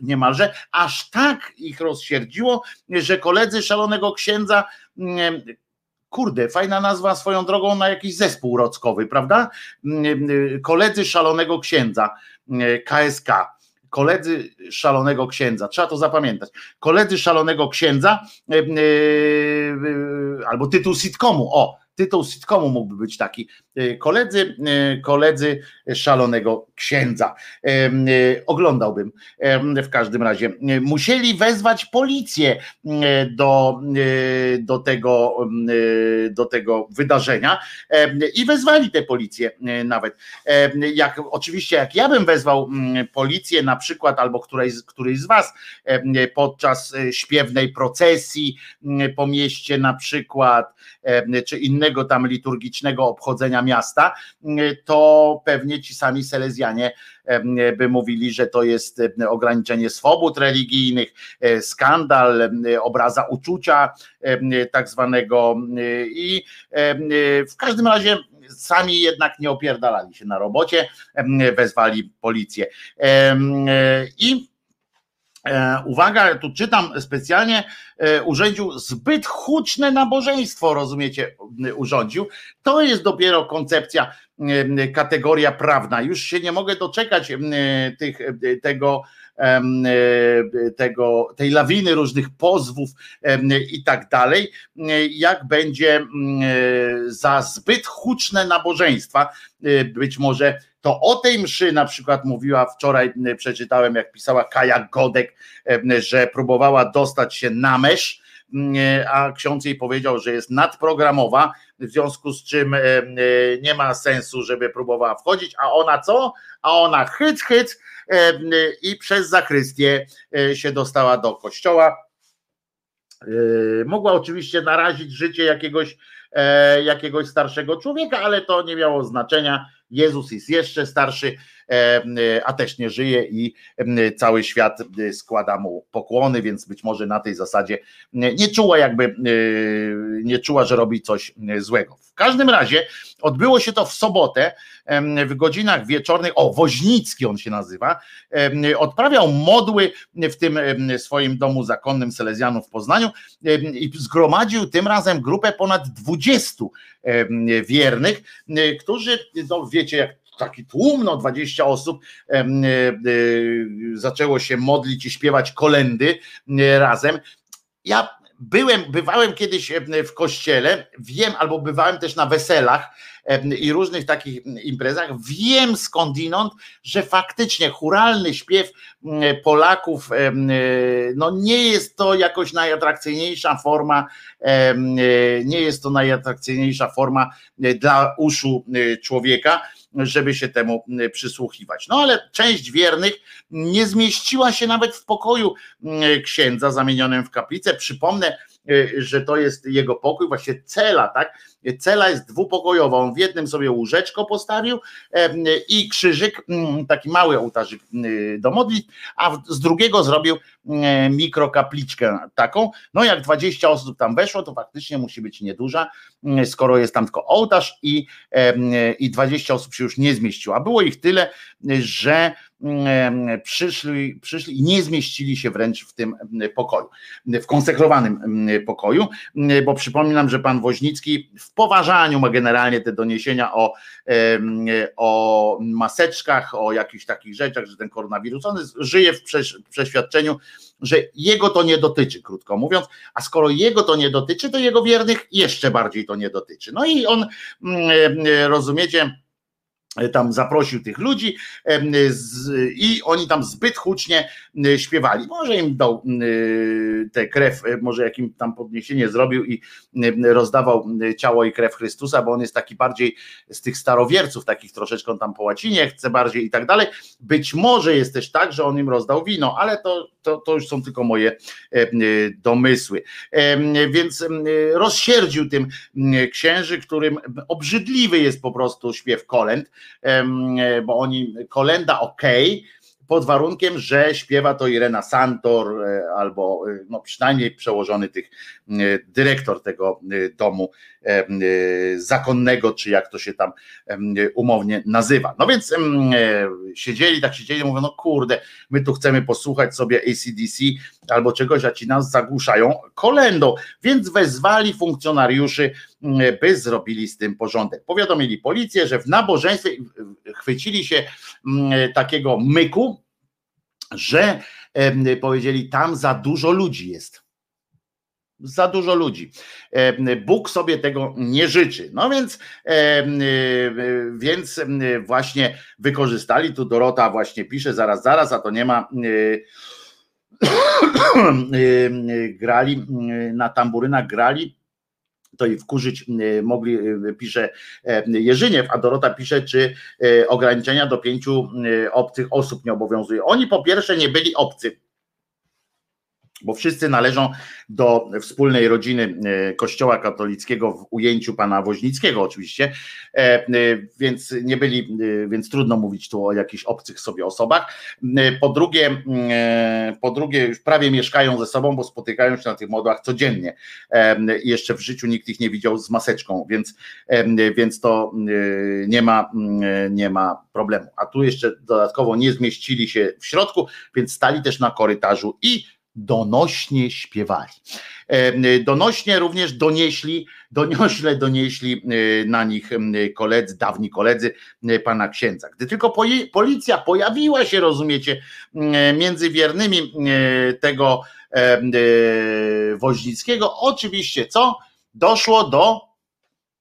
niemalże, aż tak ich rozsierdziło, że koledzy szalonego księdza kurde, fajna nazwa swoją drogą na jakiś zespół rockowy, prawda? Koledzy szalonego księdza KSK koledzy szalonego księdza, trzeba to zapamiętać. Koledzy szalonego księdza, e, e, e, albo tytuł sitcomu, o, tytuł sitcomu mógłby być taki. Koledzy, koledzy szalonego księdza. Oglądałbym w każdym razie. Musieli wezwać policję do, do, tego, do tego wydarzenia i wezwali tę policję nawet. Jak, oczywiście, jak ja bym wezwał policję na przykład, albo którejś, któryś z was podczas śpiewnej procesji po mieście na przykład, czy innego tam liturgicznego obchodzenia miasta, to pewnie ci sami Selezjanie by mówili, że to jest ograniczenie swobód religijnych, e, skandal, obraza uczucia tak zwanego i w każdym razie sami jednak nie opierdalali się na robocie, wezwali policję. I E, uwaga, tu czytam specjalnie, e, urządził zbyt huczne nabożeństwo, rozumiecie, urządził. To jest dopiero koncepcja, kategoria prawna. Już się nie mogę doczekać tych, tego, tego, tej lawiny różnych pozwów i tak dalej, jak będzie za zbyt huczne nabożeństwa, e, być może to o tej mszy na przykład mówiła wczoraj, przeczytałem, jak pisała Kaja Godek, że próbowała dostać się na mesz, a ksiądz jej powiedział, że jest nadprogramowa, w związku z czym nie ma sensu, żeby próbowała wchodzić, a ona co? A ona hyc, hyc i przez zakrystię e, się dostała do kościoła. E, mogła oczywiście narazić życie jakiegoś, e, jakiegoś starszego człowieka, ale to nie miało znaczenia Jezus jest jeszcze starszy, a też nie żyje i cały świat e, składa mu pokłony, więc być może na tej zasadzie nie czuła jakby, e, nie czuła, że robi coś złego. W każdym razie odbyło się to w sobotę w godzinach wieczornych, o Woźnicki on się nazywa, odprawiał modły w tym swoim domu zakonnym Selezjanów w Poznaniu i zgromadził tym razem grupę ponad 20 wiernych, którzy, no wiecie, jak taki tłum, no 20 osób e, e, zaczęło się modlić i śpiewać kolendy razem. Ja byłem, bywałem kiedyś w kościele, wiem, albo bywałem też na weselach i różnych takich imprezach, wiem skądinąd, że faktycznie churalny śpiew Polaków, no nie jest to jakoś najatrakcyjniejsza forma, nie jest to najatrakcyjniejsza forma dla uszu człowieka żeby się temu przysłuchiwać. No ale część wiernych nie zmieściła się nawet w pokoju księdza zamienionym w kaplicę. Przypomnę, że to jest jego pokój, właśnie cela, tak? Cela jest dwupokojowa. On w jednym sobie łóżeczko postawił i krzyżyk, mm, taki mały ołtarzyk y, do modlitw, a z drugiego zrobił mikrokapliczkę taką. No jak 20 osób tam weszło, to faktycznie musi być nieduża, mm, skoro jest tam tylko ołtarz i, i 20 osób się już nie zmieściło. A było ich tyle, że przyszli, przyszli i nie zmieścili się wręcz w tym pokoju, w konsekrowanym pokoju, bo przypominam, że pan Woźnicki w poważaniu ma generalnie te doniesienia o, o maseczkach, o jakichś takich rzeczach, że ten koronawirus, on żyje w przeświadczeniu, że jego to nie dotyczy, krótko mówiąc, a skoro jego to nie dotyczy, to jego wiernych jeszcze bardziej to nie dotyczy. No i on, rozumiecie, tam zaprosił tych ludzi i oni tam zbyt hucznie śpiewali. Może im dał tę krew, może jakim tam podniesienie zrobił i rozdawał ciało i krew Chrystusa, bo on jest taki bardziej z tych starowierców, takich troszeczkę tam po łacinie chce bardziej i tak dalej. Być może jest też tak, że on im rozdał wino, ale to, to, to już są tylko moje domysły. Więc rozsierdził tym księży, którym obrzydliwy jest po prostu śpiew kolęd, bo oni kolenda ok, pod warunkiem, że śpiewa to Irena Santor albo no przynajmniej przełożony tych dyrektor tego domu zakonnego, czy jak to się tam umownie nazywa. No więc siedzieli, tak siedzieli, mówią, no kurde, my tu chcemy posłuchać sobie ACDC albo czegoś, a ci nas zagłuszają kolendą, więc wezwali funkcjonariuszy, by zrobili z tym porządek. Powiadomili policję, że w nabożeństwie chwycili się takiego myku, że powiedzieli, tam za dużo ludzi jest za dużo ludzi. Bóg sobie tego nie życzy. No więc, więc właśnie wykorzystali, tu Dorota właśnie pisze, zaraz, zaraz, a to nie ma grali na tamburynach grali to i wkurzyć mogli, pisze Jerzyniew, a Dorota pisze, czy ograniczenia do pięciu obcych osób nie obowiązuje. Oni po pierwsze nie byli obcy, bo wszyscy należą do wspólnej rodziny e, Kościoła katolickiego w ujęciu pana Woźnickiego oczywiście, e, e, więc nie byli, więc trudno mówić tu o jakichś obcych sobie osobach. Po drugie, po drugie już prawie mieszkają ze sobą, bo spotykają się na tych modłach codziennie. Jeszcze w życiu nikt ich nie widział z maseczką, więc, więc to nie ma, nie ma problemu. A tu jeszcze dodatkowo nie zmieścili się w środku, więc stali też na korytarzu i donośnie śpiewali. E, donośnie również donieśli, doniośle donieśli e, na nich koledzy, dawni koledzy pana księdza. Gdy tylko policja pojawiła się, rozumiecie, między wiernymi tego Woźnickiego, oczywiście co? Doszło do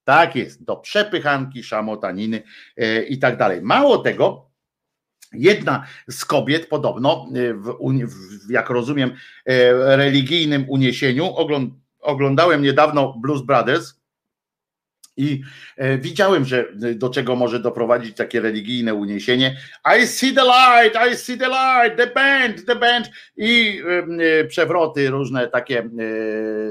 tak jest, do przepychanki, szamotaniny e, i tak dalej. Mało tego, Jedna z kobiet podobno, y, w, jak rozumiem, y, religijnym uniesieniu, oglądałem niedawno Blues Brothers i e, widziałem, że e, do czego może doprowadzić takie religijne uniesienie. I see the light, I see the light, the band, the band i e, przewroty różne takie.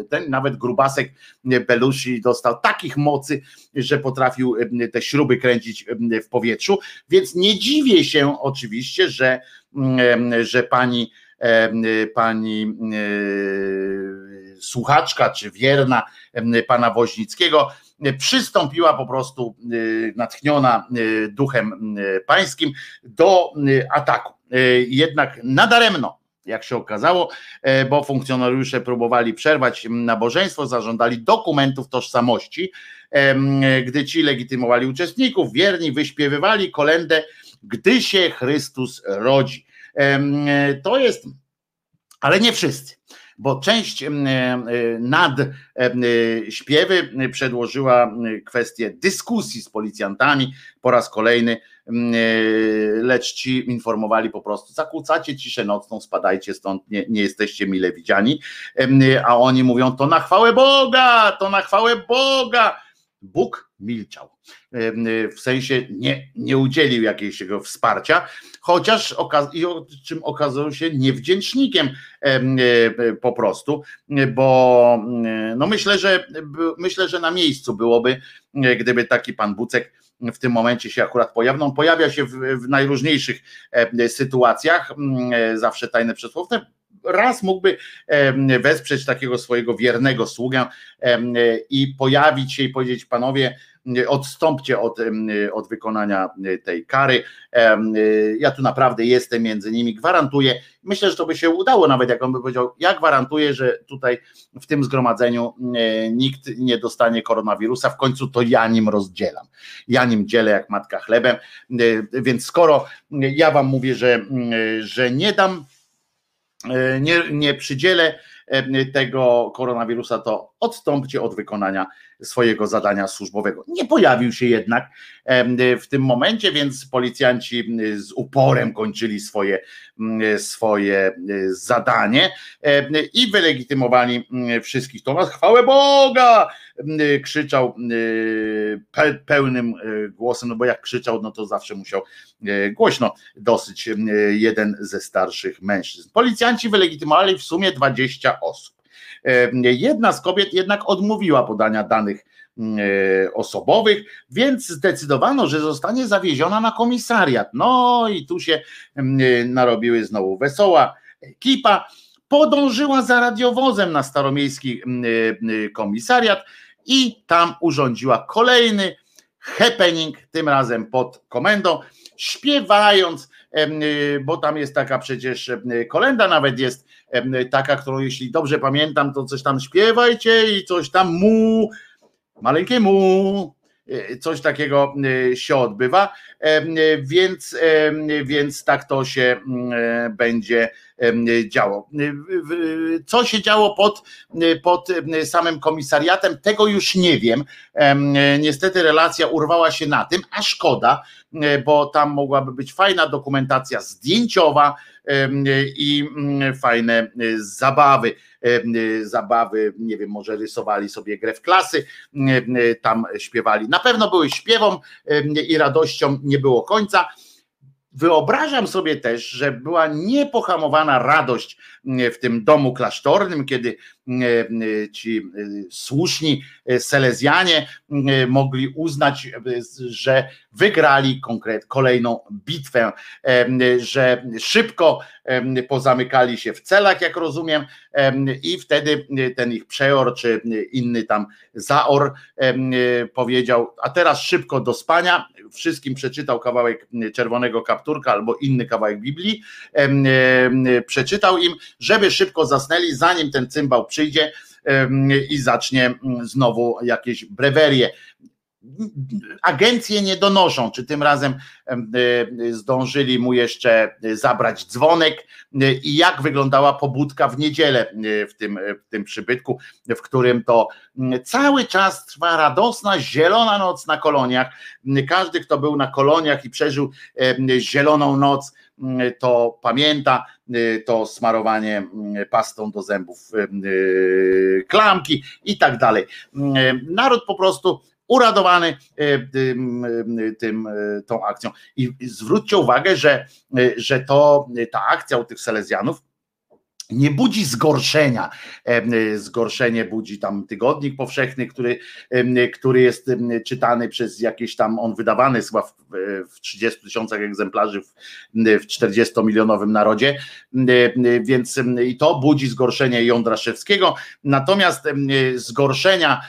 Ten nawet grubasek Belushi dostał takich mocy, że potrafił te śruby kręcić w powietrzu. Więc nie dziwię się oczywiście, że, że pani pani słuchaczka czy wierna pana Woźnickiego przystąpiła po prostu y, natchniona y, duchem y, pańskim do ataku. Jednak nadaremno, jak się okazało, bo funkcjonariusze próbowali przerwać nabożeństwo, zażądali dokumentów tożsamości, gdy ci legitymowali uczestników, wierni wyśpiewywali kolendę, gdy się Chrystus rodzi. To jest, ale nie wszyscy bo część e, e, nad e, śpiewy przedłożyła kwestię dyskusji z policjantami. Po raz kolejny, lecz ci informowali po prostu, zakłócacie ciszę nocną, spadajcie stąd, nie, nie jesteście mile widziani, a oni mówią, to na chwałę Boga, to na chwałę Boga, Bóg milczał. W sensie nie, nie udzielił jakiegoś wsparcia, chociaż i o czym okazał się niewdzięcznikiem e, po prostu, bo no myślę, że myślę, że na miejscu byłoby, gdyby taki pan Bucek w tym momencie się akurat pojawił. No, pojawia się w, w najróżniejszych sytuacjach, zawsze tajne przesłowne, raz mógłby wesprzeć takiego swojego wiernego sługę i pojawić się i powiedzieć, panowie, odstąpcie od, od wykonania tej kary. Ja tu naprawdę jestem między nimi, gwarantuję. Myślę, że to by się udało, nawet jak on by powiedział, ja gwarantuję, że tutaj w tym zgromadzeniu nikt nie dostanie koronawirusa, w końcu to ja nim rozdzielam. Ja nim dzielę jak matka chlebem, więc skoro ja wam mówię, że, że nie dam E, nie, nie przydzielę e, tego koronawirusa, to odstąpcie od wykonania swojego zadania służbowego. Nie pojawił się jednak e, w tym momencie, więc policjanci z uporem kończyli swoje, swoje zadanie i wylegitymowali wszystkich. To chwałę Boga! Krzyczał pełnym głosem, no bo jak krzyczał, no to zawsze musiał głośno dosyć jeden ze starszych mężczyzn. Policjanci wylegitymowali w sumie 20 osób. Jedna z kobiet jednak odmówiła podania danych osobowych, więc zdecydowano, że zostanie zawieziona na komisariat. No i tu się narobiły znowu wesoła ekipa. Podążyła za radiowozem na staromiejski komisariat i tam urządziła kolejny happening, tym razem pod komendą, śpiewając, bo tam jest taka przecież kolenda, nawet jest taka, którą jeśli dobrze pamiętam, to coś tam śpiewajcie i coś tam mu, maleńkie mu, e, coś takiego e, się odbywa, więc, więc tak to się mm, będzie działo. Co się działo pod, pod samym komisariatem, tego już nie wiem. Niestety relacja urwała się na tym, a szkoda, bo tam mogłaby być fajna dokumentacja zdjęciowa i fajne zabawy. Zabawy, nie wiem, może rysowali sobie grę w klasy, tam śpiewali. Na pewno były śpiewą i radością, nie było końca. Wyobrażam sobie też, że była niepohamowana radość w tym domu klasztornym, kiedy ci słuszni Selezjanie mogli uznać, że wygrali konkret, kolejną bitwę, że szybko pozamykali się w celach, jak rozumiem, i wtedy ten ich przeor czy inny tam zaor powiedział, a teraz szybko do spania, wszystkim przeczytał kawałek czerwonego kapturka albo inny kawałek Biblii, przeczytał im, żeby szybko zasnęli, zanim ten cymbał przyjdzie i zacznie znowu jakieś brewerie agencje nie donoszą, czy tym razem zdążyli mu jeszcze zabrać dzwonek i jak wyglądała pobudka w niedzielę w tym, w tym przybytku, w którym to cały czas trwa radosna, zielona noc na koloniach. Każdy, kto był na koloniach i przeżył zieloną noc, to pamięta to smarowanie pastą do zębów klamki i tak dalej. Naród po prostu uradowany tym, tą akcją. I zwróćcie uwagę, że, że to ta akcja u tych Selezjanów nie budzi zgorszenia. Zgorszenie budzi tam tygodnik powszechny, który, który jest czytany przez jakieś tam, on wydawany chyba w, w 30 tysiącach egzemplarzy w, w 40-milionowym narodzie, więc i to budzi zgorszenie Jądraszewskiego. Natomiast zgorszenia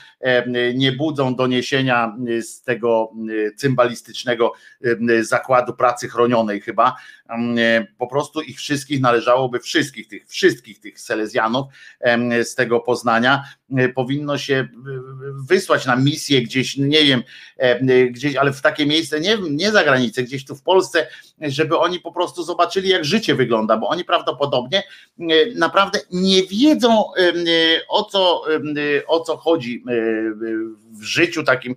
nie budzą doniesienia z tego cymbalistycznego zakładu pracy chronionej chyba. Po prostu ich wszystkich należałoby, wszystkich tych, wszystkich tych Selezjanów z tego Poznania powinno się wysłać na misję gdzieś, nie wiem, gdzieś, ale w takie miejsce, nie, nie za granicę, gdzieś tu w Polsce, żeby oni po prostu zobaczyli, jak życie wygląda, bo oni prawdopodobnie naprawdę nie wiedzą o co, o co chodzi w życiu takim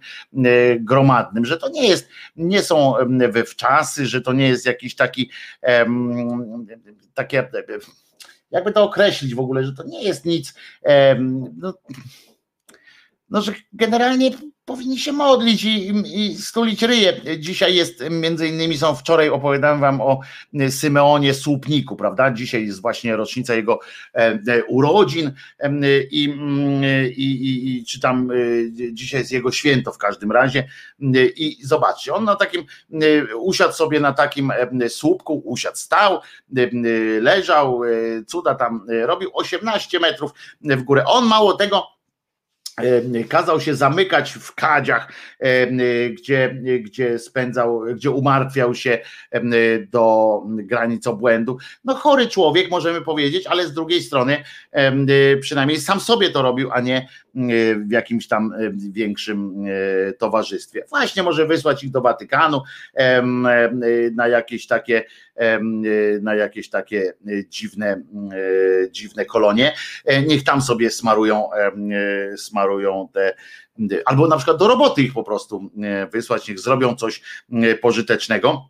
gromadnym, że to nie jest, nie są wywczasy, że to nie jest jakiś taki takie jakby to określić w ogóle, że to nie jest nic, no, no że generalnie powinni się modlić i, i stulić ryje. Dzisiaj jest, między innymi są, wczoraj opowiadałem wam o Symeonie Słupniku, prawda? Dzisiaj jest właśnie rocznica jego e, e, urodzin i, i, i, i czy tam e, dzisiaj jest jego święto w każdym razie i zobaczcie, on na takim, usiadł sobie na takim słupku, usiadł, stał, leżał, cuda tam robił 18 metrów w górę. On mało tego kazał się zamykać w kadziach, gdzie, gdzie spędzał, gdzie umartwiał się do granic obłędu. No chory człowiek, możemy powiedzieć, ale z drugiej strony przynajmniej sam sobie to robił, a nie w jakimś tam większym towarzystwie. Właśnie może wysłać ich do Watykanu na jakieś takie na jakieś takie dziwne, dziwne kolonie. Niech tam sobie smarują, smarują te albo na przykład do roboty ich po prostu wysłać, niech zrobią coś pożytecznego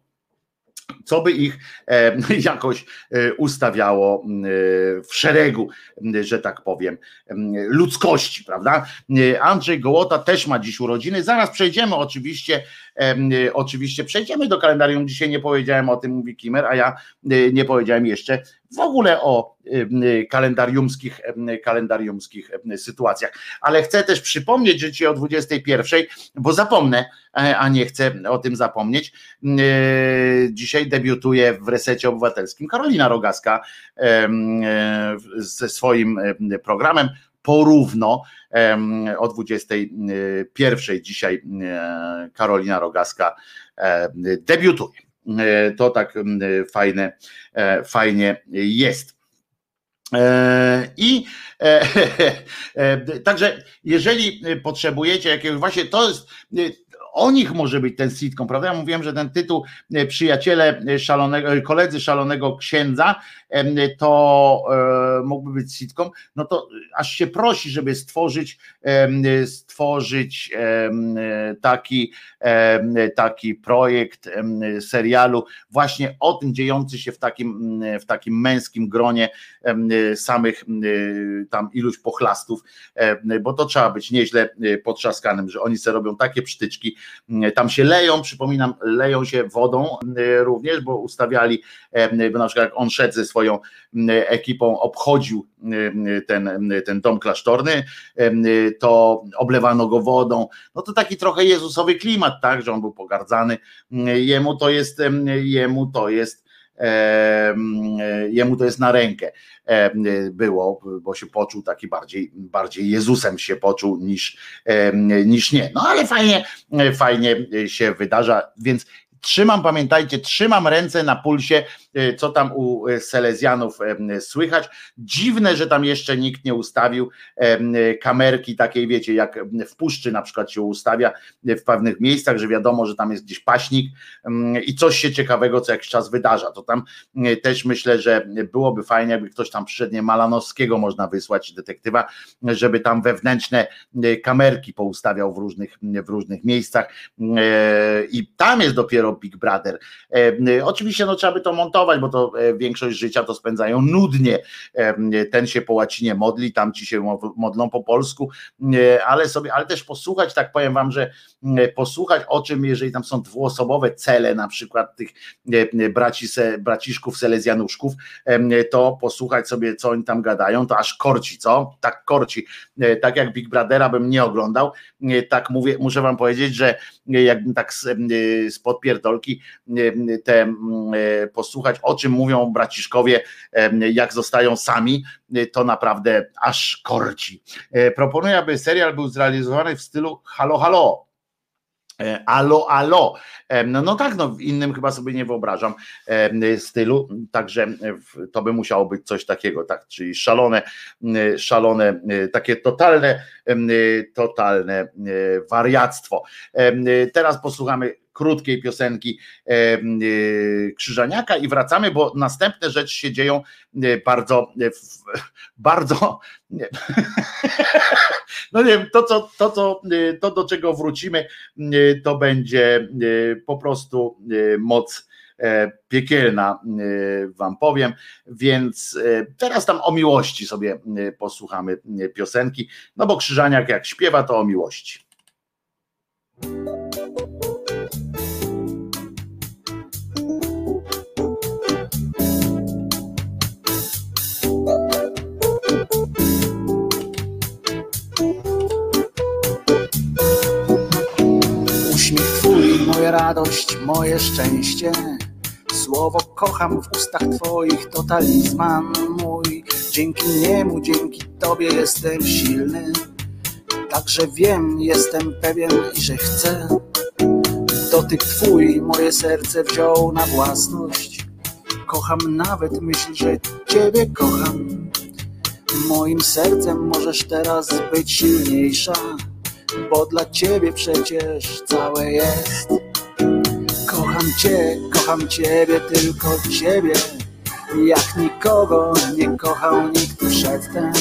co by ich e, jakoś e, ustawiało e, w szeregu, że tak powiem, ludzkości, prawda? Andrzej Gołota też ma dziś urodziny. Zaraz przejdziemy oczywiście, oczywiście przejdziemy do kalendarium. Dzisiaj nie powiedziałem o tym, mówi Kimer, a ja nie powiedziałem jeszcze w ogóle o kalendariumskich, kalendariumskich sytuacjach. Ale chcę też przypomnieć, że dzisiaj o 21, bo zapomnę, e, a nie chcę o tym zapomnieć. Dzisiaj debiutuje w resecie obywatelskim Karolina Rogaska e, ze swoim programem porówno o 21 dzisiaj Karolina Rogaska debiutuje. To tak fajne, fajnie jest. I także jeżeli potrzebujecie jakiegoś, właśnie to jest o nich może być ten sitcom, prawda? Ja mówiłem, że ten tytuł e, Przyjaciele szalonego, e, koledzy szalonego księdza to e, mógłby być sitcom, no to aż się prosi, żeby stworzyć stworzyć taki, taki projekt serialu właśnie o tym dziejący się w takim, w takim męskim gronie samych tam iluś pochlastów, bo to trzeba być nieźle potrzaskanym, że oni sobie robią takie psztyczki, tam się leją, przypominam, leją się wodą również, bo ustawiali, bo na przykład jak on szedł ze swoją ekipą, obchodził ten, ten dom klasztorny, to oblewano go wodą, no to taki trochę Jezusowy klimat, tak, że on był pogardzany, jemu to jest, jemu to jest jemu to jest na rękę było, bo się poczuł taki bardziej, bardziej Jezusem się poczuł niż, niż nie. No ale fajnie, fajnie się wydarza, więc Trzymam, pamiętajcie, trzymam ręce na pulsie, e, co tam u e, Selezjanów słychać. Dziwne, że tam jeszcze nikt nie ustawił kamerki takiej, wiecie, jak w puszczy na przykład się ustawia w pewnych miejscach, że wiadomo, że tam jest gdzieś paśnik i coś się ciekawego co jakiś czas wydarza. To tam też myślę, że byłoby fajnie, jakby ktoś tam przyszedł, nie Malanowskiego można wysłać, detektywa, żeby tam wewnętrzne kamerki poustawiał w różnych, w różnych miejscach i tam jest dopiero Big Brother. E, oczywiście no, trzeba by to montować, bo to e, większość życia to spędzają nudnie. E, ten się po łacinie modli, tam ci się modlą po polsku, ale sobie, ale też posłuchać, tak powiem wam, że posłuchać o czym, jeżeli tam są dwuosobowe cele, na przykład tych braci, braciszków, selezjanuszków, to posłuchać sobie, co oni tam gadają, to aż korci, co? Tak korci. Tak jak Big Brothera bym nie oglądał, tak mówię, muszę wam powiedzieć, że jakbym tak z, z podpierdolki te posłuchać, o czym mówią braciszkowie, jak zostają sami, to naprawdę aż korci. Proponuję, aby serial był zrealizowany w stylu halo, halo, Alo, alo. No, no tak, no w innym chyba sobie nie wyobrażam stylu, także to by musiało być coś takiego, tak, czyli szalone, szalone, takie totalne, totalne wariactwo. Teraz posłuchamy krótkiej piosenki Krzyżaniaka i wracamy, bo następne rzeczy się dzieją bardzo, bardzo no nie wiem, to, co, to, co, to do czego wrócimy, to będzie po prostu moc e, piekielna, wam powiem, więc e, teraz tam o miłości sobie posłuchamy piosenki, no bo Krzyżaniak jak śpiewa, to o miłości. Radość, moje szczęście. Słowo kocham w ustach Twoich, to talizman mój. Dzięki niemu, dzięki Tobie jestem silny. Także wiem, jestem pewien i że chcę. Dotyk Twój moje serce wziął na własność. Kocham nawet myśl, że Ciebie kocham. Moim sercem możesz teraz być silniejsza, bo dla Ciebie przecież całe jest. Kocham Cię, kocham Ciebie, tylko Ciebie. Jak nikogo nie kochał nikt przedtem.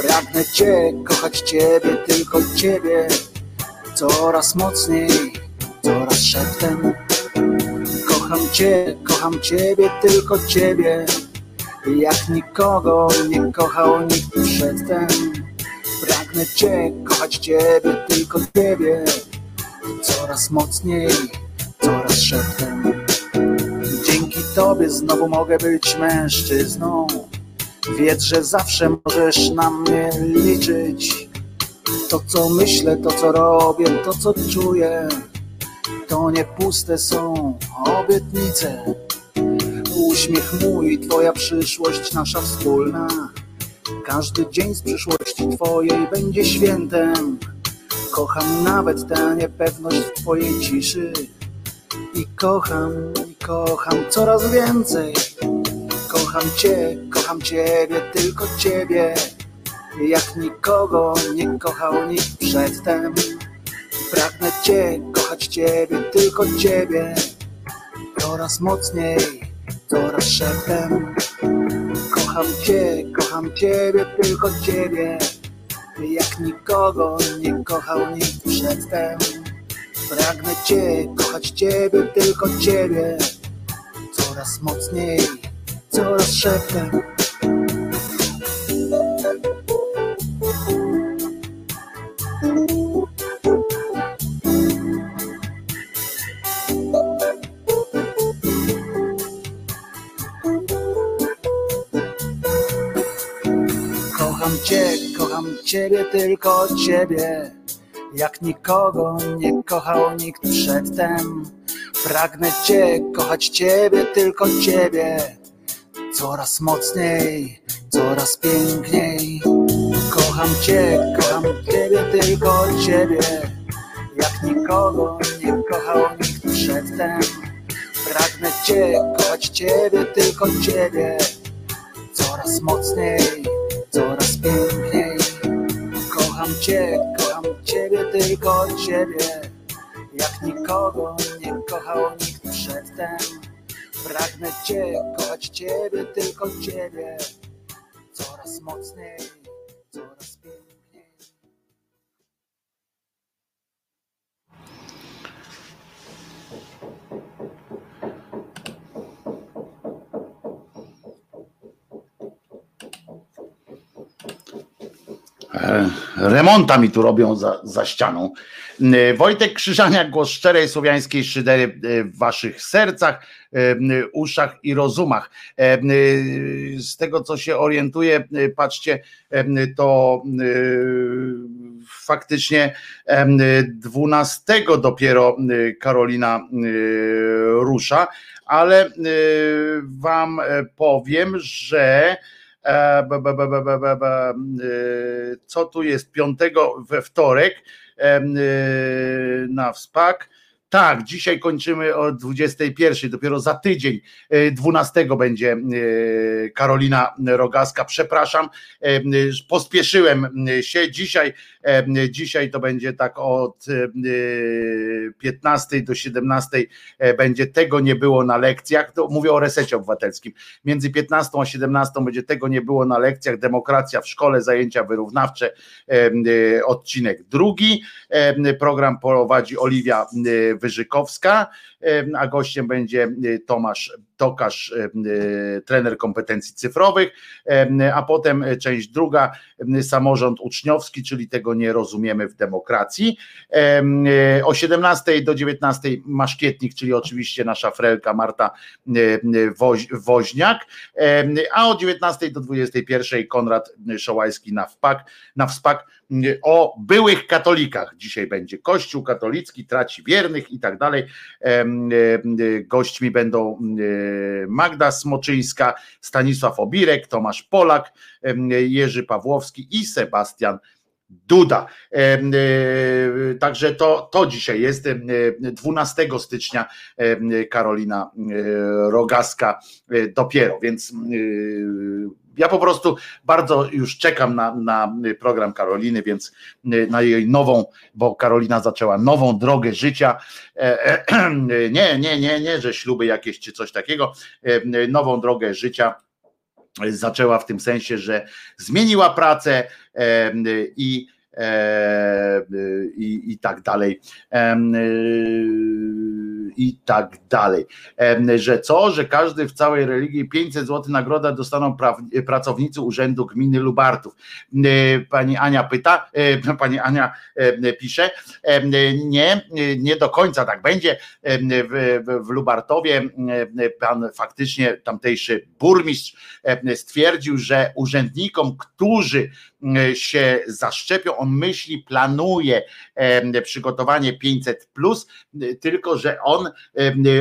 Pragnę Cię, kochać Ciebie, tylko Ciebie. Coraz mocniej, coraz szeptem. Kocham Cię, kocham Ciebie, tylko Ciebie. Jak nikogo nie kochał nikt przedtem. Pragnę Cię, kochać Ciebie, tylko Ciebie. Coraz mocniej, Dzięki tobie znowu mogę być mężczyzną. Wiedz, że zawsze możesz na mnie liczyć. To co myślę, to co robię, to co czuję, to nie puste są obietnice. Uśmiech mój, twoja przyszłość, nasza wspólna. Każdy dzień z przyszłości twojej będzie świętem. Kocham nawet tę niepewność w twojej ciszy. I kocham, i kocham coraz więcej. Kocham cię, kocham ciebie, tylko ciebie. Jak nikogo nie kochał nikt przedtem. Pragnę cię, kochać ciebie, tylko ciebie. Coraz mocniej, coraz szeptem. Kocham cię, kocham ciebie, tylko ciebie. Jak nikogo nie kochał nikt przedtem. Pragnę cię, kochać ciebie, tylko ciebie. Coraz mocniej, coraz szeptem. Kocham cię, kocham ciebie, tylko ciebie. Jak nikogo nie kochał nikt przedtem. Pragnę cię, kochać ciebie, tylko ciebie. Coraz mocniej, coraz piękniej. Kocham cię, kocham ciebie, tylko ciebie. Jak nikogo nie kochał nikt przedtem. Pragnę cię, kochać ciebie, tylko ciebie. Coraz mocniej, coraz piękniej. Kocham cię, kocham ciebie, tylko ciebie. Jak nikogo nie kochał nikt przedtem. Pragnę cię, kochać ciebie, tylko ciebie. Coraz mocniej, Remonta mi tu robią za, za ścianą. E, Wojtek Krzyżaniak, głos szczerej słowiańskiej szydery e, w waszych sercach, e, uszach i rozumach. E, e, Z tego co się orientuję, e, patrzcie, e, to e, faktycznie e, 12 dopiero e, Karolina e, rusza, ale e, wam e, powiem, że E, e, co tu jest piątego we wtorek e, na wspak. Tak, dzisiaj kończymy o 21, dopiero za tydzień, e, 12 będzie e, Karolina Rogaska. Przepraszam, e, pospieszyłem się. Dzisiaj, e, dzisiaj to będzie tak od e, 15 do 17 e, będzie tego nie było na lekcjach. To mówię o resecie obywatelskim. Między 15 a 17 będzie tego nie było na lekcjach. Demokracja w szkole, zajęcia wyrównawcze, e, e, odcinek drugi. E, Program prowadzi Oliwia e, Wyżykowska, a gościem będzie e, Tomasz Tokarz, e, trener kompetencji cyfrowych, a potem e, część druga, samorząd uczniowski, czyli tego nie rozumiemy w demokracji. E, O 17 do 19 Maszkietnik, czyli oczywiście nasza frelka Marta e, Woź, Woźniak, a o 19 do 21 Konrad Szołajski na wpak, na wspak o byłych katolikach. Dzisiaj będzie Kościół katolicki, traci wiernych i tak dalej. Gośćmi będą Magda Smoczyńska, Stanisław Obirek, Tomasz Polak, Jerzy Pawłowski i Sebastian Duda. Także to, to dzisiaj jest em, e, 12 stycznia Karolina Rogaska e, dopiero, więc ja po prostu bardzo już czekam na, na program Karoliny, więc na jej nową, bo Karolina zaczęła nową drogę życia. E, e, Nie, nie, nie, nie, że śluby jakieś czy coś takiego. E, Nową drogę życia zaczęła w tym sensie, że zmieniła pracę i i, i tak dalej. I tak dalej. Że co, że każdy w całej religii 500 zł nagroda dostaną pracownicy Urzędu Gminy Lubartów. Pani Ania pyta, pani Ania pisze, nie, nie do końca tak będzie. W, w Lubartowie pan faktycznie tamtejszy burmistrz stwierdził, że urzędnikom, którzy się zaszczepią, on myśli, planuje przygotowanie 500 plus, tylko że on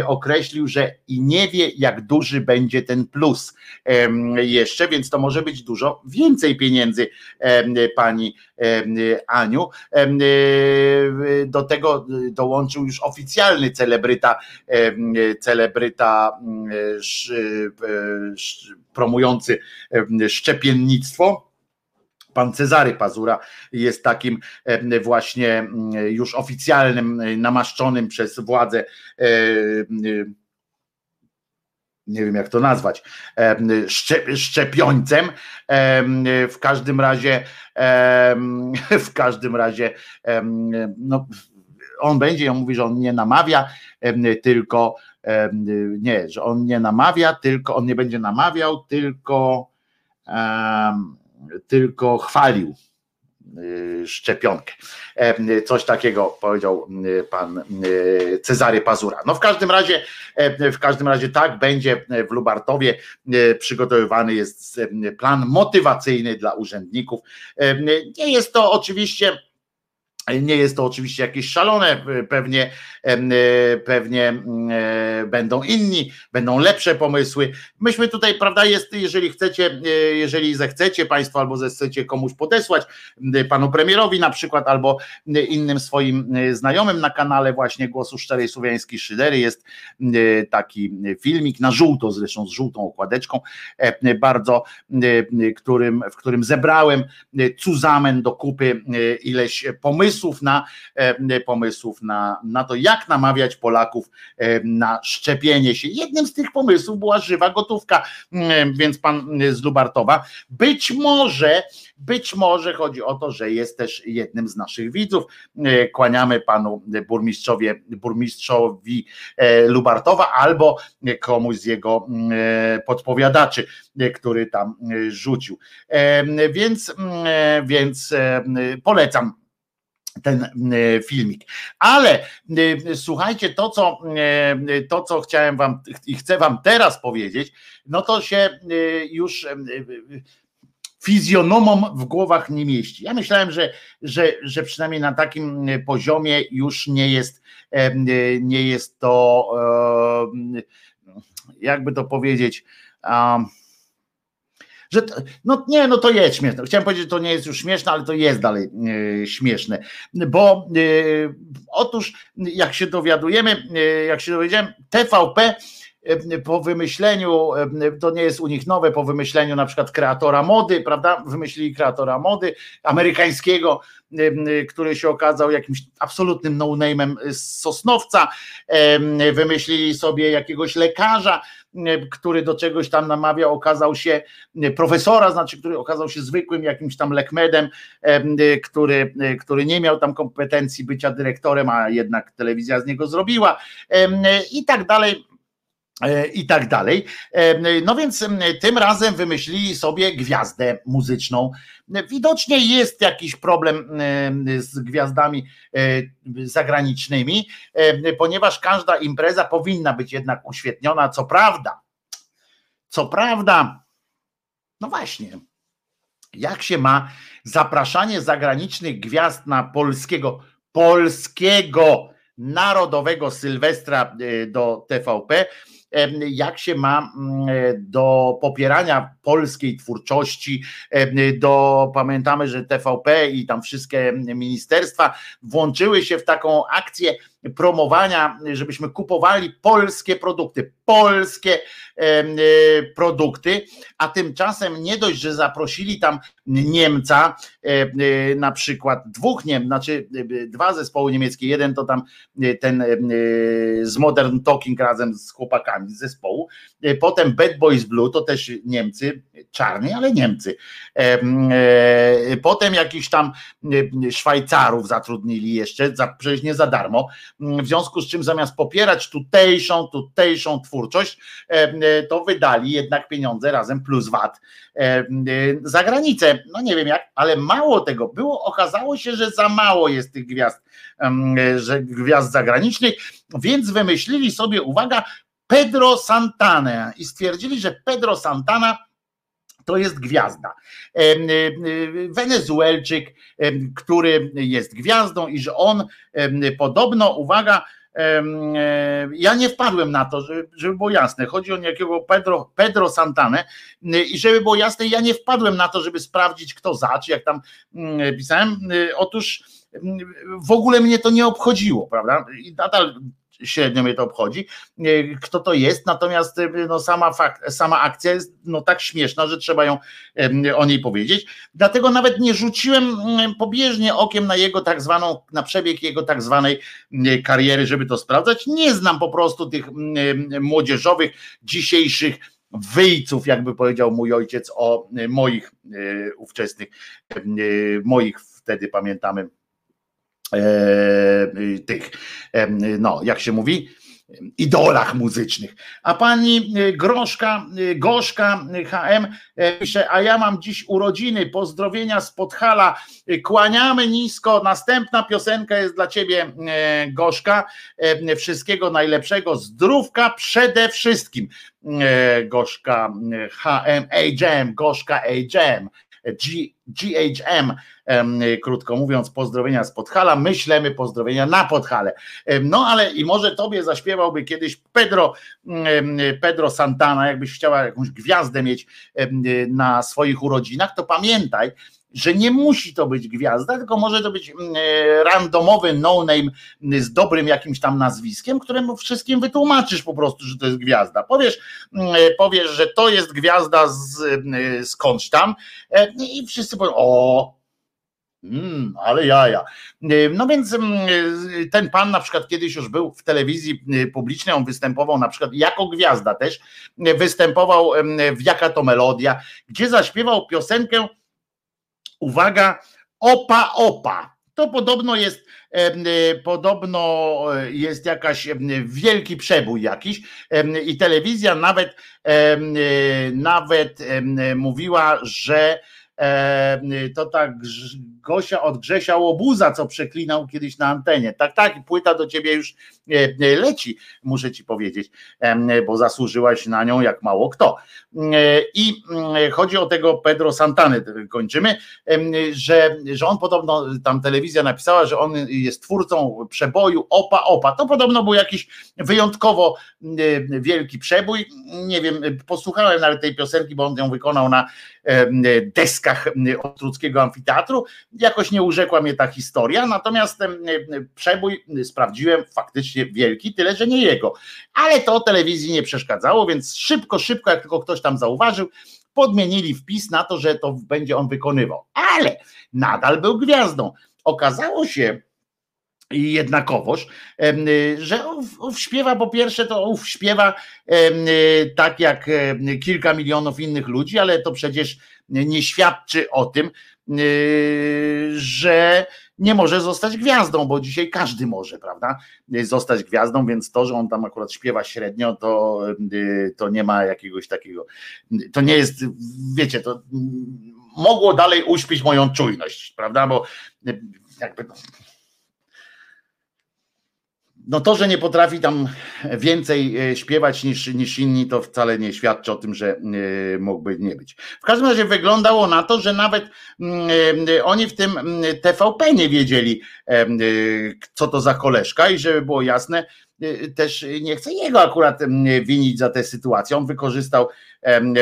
określił, że i nie wie, jak duży będzie ten plus jeszcze, więc to może być dużo więcej pieniędzy, pani Aniu. Do tego dołączył już oficjalny celebryta, celebryta promujący szczepiennictwo pan Cezary Pazura jest takim właśnie już oficjalnym, namaszczonym przez władzę nie wiem jak to nazwać, szczepiońcem. W każdym razie, w każdym razie, no, on będzie, on mówi, że on nie namawia, tylko nie, że on nie namawia, tylko on nie będzie namawiał, tylko tylko chwalił y, szczepionkę. E, coś takiego powiedział y, pan y, Cezary Pazura. No w każdym razie, e, w każdym razie tak będzie w Lubartowie przygotowywany jest plan motywacyjny dla urzędników. E, nie jest to oczywiście nie jest to oczywiście jakieś szalone, pewnie, pewnie będą inni, będą lepsze pomysły. Myśmy tutaj, prawda, jest, jeżeli chcecie, jeżeli zechcecie Państwo albo zechcecie komuś podesłać, panu premierowi na przykład, albo innym swoim znajomym na kanale właśnie Głosu Szczerej Słowiańskiej Szydery jest taki filmik na żółto, zresztą z żółtą okładeczką, bardzo, którym, w którym zebrałem cuzamen do kupy ileś pomysłów, pomysłów na e, pomysłów na, na to, jak namawiać Polaków e, na szczepienie się. Jednym z tych pomysłów była żywa gotówka, więc pan z Lubartowa. Być może, być może chodzi o to, że jest też jednym z naszych widzów. E, kłaniamy panu burmistrzowi, burmistrzowi Lubartowa albo komuś z jego podpowiadaczy, który tam rzucił. Więc, więc polecam ten e, filmik. Ale e, słuchajcie, to co, e, to, co chciałem wam i chcę wam teraz powiedzieć, no to się już fizjonomom w głowach nie mieści. Ja myślałem, że, że, że przynajmniej na takim poziomie już nie jest, nie jest to, jakby to powiedzieć, że no nie, no to jest śmieszne. Chciałem powiedzieć, że to nie jest już śmieszne, ale to jest dalej e, śmieszne, bo e, otóż jak się dowiadujemy, e, jak się dowiedziałem, TVP po wymyśleniu, to nie jest u nich nowe, po wymyśleniu na przykład kreatora mody, prawda? Wymyślili kreatora mody amerykańskiego, który się okazał jakimś absolutnym no-name'em z Sosnowca. Wymyślili sobie jakiegoś lekarza, który do czegoś tam namawiał, okazał się profesora, znaczy, który okazał się zwykłym jakimś tam lekmedem, który, który nie miał tam kompetencji bycia dyrektorem, a jednak telewizja z niego zrobiła i tak dalej E, i tak dalej. E, no więc tym razem wymyślili sobie gwiazdę muzyczną. Widocznie jest jakiś problem z gwiazdami e, zagranicznymi, ponieważ każda impreza powinna być jednak uświetniona. Co prawda, co prawda, no właśnie, jak się ma zapraszanie zagranicznych gwiazd na polskiego, polskiego narodowego Sylwestra do TVP, jak się ma mm, do popierania polskiej twórczości, do pamiętamy, że TVP i tam wszystkie ministerstwa włączyły się w taką akcję promowania, żebyśmy kupowali polskie produkty, polskie e, produkty, a tymczasem nie dość, że zaprosili tam Niemca, e, e, na przykład dwóch Niem, znaczy dwa zespoły niemieckie, jeden to tam ten z Modern Talking razem z chłopakami z zespołu. Potem Bad Boys Blue to też Niemcy, czarni, ale Niemcy. Potem jakiś tam Szwajcarów zatrudnili jeszcze, przecież nie za darmo, w związku z czym zamiast popierać tutejszą, tutejszą twórczość, to wydali jednak pieniądze razem plus VAT za granicę. No nie wiem jak, ale mało tego było, okazało się, że za mało jest tych gwiazd, że gwiazd zagranicznych, więc wymyślili sobie, uwaga, Pedro Santana i stwierdzili, że Pedro Santana to jest gwiazda. Wenezuelczyk, który jest gwiazdą i że on podobno, uwaga, ja nie wpadłem na to, żeby, było jasne. Chodzi o niejakiego Pedro, Pedro Santanę i żeby było jasne, ja nie wpadłem na to, żeby sprawdzić, kto za, czy jak tam pisałem. Otóż w ogóle mnie to nie obchodziło, prawda? I nadal średnio mnie to obchodzi, e, kto to jest, natomiast e, no sama, fakt, sama akcja jest no tak śmieszna, że trzeba ją o niej powiedzieć. Dlatego nawet nie rzuciłem mm, pobieżnie okiem na jego tak zwaną, na przebieg jego tak zwanej kariery, żeby to sprawdzać. Nie znam po prostu tych młodzieżowych, dzisiejszych wyjców, jakby powiedział mój ojciec o moich e, ówczesnych, moich wtedy pamiętamy tych, no jak się mówi, idolach muzycznych. A pani e, Groszka, e, Goszka HM pisze, a ja mam dziś urodziny, pozdrowienia z Podhala, kłaniamy nisko, następna piosenka jest dla ciebie Goszka, wszystkiego najlepszego, zdrówka przede wszystkim. Goszka HM, A-Jam, Goszka A-Jam, GHM, krótko mówiąc, pozdrowienia z Podhala, myślemy pozdrowienia na Podhale. No ale i może tobie zaśpiewałby kiedyś Pedro, Pedro Santana, jakbyś chciała jakąś gwiazdę mieć na swoich urodzinach, to pamiętaj, że nie musi to być gwiazda, tylko może to być mm, e, randomowy no-name z dobrym jakimś tam nazwiskiem, któremu wszystkim wytłumaczysz po prostu, że to jest gwiazda. Powiesz, mm, e, powiesz że to jest gwiazda z, e, skądś tam i wszyscy powiedzą, o, Mm, ale jaja. No więc mm, ten pan na przykład kiedyś już był w telewizji publicznej, on występował na przykład jako gwiazda też, występował w Jaka to Melodia, gdzie zaśpiewał piosenkę uwaga, opa, opa. To podobno jest, e, podobno jest jakaś wielki przebój jakiś i telewizja nawet, nawet mówiła, że to tak Gosia od Grzesia Łobuza, co przeklinał kiedyś na antenie. Tak, tak, płyta do ciebie już e, e, leci, muszę ci powiedzieć, bo zasłużyłaś na nią jak mało kto. E, I mm, chodzi o tego Pedro Santany, kończymy, że, że on podobno, tam telewizja napisała, że on jest twórcą przeboju Opa Opa. To podobno był jakiś wyjątkowo wielki przebój. Nie wiem, posłuchałem nawet tej piosenki, bo on ją wykonał na deskach Ostruckiego Amfiteatru Jakoś nie urzekła mnie ta historia, natomiast przebój sprawdziłem faktycznie wielki, tyle że nie jego. Ale to telewizji nie przeszkadzało, więc szybko, szybko, jak tylko ktoś tam zauważył, podmienili wpis na to, że to będzie on wykonywał. Ale nadal był gwiazdą. Okazało się, i jednakowoż, że ów śpiewa po pierwsze to ów śpiewa tak jak kilka milionów innych ludzi, ale to przecież nie świadczy o tym, że nie może zostać gwiazdą, bo dzisiaj każdy może, prawda? Zostać gwiazdą, więc to, że on tam akurat śpiewa średnio, to, yy, to nie ma jakiegoś takiego. To nie jest, wiecie, to mogło dalej uśpić moją czujność, prawda? Bo jakby no to, że nie potrafi tam więcej e, śpiewać niż, niż inni, to wcale nie świadczy o tym, że e, mógłby nie być. W każdym razie wyglądało na to, że nawet mm, e, oni w tym mm, TVP nie wiedzieli, co to za koleżka i żeby było jasne, też nie chcę jego akurat mm, winić za tę sytuację. On wykorzystał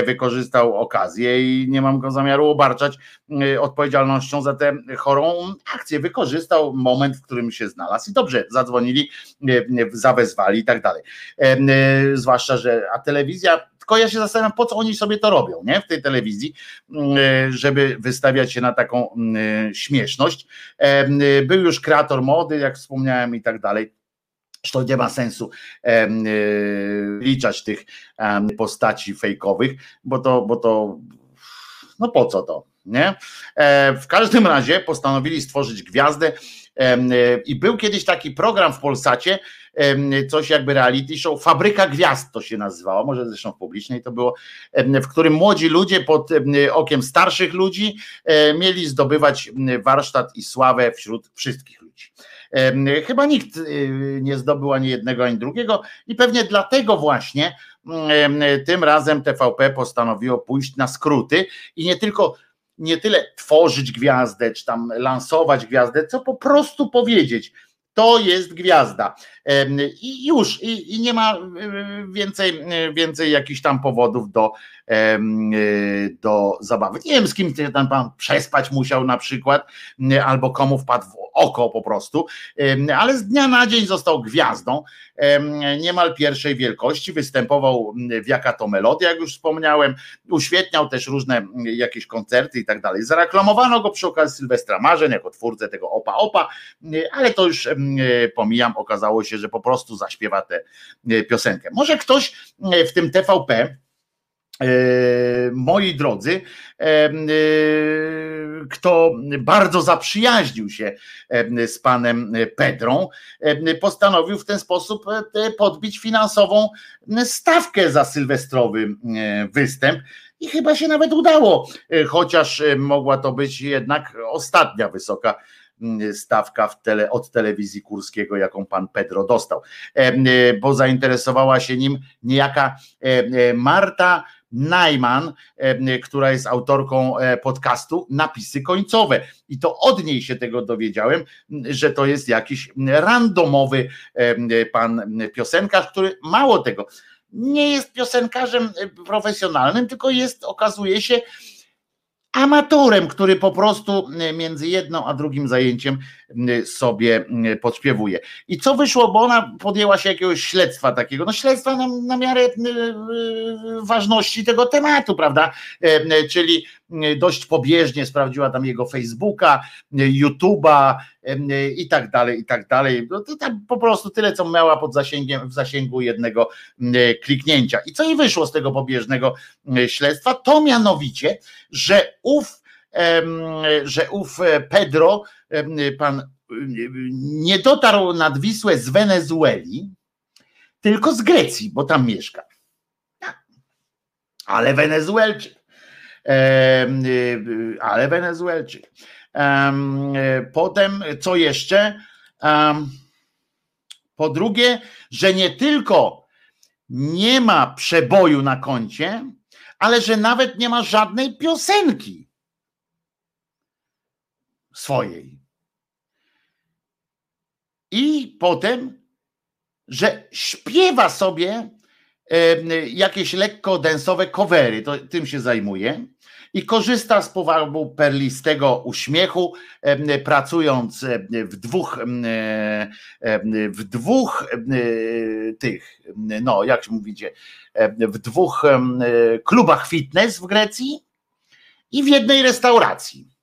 wykorzystał okazję i nie mam go zamiaru obarczać e, odpowiedzialnością za tę chorą akcję. Wykorzystał moment, w którym się znalazł i dobrze, zadzwonili, e, zawezwali i tak dalej. Zwłaszcza, że a telewizja tylko ja się zastanawiam, po co oni sobie to robią, nie? W tej telewizji, żeby wystawiać się na taką śmieszność. Był już kreator mody, jak wspomniałem, i tak dalej Zresztą nie ma sensu e, liczać tych postaci fejkowych, bo to, bo to, no po co to, nie? E, w każdym razie postanowili stworzyć gwiazdę i był kiedyś taki program w Polsacie, coś jakby reality show, Fabryka Gwiazd to się nazywało, może zresztą w publicznej to było, w którym młodzi ludzie pod okiem starszych ludzi e, mieli zdobywać warsztat i sławę wśród wszystkich ludzi. Chyba nikt y, nie zdobył ani jednego, ani drugiego i pewnie dlatego właśnie tym razem TVP postanowiło pójść na skróty i nie tylko nie tyle tworzyć gwiazdę, czy tam lansować gwiazdę, co po prostu powiedzieć, to jest gwiazda. I już, i, i nie ma więcej, więcej jakichś tam powodów do, do zabawy. Nie wiem, z kim tam pan przespać musiał na przykład, albo komu wpadł w oko po prostu, ale z dnia na dzień został gwiazdą niemal pierwszej wielkości, występował w Jaka to Melodia, jak już wspomniałem, uświetniał też różne jakieś koncerty i tak dalej. Zareklamowano go przy okazji Sylwestra Marzeń jako twórcę tego Opa Opa, ale to już pomijam, okazało się, że po prostu zaśpiewa tę piosenkę. Może ktoś w tym TVP moi drodzy, kto bardzo zaprzyjaźnił się z panem Pedrą, postanowił w ten sposób podbić finansową stawkę za sylwestrowy występ. I chyba się nawet udało, chociaż mogła to być jednak ostatnia wysoka stawka tele, od telewizji Kurskiego, jaką pan Pedro dostał, bo zainteresowała się nim niejaka Marta Najman, e, która jest autorką e, podcastu Napisy Końcowe. I to od niej się tego dowiedziałem, że to jest jakiś randomowy e, pan piosenkarz, który mało tego, nie jest piosenkarzem profesjonalnym, tylko jest, okazuje się, amatorem, który po prostu e, między jedną a drugim zajęciem e, sobie e, podśpiewuje. I co wyszło, bo ona podjęła się jakiegoś śledztwa takiego, no śledztwa na, na miarę ważności tego tematu, prawda? Czyli dość pobieżnie sprawdziła tam jego Facebooka, YouTube'a i tak dalej, i tak dalej. No to tam po prostu tyle, co miała pod zasięgiem, w zasięgu jednego kliknięcia. I co jej wyszło z tego pobieżnego śledztwa? To mianowicie, że ów, że ów e, Pedro, pan nie dotarł nad Wisłę z Wenezueli, tylko z Grecji, bo tam mieszka. Ale Wenezuelczyk ale Wenezuelczyk. Potem, co jeszcze? Po drugie, że nie tylko nie ma przeboju na koncie, ale że nawet nie ma żadnej piosenki swojej. I potem, że śpiewa sobie jakieś lekko densowe covery, to tym się zajmuje i korzysta z powabu perlistego uśmiechu, pracując w dwóch, w dwóch tych, no jak mówicie, w dwóch klubach fitness w Grecji i w jednej restauracji.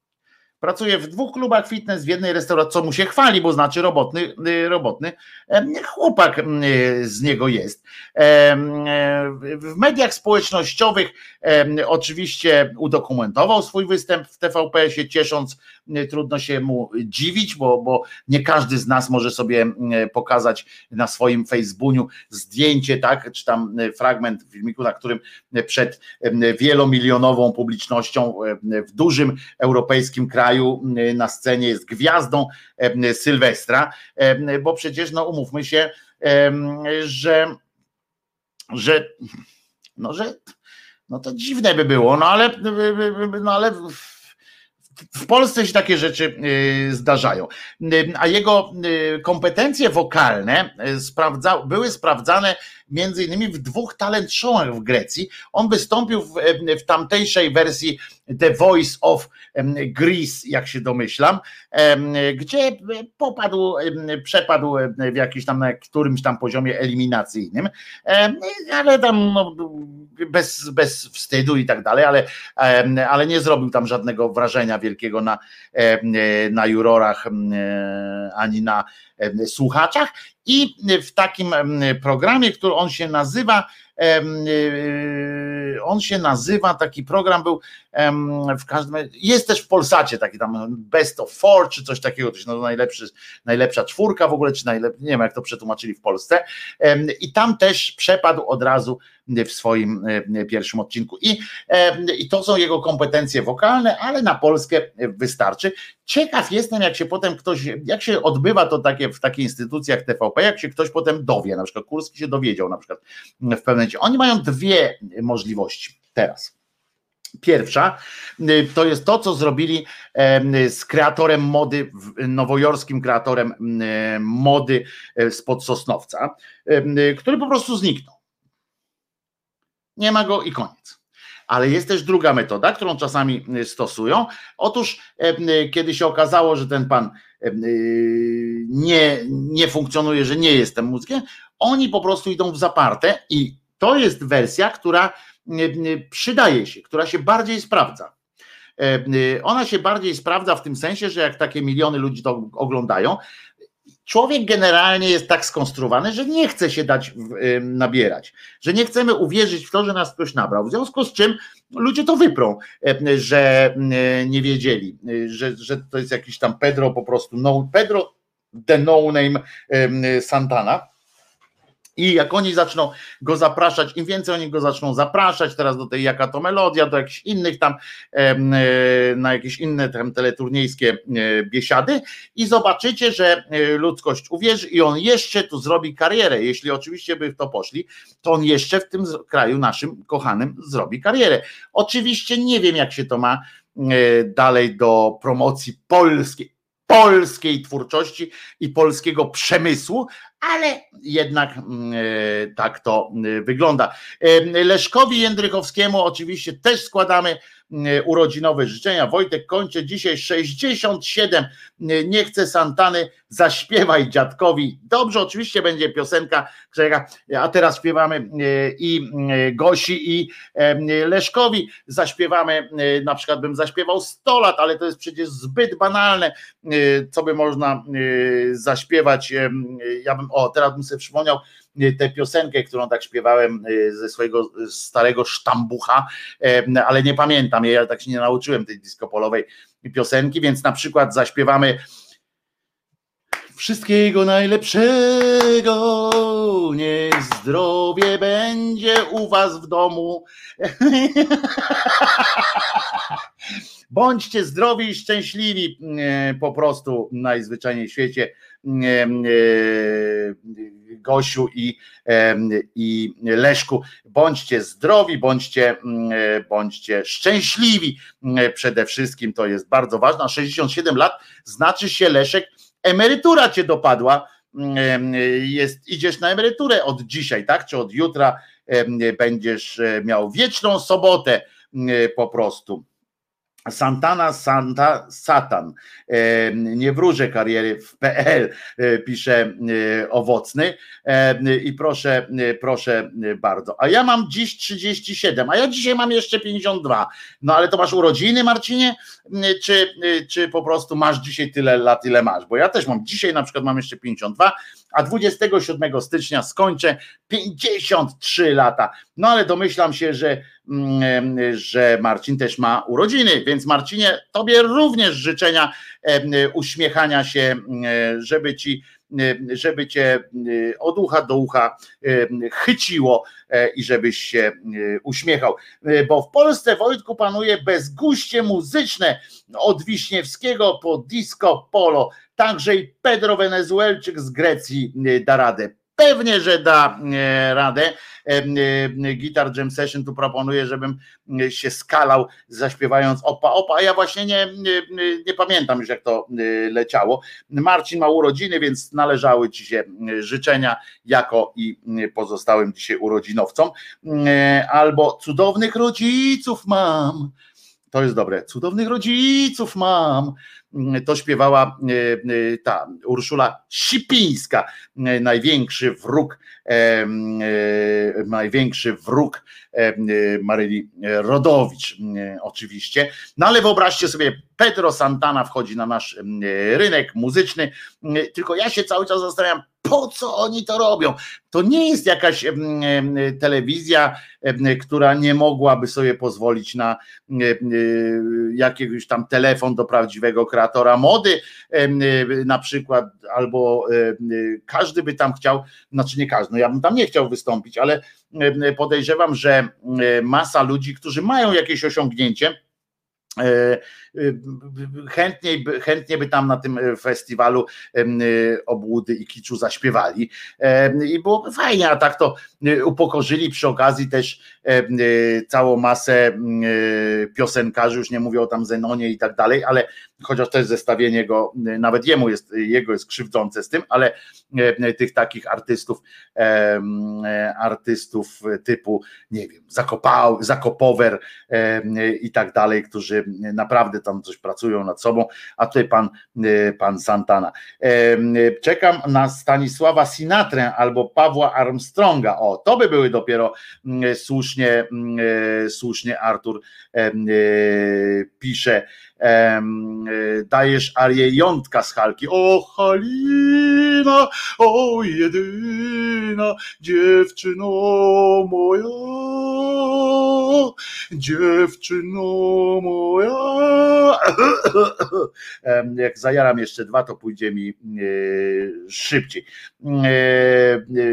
Pracuje w dwóch klubach fitness, w jednej restauracji, co mu się chwali, bo znaczy robotny, y, robotny chłopak y, z niego jest. W mediach społecznościowych oczywiście udokumentował swój występ w TVP-sie, ciesząc, y, trudno się mu dziwić, bo, bo nie każdy z nas może sobie pokazać na swoim Facebooku zdjęcie, tak, czy tam fragment filmiku, na którym przed wielomilionową publicznością w dużym europejskim kraju na scenie jest gwiazdą Sylwestra, bo przecież no umówmy się, że że no że no to dziwne by było, no ale no ale w Polsce się takie rzeczy zdarzają. A jego kompetencje wokalne sprawdza, były sprawdzane między innymi w dwóch talent showach w Grecji. On wystąpił w, w tamtejszej wersji The Voice of Greece, jak się domyślam, gdzie popadł, przepadł w jakimś tam na którymś tam poziomie eliminacyjnym, ale tam no, bez, bez wstydu i tak dalej, ale, ale nie zrobił tam żadnego wrażenia wielkiego na, na jurorach ani na słuchaczach i w takim programie, który on się nazywa on się nazywa, taki program był w każdym jest też w Polsacie taki tam Best of Four, czy coś takiego, to się najlepszy, najlepsza czwórka w ogóle, czy najlepszy, nie wiem jak to przetłumaczyli w Polsce. I tam też przepadł od razu w swoim pierwszym odcinku. I, i to są jego kompetencje wokalne, ale na Polskę wystarczy. Ciekaw jestem, jak się potem ktoś, jak się odbywa to takie w takich instytucjach TVP, jak się ktoś potem dowie, na przykład Kurski się dowiedział na przykład w pewnym Oni mają dwie możliwości teraz. Pierwsza y, to jest to, co zrobili z kreatorem mody, nowojorskim kreatorem y, mody y, spod Sosnowca, który po prostu zniknął. Nie ma go i koniec. Ale jest też druga metoda, którą czasami stosują. Otóż, kiedy się okazało, że ten pan nie, nie funkcjonuje, że nie jest tym mózgiem, oni po prostu idą w zaparte i to jest wersja, która przydaje się, która się bardziej sprawdza. Ona się bardziej sprawdza w tym sensie, że jak takie miliony ludzi to oglądają, człowiek generalnie jest tak skonstruowany, że nie chce się dać nabierać, że nie chcemy uwierzyć w to, że nas ktoś nabrał. W związku z czym ludzie to wyprą, że nie wiedzieli, że, że to jest jakiś tam Pedro po prostu, no, Pedro the no name Santana i jak oni zaczną go zapraszać, im więcej oni go zaczną zapraszać, teraz do tej jaka to melodia, do jakichś innych tam, e, na jakieś inne tam teleturniejskie e, biesiady i zobaczycie, że e, ludzkość uwierzy i on jeszcze tu zrobi karierę. Jeśli oczywiście by w to poszli, to on jeszcze w tym kraju naszym kochanym zrobi karierę. Oczywiście nie wiem, jak się to ma dalej do promocji polskiej, polskiej twórczości i polskiego przemysłu, ale jednak mm, e, tak to e, wygląda. E, Leszkowi Jędrychowskiemu oczywiście też składamy urodzinowe życzenia. Wojtek kończy dzisiaj 67. Nie chcę Santany, zaśpiewaj dziadkowi. Dobrze, oczywiście będzie piosenka, a teraz śpiewamy i Gosi i Leszkowi. Zaśpiewamy, na przykład bym zaśpiewał 100 lat, ale to jest przecież zbyt banalne, co by można zaśpiewać. Ja bym o, teraz bym sobie przypomniał y, tę piosenkę, którą tak śpiewałem y, ze swojego starego sztambucha, ale nie pamiętam jej, ja tak się nie nauczyłem tej diskopolowej piosenki, więc na przykład zaśpiewamy Wszystkiego najlepszego, niech zdrowie będzie u was w domu. Bądźcie zdrowi i szczęśliwi e, po prostu najzwyczajniej w świecie. E, e, Gosiu i, i Leszku. Bądźcie zdrowi, bądźcie, bądźcie szczęśliwi przede wszystkim, to jest bardzo ważne. 67 lat znaczy się Leszek, emerytura cię dopadła, jest, idziesz na emeryturę od dzisiaj, tak? Czy od jutra będziesz miał wieczną sobotę po prostu Santana Santa Satan. Nie wróżę kariery w PL, e, pisze e, owocny. I proszę, e, proszę bardzo. A ja mam dziś 37, a ja dzisiaj mam jeszcze 52. No ale to masz urodziny, Marcinie? Czy, czy po prostu masz dzisiaj tyle lat, ile masz? Bo ja też mam dzisiaj na przykład mam jeszcze 52, a 27 stycznia skończę 53 lata. No ale domyślam się, że, mm, że Marcin też ma urodziny, więc Marcinie, tobie również życzenia uśmiechania się, żeby ci żeby cię od ucha do ucha chyciło e, i żebyś się uśmiechał. Bo w Polsce Wojtku panuje bezguście muzyczne od Wiśniewskiego po disco polo Także i Pedro Wenezuelczyk z Grecji e, da radę. Pewnie, że da e, radę. E, Guitar Jam Session tu proponuje, żebym się skalał zaśpiewając opa opa, a ja właśnie nie, nie, nie, pamiętam już jak to leciało. Marcin ma urodziny, więc należały ci się życzenia jako i pozostałym dzisiaj urodzinowcom. Albo cudownych rodziców mam, to jest dobre. Cudownych rodziców mam. To śpiewała ta Urszula Sipińska, największy wróg, największy wróg Maryli Rodowicz, oczywiście. No ale wyobraźcie sobie, Pedro Santana wchodzi na nasz rynek muzyczny, tylko ja się cały czas zastanawiam, po co oni to robią? To nie jest jakaś telewizja, która nie mogłaby sobie pozwolić na jakiegoś tam telefon do prawdziwego kreatora mody, na przykład, albo każdy by tam chciał, znaczy nie każdy, no ja bym tam nie chciał wystąpić, ale podejrzewam, że masa ludzi, którzy mają jakieś osiągnięcie, chętniej, chętnie by tam na tym e, festiwalu obłudy i kiczu zaśpiewali. I byłoby fajnie, a tak to upokorzyli przy okazji też całą masę piosenkarzy, już nie mówię o tam Zenonie i tak dalej, ale chociaż też zestawienie go, nawet jemu jest, jego jest krzywdzące z tym, ale tych takich artystów, artystów typu, nie wiem, Zakopał, Zakopower i tak dalej, którzy naprawdę tam coś pracują nad sobą, a tutaj pan, pan Santana. Czekam na Stanisława Sinatrę albo Pawła Armstronga. O, to by były dopiero słusznie, słusznie Artur pisze dajesz arię jątka z Halki. O Halina, o jedyna dziewczyno moja, dziewczyno moja. Jak zajaram jeszcze dwa, to pójdzie mi e, szybciej. E,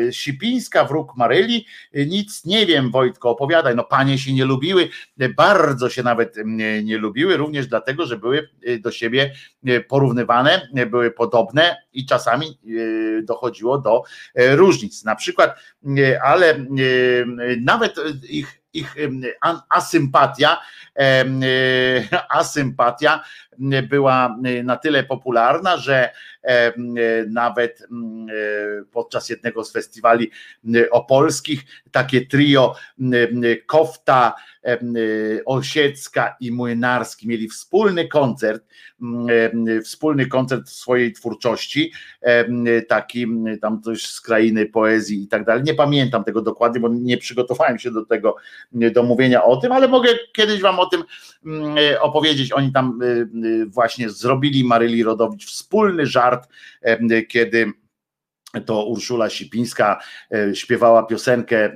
e, Sipińska, wróg Maryli, nic nie wiem, Wojtko, opowiadaj. No panie się nie lubiły, bardzo się nawet nie lubiły, również dlatego, że były y, do siebie y, porównywane, y, były podobne i czasami dochodziło do różnic. Na przykład, ale nawet ich ich asympatia, asympatia była na tyle popularna, że nawet podczas jednego z festiwali opolskich takie trio Kofta, Osiecka i Młynarski mieli wspólny koncert, wspólny koncert swojej twórczości, taki tam coś z krainy poezji i tak dalej. Nie pamiętam tego dokładnie, bo nie przygotowałem się do tego, do mówienia o tym, ale mogę kiedyś wam o tym opowiedzieć. Oni tam właśnie zrobili Maryli Rodowicz wspólny żart, kiedy to Urszula Sipińska e, śpiewała piosenkę e,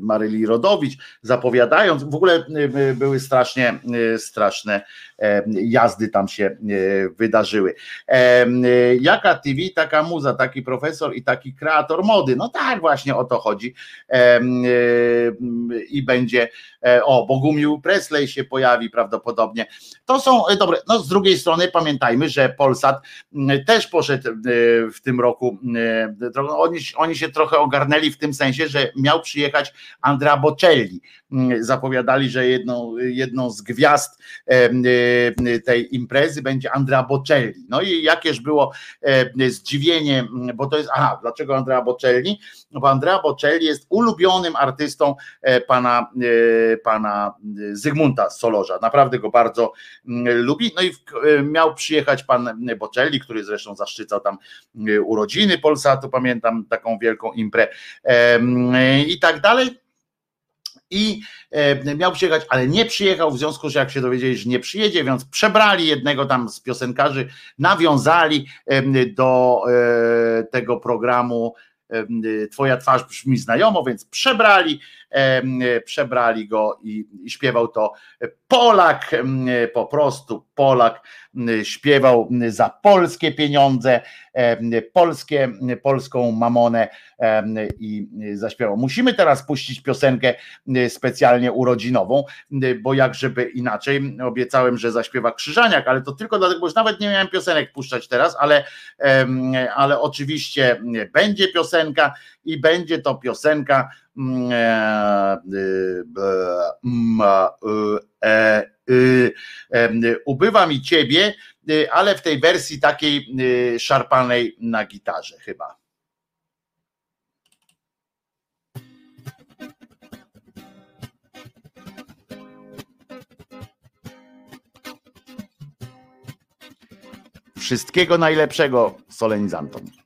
Maryli Rodowicz, zapowiadając, w ogóle e, były strasznie, straszne jazdy tam się wydarzyły. Jaka TV, taka muza, taki profesor i taki kreator mody. No tak, właśnie o to chodzi. I będzie, o, Bogumił Presley się pojawi prawdopodobnie. To są, dobre, no z drugiej strony pamiętajmy, że Polsat też poszedł w tym roku oni, oni się trochę ogarnęli w tym sensie, że miał przyjechać Andrea Bocelli. Mm, zapowiadali, że jedną, jedną z gwiazd tej imprezy będzie Andrea Bocelli. No i jakież było zdziwienie, mm, bo to jest, aha, dlaczego Andrea Bocelli? No bo Andrea Bocelli jest ulubionym artystą e, pana, e, pana Zygmunta Solorza. Naprawdę go bardzo mm, lubi. No i e, miał przyjechać pan Bocelli, który zresztą zaszczycał tam urodziny Polsatu, pamiętam taką wielką imprę i tak dalej. I miał przyjechać, ale nie przyjechał, w związku z czym jak się dowiedzieli, że nie przyjedzie, więc przebrali jednego tam z piosenkarzy, nawiązali do tego programu Twoja twarz brzmi znajomo, więc przebrali, przebrali go i, i śpiewał to Polak, po prostu Polak śpiewał za polskie pieniądze, polskie, polską mamonę i zaśpiewał. Musimy teraz puścić piosenkę specjalnie urodzinową, bo jak żeby inaczej, obiecałem, że zaśpiewa Krzyżaniak, ale to tylko dlatego, bo już nawet nie miałem piosenek puszczać teraz, ale, ale oczywiście będzie piosenka i będzie to piosenka mm, e, e, e, y, Ubywa mi ciebie, y, ale w tej wersji takiej y, szarpanej na gitarze chyba. Wszystkiego najlepszego solenizantom.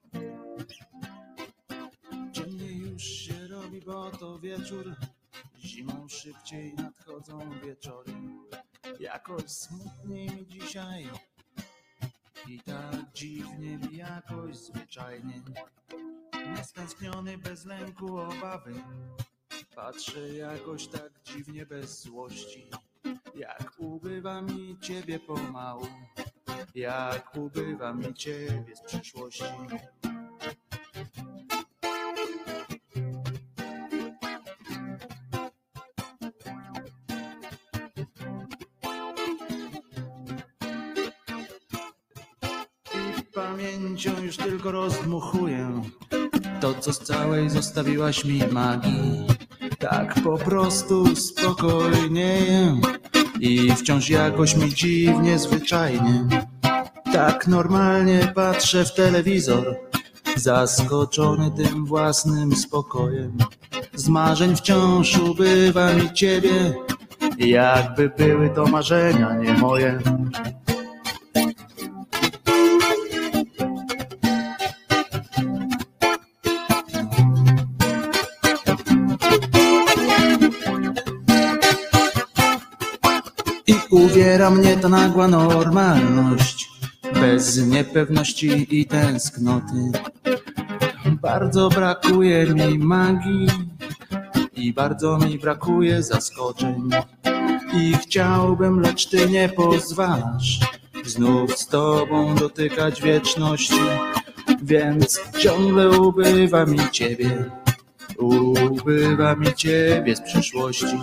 Szybciej nadchodzą wieczory. Jakoś smutniej mi dzisiaj. I tak dziwnie mi jakoś zwyczajnie. Niestęskniony bez lęku obawy. Patrzę jakoś tak dziwnie bez złości. Jak ubywa mi ciebie pomału. Jak ubywa mi ciebie z przyszłości. Pamięcią już tylko rozdmuchuję to, co z całej zostawiłaś mi magii. Tak po prostu spokojnieję i wciąż jakoś mi dziwnie, zwyczajnie. Tak normalnie patrzę w telewizor, zaskoczony tym własnym spokojem. Z marzeń wciąż ubywa mi ciebie, jakby były to marzenia nie moje. Uwiera mnie ta nagła normalność, bez niepewności i tęsknoty. Bardzo brakuje mi magii i bardzo mi brakuje zaskoczeń. I chciałbym, lecz ty nie pozwalasz znów z tobą dotykać wieczności, więc ciągle ubywa mi ciebie, ubywa mi ciebie z przyszłości.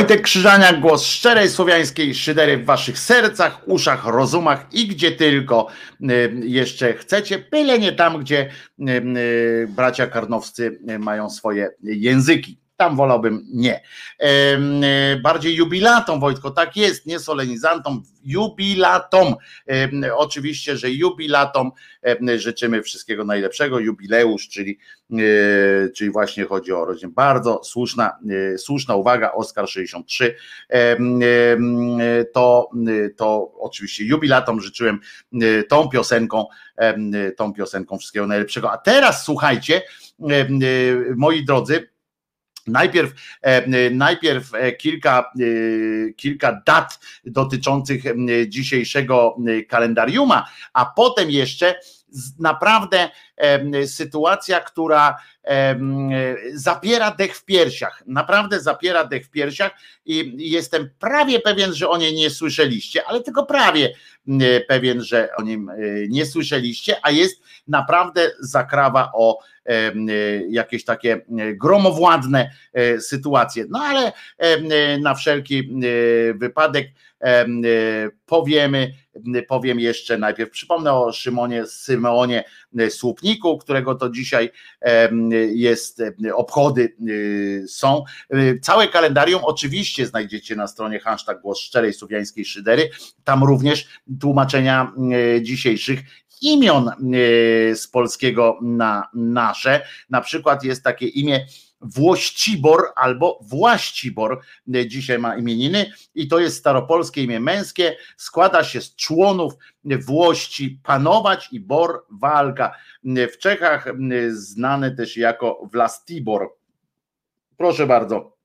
Wojtek Krzyżaniak, głos szczerej słowiańskiej szydery w waszych sercach, uszach, rozumach i gdzie tylko y, jeszcze chcecie, byle nie tam, gdzie y, y, bracia karnowscy mają swoje języki. Tam wolałbym nie. E, Bardziej jubilatom, Wojtko, tak jest, nie solenizantom, jubilatom. Oczywiście, że jubilatom życzymy wszystkiego najlepszego. Jubileusz, czyli, e, czyli właśnie chodzi o rodzinę. Bardzo słuszna, e, słuszna uwaga, Oskar 63. Em, em, To, to oczywiście jubilatom życzyłem tą piosenką, tą piosenką wszystkiego najlepszego. A teraz słuchajcie, moi drodzy, Najpierw, e, najpierw e, kilka, e, kilka dat dotyczących dzisiejszego kalendariuma, a potem jeszcze naprawdę sytuacja, która zapiera dech w piersiach. Naprawdę zapiera dech w piersiach i jestem prawie pewien, że o niej nie słyszeliście, ale tylko prawie pewien, że o nim nie słyszeliście, a jest naprawdę zakrawa o jakieś takie e, gromowładne e, sytuacje. No ale e, na wszelki e, wypadek e, e, powiemy, e, powiem jeszcze najpierw, przypomnę o Szymonie Symeonie e, Słupniku, którego to dzisiaj e, jest, e, obchody e, są. E, Całe kalendarium oczywiście znajdziecie na stronie hashtag Głos Szczerej Słowiańskiej Szydery, tam również tłumaczenia e, dzisiejszych imion e, z polskiego na nasze. Na przykład jest takie imię Włościbor albo Właścibor e, dzisiaj ma imieniny i to jest staropolskie imię męskie, składa się z członów Włości panować i bor walka. W Czechach e, znany też jako Vlastibor. Proszę bardzo.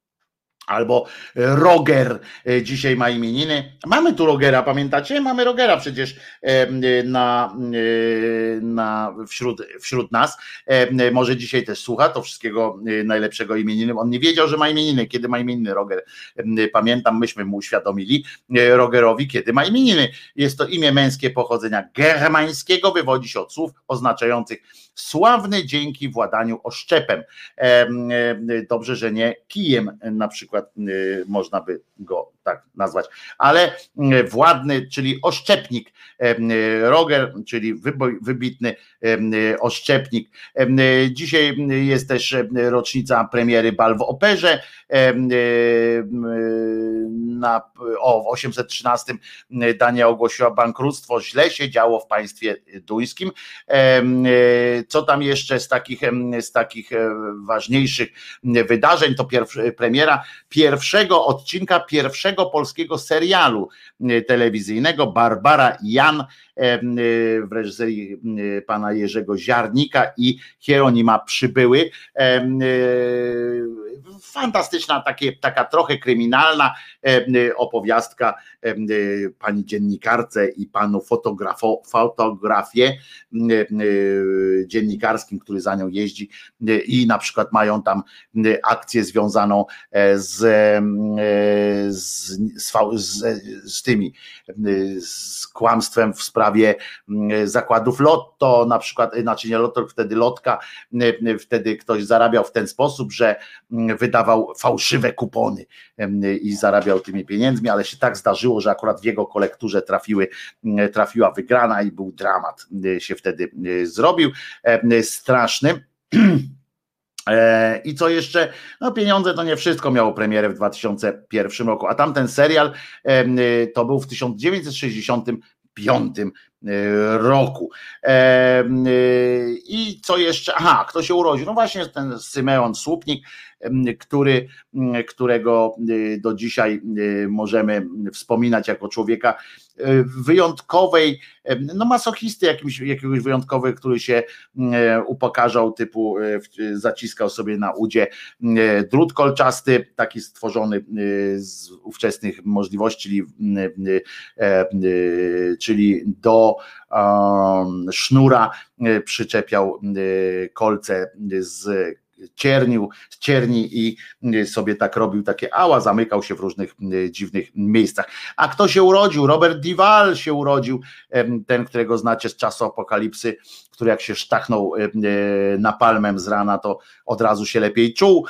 Albo Roger e, dzisiaj ma imieniny. Mamy tu Rogera, pamiętacie? Mamy Rogera przecież e, na, e, na, wśród, wśród nas. E, Może dzisiaj też słucha, to wszystkiego e, najlepszego imieniny. On nie wiedział, że ma imieniny, kiedy ma imieniny Roger. E, Pamiętam, myśmy mu uświadomili e, Rogerowi, kiedy ma imieniny. Jest to imię męskie pochodzenia germańskiego, wywodzi się od słów oznaczających sławny dzięki władaniu oszczepem. Em, e, Dobrze, że nie kijem na przykład e, można by go tak nazwać, ale władny, czyli oszczepnik Roger, czyli wybitny oszczepnik. Dzisiaj jest też rocznica premiery Bal w Operze na, o, w 813 Dania ogłosiła bankructwo, źle się działo w państwie duńskim. Co tam jeszcze z takich, z takich ważniejszych wydarzeń, to pierwszy, premiera pierwszego odcinka pierwszego polskiego serialu telewizyjnego. Barbara Jan w reżyserii pana Jerzego Ziarnika i Hieronima Przybyły. Fantastyczna, takie, taka trochę kryminalna opowiastka pani dziennikarce i panu fotografo, fotografie dziennikarskim, który za nią jeździ i na przykład mają tam akcję związaną z, z, z, z tymi z kłamstwem w sprawie zakładów lotto, na przykład, znaczy nie lotto, wtedy lotka, wtedy ktoś zarabiał w ten sposób, że wydawał fałszywe kupony i zarabiał tymi pieniędzmi, ale się tak zdarzyło, że akurat w jego kolekturze trafiły, trafiła wygrana i był dramat się wtedy zrobił, straszny. E, I co jeszcze? No pieniądze to nie wszystko miało premierę w 2001 roku, a tamten serial to był w 1965 E, roku. E, e, I co jeszcze? Aha, kto się urodził? No właśnie ten Symeon Słupnik, który, którego do dzisiaj możemy wspominać jako człowieka wyjątkowej, no masochisty jakimś, jakiegoś wyjątkowy, który się upokarzał, typu zaciskał sobie na udzie drut kolczasty, taki stworzony z ówczesnych możliwości, czyli, czyli do sznura e, przyczepiał e, kolce z ciernił, cierni i sobie tak robił takie ała, zamykał się w różnych dziwnych miejscach. A kto się urodził? Robert Dival się urodził, ten, którego znacie z czasu apokalipsy, który jak się sztachnął e, napalmem z rana, to od razu się lepiej czuł.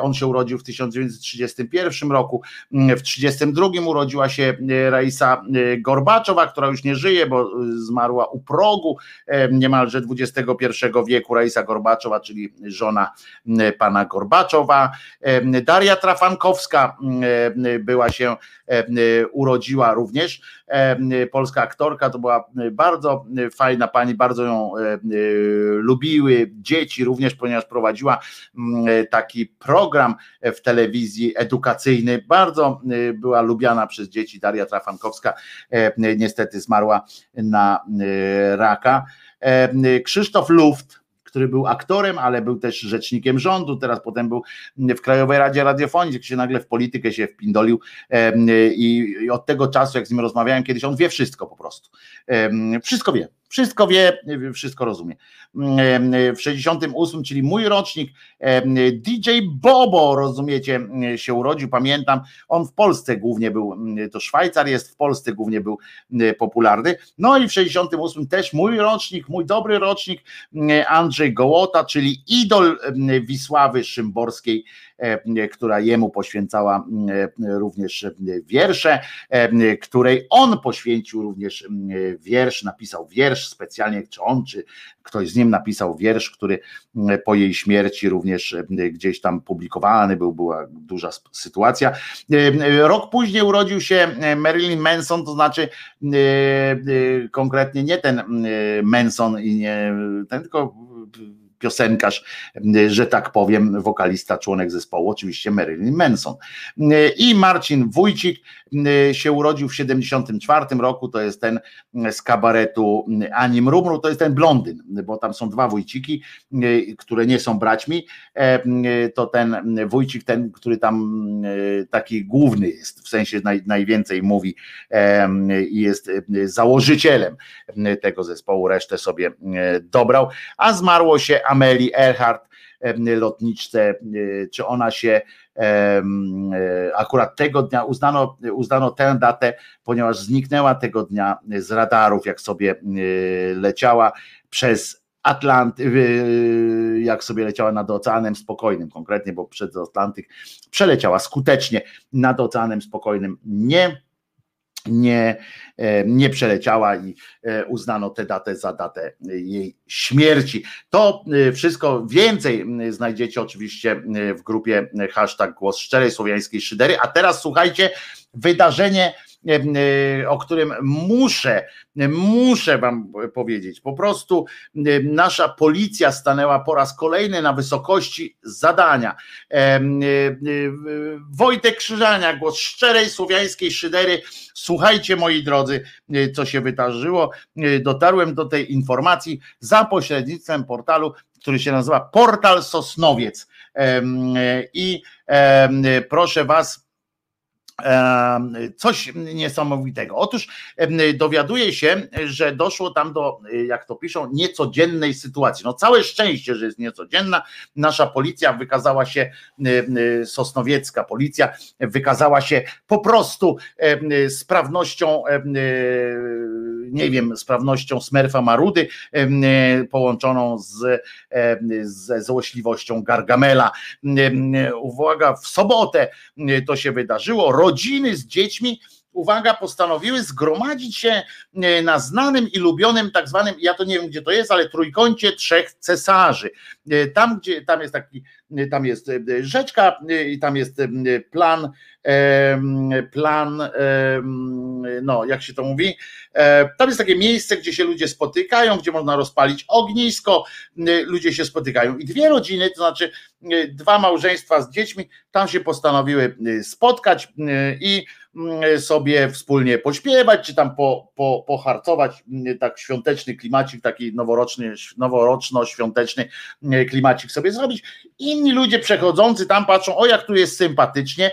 On się urodził w 1931 roku. W 1932 urodziła się Raisa Gorbaczowa, która już nie żyje, bo zmarła u progu niemalże XXI wieku. Raisa Gorbaczowa, czyli żona pana Gorbaczowa. Daria Trafankowska była się, urodziła również. Polska aktorka, to była bardzo fajna pani, bardzo ją e, lubiły, dzieci również, ponieważ prowadziła taki program w telewizji edukacyjny, bardzo była lubiana przez dzieci, Daria Trafankowska niestety zmarła na raka. Krzysztof Luft, który był aktorem, ale był też rzecznikiem rządu, teraz potem był w Krajowej Radzie Radiofonii, jak się nagle w politykę się wpindolił i od tego czasu, jak z nim rozmawiałem kiedyś, on wie wszystko po prostu. Wszystko wie. Wszystko wie, wszystko rozumie. W 68, czyli mój rocznik, DJ Bobo, rozumiecie, się urodził, pamiętam, on w Polsce głównie był, to Szwajcar jest, w Polsce głównie był popularny. No i w 68 też mój rocznik, mój dobry rocznik, Andrzej Gołota, czyli idol Wisławy Szymborskiej, która jemu poświęcała e, również wiersze, e, której on poświęcił również wiersz, napisał wiersz specjalnie, czy on, czy ktoś z nim napisał wiersz, który po jej śmierci również gdzieś tam publikowany był, była duża sytuacja. Rok później urodził się Marilyn Manson, to znaczy konkretnie nie ten Manson i nie ten, tylko piosenkarz, że tak powiem, wokalista, członek zespołu, oczywiście Marilyn Manson. I Marcin Wójcik się urodził w 74 roku, to jest ten z kabaretu Anim Rumru, to jest ten blondyn, bo tam są dwa Wójciki, które nie są braćmi, to ten Wójcik, ten, który tam taki główny jest, w sensie naj, najwięcej mówi i jest założycielem tego zespołu, resztę sobie dobrał, a zmarło się Ameli Earhart, lotniczce, czy ona się akurat tego dnia uznano, uznano tę datę, ponieważ zniknęła tego dnia z radarów, jak sobie leciała przez Atlanty, jak sobie leciała nad Oceanem Spokojnym, konkretnie, bo przez Atlantyk przeleciała skutecznie nad Oceanem Spokojnym. Nie nie, e, nie przeleciała i e, uznano tę datę za datę jej śmierci. To e, wszystko więcej znajdziecie oczywiście w grupie hashtag głos szczerej słowiańskiej szydery. A teraz słuchajcie, wydarzenie E, o którym muszę, muszę Wam powiedzieć. Po prostu nasza policja stanęła po raz kolejny na wysokości zadania. E, Wojtek Krzyżania, głos szczerej słowiańskiej szydery. Słuchajcie, moi drodzy, e, co się wydarzyło. Dotarłem do tej informacji za pośrednictwem portalu, który się nazywa Portal Sosnowiec. I proszę Was, coś niesamowitego. Otóż dowiaduje się, że doszło tam do, jak to piszą, niecodziennej sytuacji. No całe szczęście, że jest niecodzienna. Nasza policja wykazała się, sosnowiecka policja wykazała się po prostu sprawnością, nie wiem, sprawnością smerfa Marudy połączoną z, ze złośliwością Gargamela. Uwaga, w sobotę to się wydarzyło rodziny z dziećmi uwaga, postanowiły zgromadzić się e, na znanym i lubionym tak zwanym, ja to nie wiem gdzie to jest, ale trójkącie trzech cesarzy. E, tam, gdzie tam jest taki, tam jest rzeczka i tam jest plan, plan, no jak się to mówi, tam jest takie miejsce, gdzie się ludzie spotykają, gdzie można rozpalić ognisko, ludzie się spotykają i dwie rodziny, to znaczy dwa małżeństwa z dziećmi, tam się postanowiły spotkać i Mm, sobie wspólnie pośpiewać, czy tam po, po, poharcować, tak świąteczny klimacik, taki noworoczny, noworoczno-świąteczny klimacik sobie zrobić. Inni ludzie przechodzący tam patrzą, o jak tu jest sympatycznie,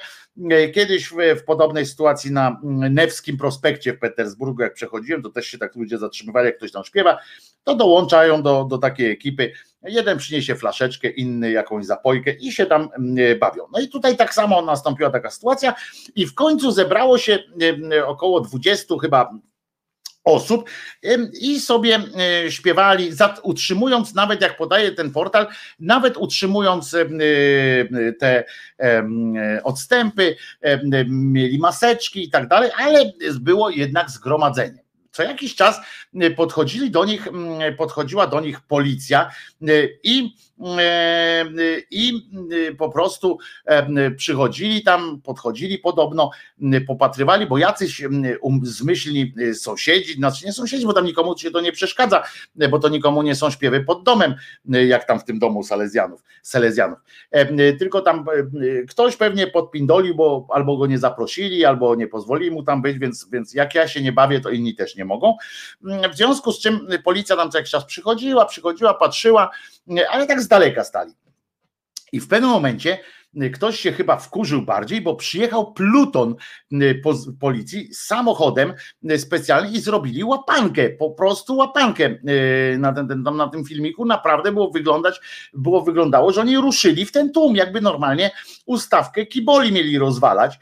Kiedyś w, podobnej sytuacji na Newskim Prospekcie w Petersburgu, jak przechodziłem, to też się tak ludzie zatrzymywali, jak ktoś tam śpiewa, to dołączają do, do takiej ekipy. Jeden przyniesie flaszeczkę, inny jakąś zapojkę i się tam mm, bawią. No i tutaj tak samo nastąpiła taka sytuacja i w końcu zebrało się mm, około 20 chyba osób i sobie e, śpiewali, utrzymując nawet jak podaje ten portal, nawet utrzymując e, te odstępy, mieli maseczki i tak dalej, ale było jednak zgromadzenie. Co jakiś czas e, podchodzili do nich, podchodziła do nich policja i E, i po prostu e, przychodzili tam, podchodzili podobno, popatrywali, bo jacyś um, zmyślni sąsiedzi, znaczy nie sąsiedzi, bo tam nikomu się to nie przeszkadza, bo to nikomu nie są śpiewy pod domem, jak tam w tym domu Salezjanów, Salezjanów. E, tylko tam ktoś pewnie podpindolił, bo albo go nie zaprosili, albo nie pozwolili mu tam być, więc, więc jak ja się nie bawię, to inni też nie mogą. W związku z czym policja tam co jakiś czas przychodziła, przychodziła, patrzyła, ale tak z daleka stali. I w pewnym momencie ktoś się chyba wkurzył bardziej, bo przyjechał pluton y, policji samochodem y, specjalnie i zrobili łapankę, po prostu łapankę na, ten, na tym filmiku. Naprawdę było wyglądać, było wyglądało, że oni ruszyli w ten tłum, jakby normalnie ustawkę kiboli mieli rozwalać.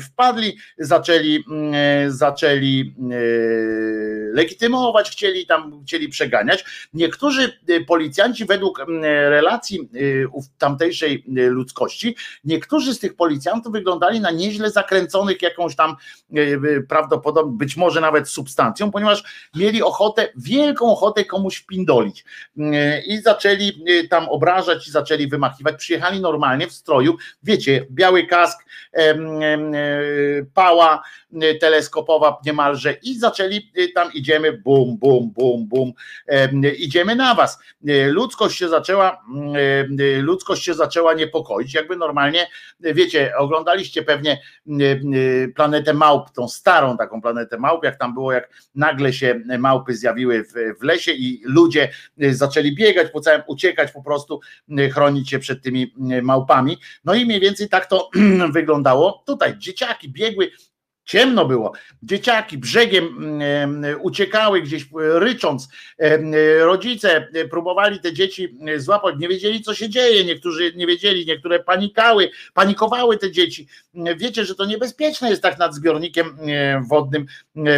Wpadli, zaczęli, zaczęli legitymować, chcieli tam, chcieli przeganiać. Niektórzy y, policjanci według relacji y, tamtejszej y, ludzkości, niektórzy z tych policjantów wyglądali na nieźle zakręconych jakąś tam prawdopodobnie, być może nawet substancją, ponieważ mieli ochotę, wielką ochotę komuś pindolić i zaczęli tam obrażać i zaczęli wymachiwać. Przyjechali normalnie w stroju, wiecie, biały kask, pała teleskopowa niemalże i zaczęli tam idziemy, bum, bum, bum, bum, idziemy na was. E, ludzkość się zaczęła, e, ludzkość się zaczęła niepokoić, jakby normalnie, wiecie, oglądaliście pewnie planetę małp, tą starą taką planetę małp, jak tam było, jak nagle się małpy zjawiły w, w lesie i ludzie e, zaczęli biegać po całym, uciekać po prostu, chronić się przed tymi małpami. No i mniej więcej tak to wyglądało. Tutaj dzieciaki biegły, ciemno było. Dzieciaki brzegiem mm, uciekały gdzieś rycząc. Rodzice próbowali te dzieci złapać, nie wiedzieli co się dzieje. Niektórzy nie wiedzieli, niektóre panikały, panikowały te dzieci. Wiecie, że to niebezpieczne jest tak nad zbiornikiem wodnym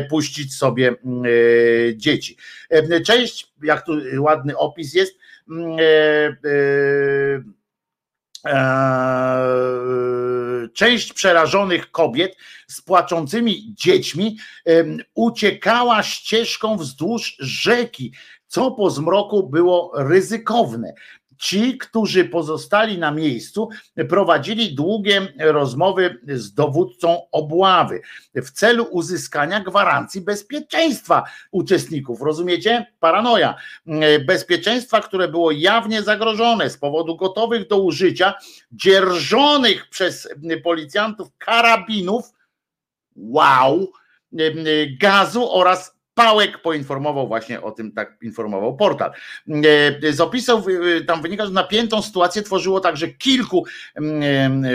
puścić sobie dzieci. Część, jak tu ładny opis jest, Eee, część przerażonych kobiet z płaczącymi dziećmi uciekała ścieżką wzdłuż rzeki, co po zmroku było ryzykowne. Ci, którzy pozostali na miejscu, prowadzili długie rozmowy z dowódcą obławy w celu uzyskania gwarancji bezpieczeństwa uczestników. Rozumiecie? Paranoja. Bezpieczeństwa, które było jawnie zagrożone z powodu gotowych do użycia, dzierżonych przez policjantów karabinów, wow, gazu oraz Pałek poinformował właśnie o tym, tak informował portal. E, z opisów e, tam wynika, że napiętą sytuację tworzyło także kilku mm, e,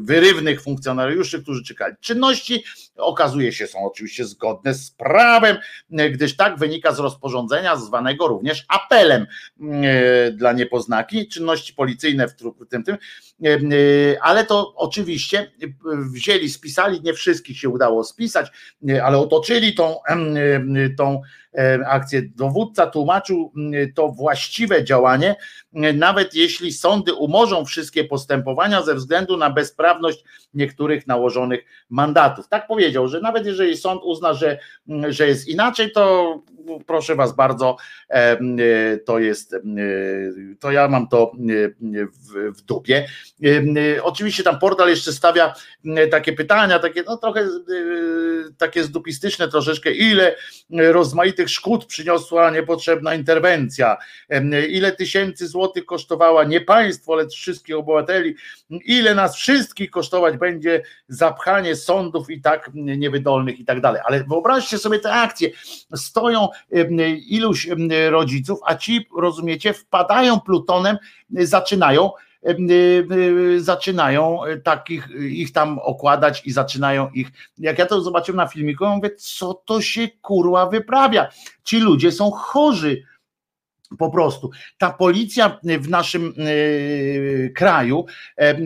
wyrywnych funkcjonariuszy, którzy czekali. Czynności okazuje się są oczywiście zgodne z prawem, gdyż tak wynika z rozporządzenia zwanego również apelem dla niepoznaki, czynności policyjne w tym, tym, ale to oczywiście wzięli, spisali, nie wszystkich się udało spisać, ale otoczyli tą tą akcję. Dowódca tłumaczył to właściwe działanie, nawet jeśli sądy umorzą wszystkie postępowania ze względu na bezprawność niektórych nałożonych mandatów. Tak powiedział, że nawet jeżeli sąd uzna, że, że jest inaczej, to proszę was bardzo, to jest, to ja mam to w, w dupie. Oczywiście tam portal jeszcze stawia takie pytania, takie no trochę takie zdupistyczne troszeczkę, ile rozmaitych szkód przyniosła niepotrzebna interwencja, ile tysięcy złotych kosztowała nie państwo, lecz wszystkich obywateli, ile nas wszystkich kosztować będzie zapchanie sądów i tak niewydolnych i tak dalej. Ale wyobraźcie sobie te akcje, stoją iluś rodziców, a ci, rozumiecie, wpadają plutonem, zaczynają zaczynają takich ich tam okładać i zaczynają ich, jak ja to zobaczyłem na filmiku, ja mówię, co to się kurwa wyprawia? Ci ludzie są chorzy po prostu ta policja w naszym e, kraju e,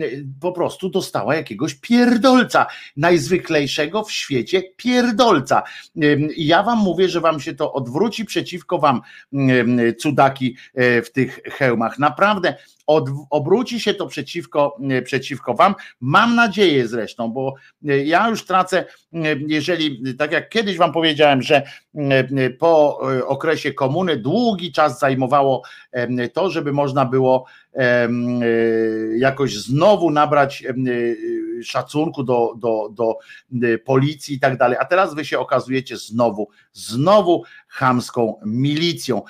po prostu dostała jakiegoś pierdolca, najzwyklejszego w świecie pierdolca. E, ja wam mówię, że wam się to odwróci przeciwko wam, cudaki w tych hełmach. Naprawdę od, obróci się to przeciwko, przeciwko Wam. Mam nadzieję zresztą, bo ja już tracę, jeżeli, tak jak kiedyś Wam powiedziałem, że po okresie komuny długi czas zajmowało to, żeby można było jakoś znowu nabrać szacunku do, do, do policji i tak dalej. A teraz wy się okazujecie znowu, znowu chamską milicją,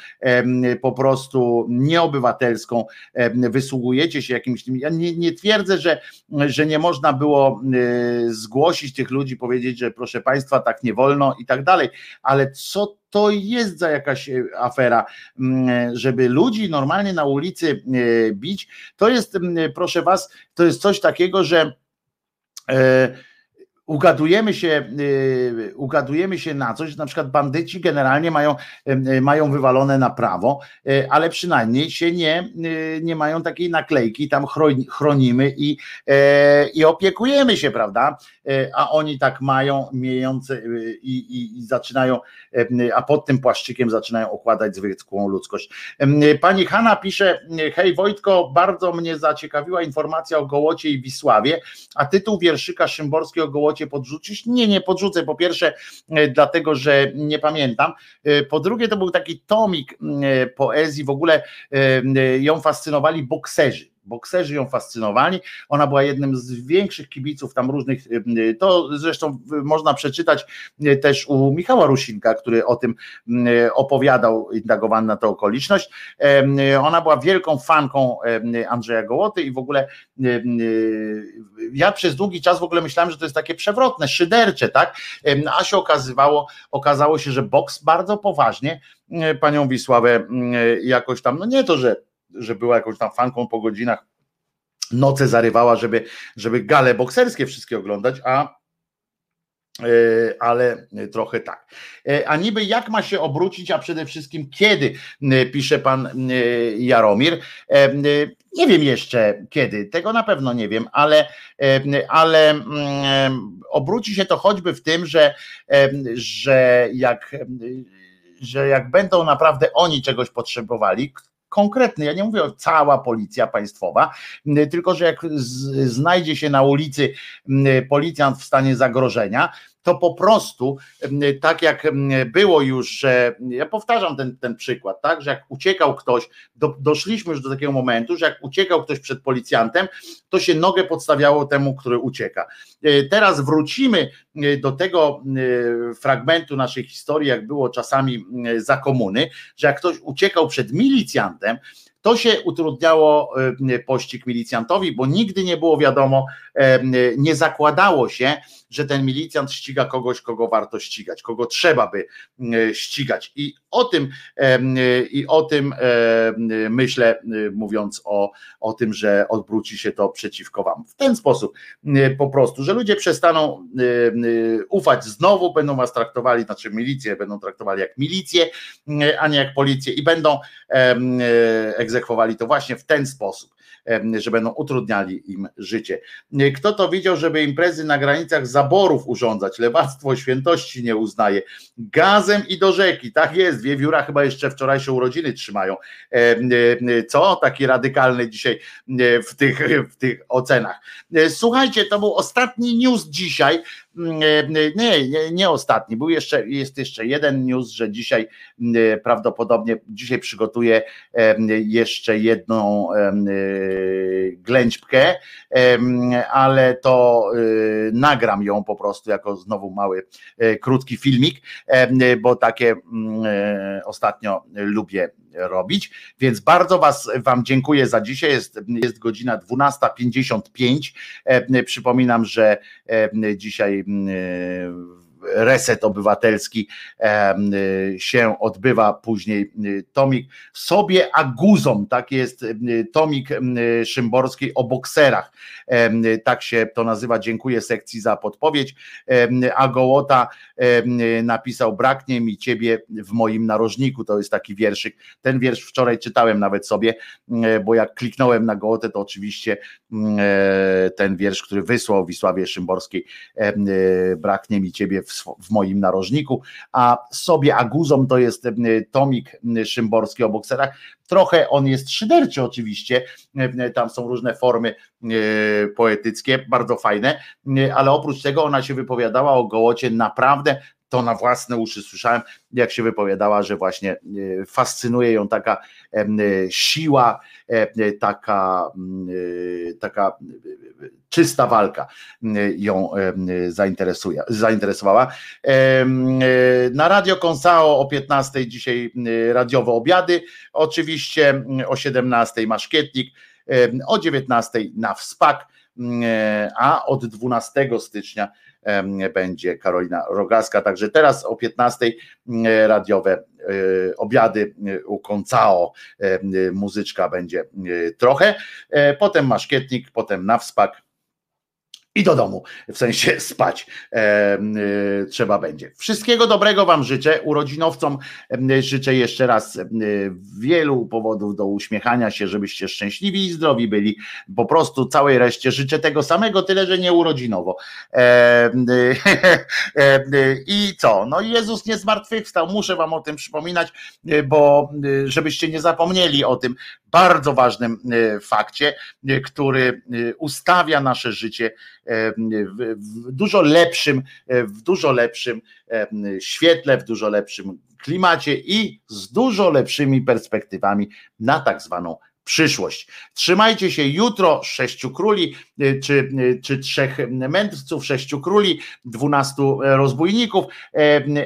po prostu nieobywatelską, wysługujecie się jakimś tym. Ja nie, nie twierdzę, że, że nie można było zgłosić tych ludzi, powiedzieć, że proszę Państwa, tak nie wolno i tak dalej, ale co to jest za jakaś afera, żeby ludzi normalnie na ulicy bić, to jest, proszę Was, to jest coś takiego, że e, ugadujemy się, y, ugadujemy się na coś, na przykład bandyci generalnie mają, y, mają wywalone na prawo, y, ale przynajmniej się nie, nie mają takiej naklejki, tam chronimy i, i opiekujemy się, prawda? A oni tak mają, miejące i, i, i zaczynają, a pod tym płaszczykiem zaczynają okładać zwykłą ludzkość. Pani Hanna pisze, hej Wojtko, bardzo mnie zaciekawiła informacja o Gołocie i Wisławie, a tytuł wierszyka Szymborskiego o Gołocie podrzucić? Nie, nie podrzucę. Po pierwsze, e, dlatego, że nie pamiętam. E, po drugie, to był taki tomik e, poezji, w ogóle ją fascynowali bokserzy Bokserzy ją fascynowali. Ona była jednym z większych kibiców tam różnych. To zresztą można przeczytać też u Michała Rusinka, który o tym opowiadał, indagowany na tę okoliczność. Ona była wielką fanką Andrzeja Gołoty i w ogóle ja przez długi czas w ogóle myślałem, że to jest takie przewrotne, szydercze, tak? A się okazywało, okazało się, że boks bardzo poważnie panią Wisławę jakoś tam, no nie to, że że była jakąś tam fanką po godzinach, noce zarywała, żeby, żeby gale bokserskie wszystkie oglądać, a ale trochę tak. A niby jak ma się obrócić, a przede wszystkim kiedy, pisze pan Jaromir. Nie wiem jeszcze kiedy, tego na pewno nie wiem, ale, ale obróci się to choćby w tym, że, że jak że jak będą naprawdę oni czegoś potrzebowali, konkretny, ja nie mówię o cała policja państwowa, tylko że jak znajdzie się na ulicy policjant w stanie zagrożenia, to po prostu tak jak było już, że ja powtarzam ten, ten przykład, tak, że jak uciekał ktoś, do, doszliśmy już do takiego momentu, że jak uciekał ktoś przed policjantem, to się nogę podstawiało temu, który ucieka. E, teraz wrócimy e, do tego e, fragmentu naszej historii, jak było czasami za komuny, że jak ktoś uciekał przed milicjantem, to się utrudniało pościg milicjantowi, bo nigdy nie było wiadomo, nie zakładało się, że ten milicjant ściga kogoś, kogo warto ścigać, kogo trzeba by e, ścigać. I o tym, i o tym myślę, mówiąc o, o tym, że odwróci się to przeciwko Wam. W ten sposób po prostu, że ludzie przestaną ufać znowu, będą Was traktowali, znaczy milicję będą traktowali jak milicję, a nie jak policję i będą egzekwowali to właśnie w ten sposób że będą utrudniali im życie. Kto to widział, żeby imprezy na granicach zaborów urządzać? Lewactwo świętości nie uznaje. Gazem i do rzeki, tak jest. Wiewióra chyba jeszcze wczorajsze urodziny trzymają. Co? Taki radykalny dzisiaj w tych, w tych ocenach. Słuchajcie, to był ostatni news dzisiaj. Nie, nie, nie ostatni. Był jeszcze, jest jeszcze jeden news, że dzisiaj prawdopodobnie dzisiaj przygotuję jeszcze jedną ględźbkę, ale to nagram ją po prostu jako znowu mały, e, krótki filmik, bo takie mm, e, ostatnio lubię robić. Więc bardzo was, wam dziękuję za dzisiaj. Jest, jest godzina 12.55. Przypominam, że dzisiaj reset obywatelski się odbywa później tomik. Sobie aguzom, tak jest tomik Szymborskiej o bokserach, tak się to nazywa, dziękuję sekcji za podpowiedź, a Gołota napisał braknie mi ciebie w moim narożniku, to jest taki wierszyk, ten wiersz wczoraj czytałem nawet sobie, bo jak kliknąłem na Gołotę, to oczywiście ten wiersz, który wysłał Wisławie Szymborskiej, braknie mi ciebie w moim narożniku, a sobie aguzom to jest tomik szymborski o bokserach. Trochę on jest szyderczy oczywiście, tam są różne formy poetyckie, bardzo fajne, ale oprócz tego ona się wypowiadała o gołocie naprawdę to na własne uszy słyszałem, jak się wypowiadała, że właśnie e, fascynuje ją taka siła, taka, e, taka czysta walka ją zainteresuje, zainteresowała. Na Radio Konsao o 15 dzisiaj radiowe obiady, oczywiście o 17 maszkietnik, o 19 na wspak, a od 12 stycznia będzie Karolina Rogaska. Także teraz o 15 radiowe e, obiady e, u Koncao. Muzyczka będzie e, trochę. Potem maszkietnik, potem na wspak i do domu, w sensie spać e, trzeba będzie. Wszystkiego dobrego Wam życzę, urodzinowcom e, życzę jeszcze raz e, wielu powodów do uśmiechania się, żebyście szczęśliwi i zdrowi byli. Po prostu całej reszcie życzę tego samego, tyle że nie urodzinowo. E, I co? No Jezus nie zmartwychwstał, muszę Wam o tym przypominać, bo żebyście nie zapomnieli o tym bardzo ważnym fakcie, który ustawia nasze życie w dużo lepszym, w dużo lepszym świetle, w dużo lepszym klimacie i z dużo lepszymi perspektywami na tak zwaną przyszłość. Trzymajcie się jutro sześciu króli, czy, czy trzech mędrców, sześciu króli, dwunastu rozbójników,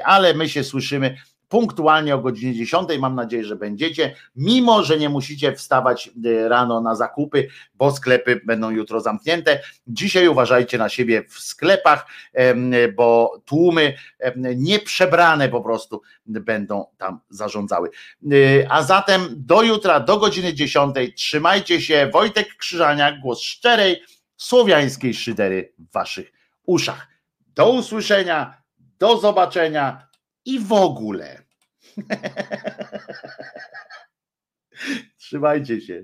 ale my się słyszymy punktualnie o godzinie 10. Mam nadzieję, że będziecie, mimo że nie musicie wstawać e, rano na zakupy, bo sklepy będą jutro zamknięte. Dzisiaj uważajcie na siebie w sklepach, bo tłumy nieprzebrane po prostu będą tam zarządzały. E, a zatem do jutra, do godziny 10. Trzymajcie się. Wojtek Krzyżania, głos szczerej, słowiańskiej szydery w waszych uszach. Do usłyszenia, do zobaczenia i w ogóle. Trzymajcie się.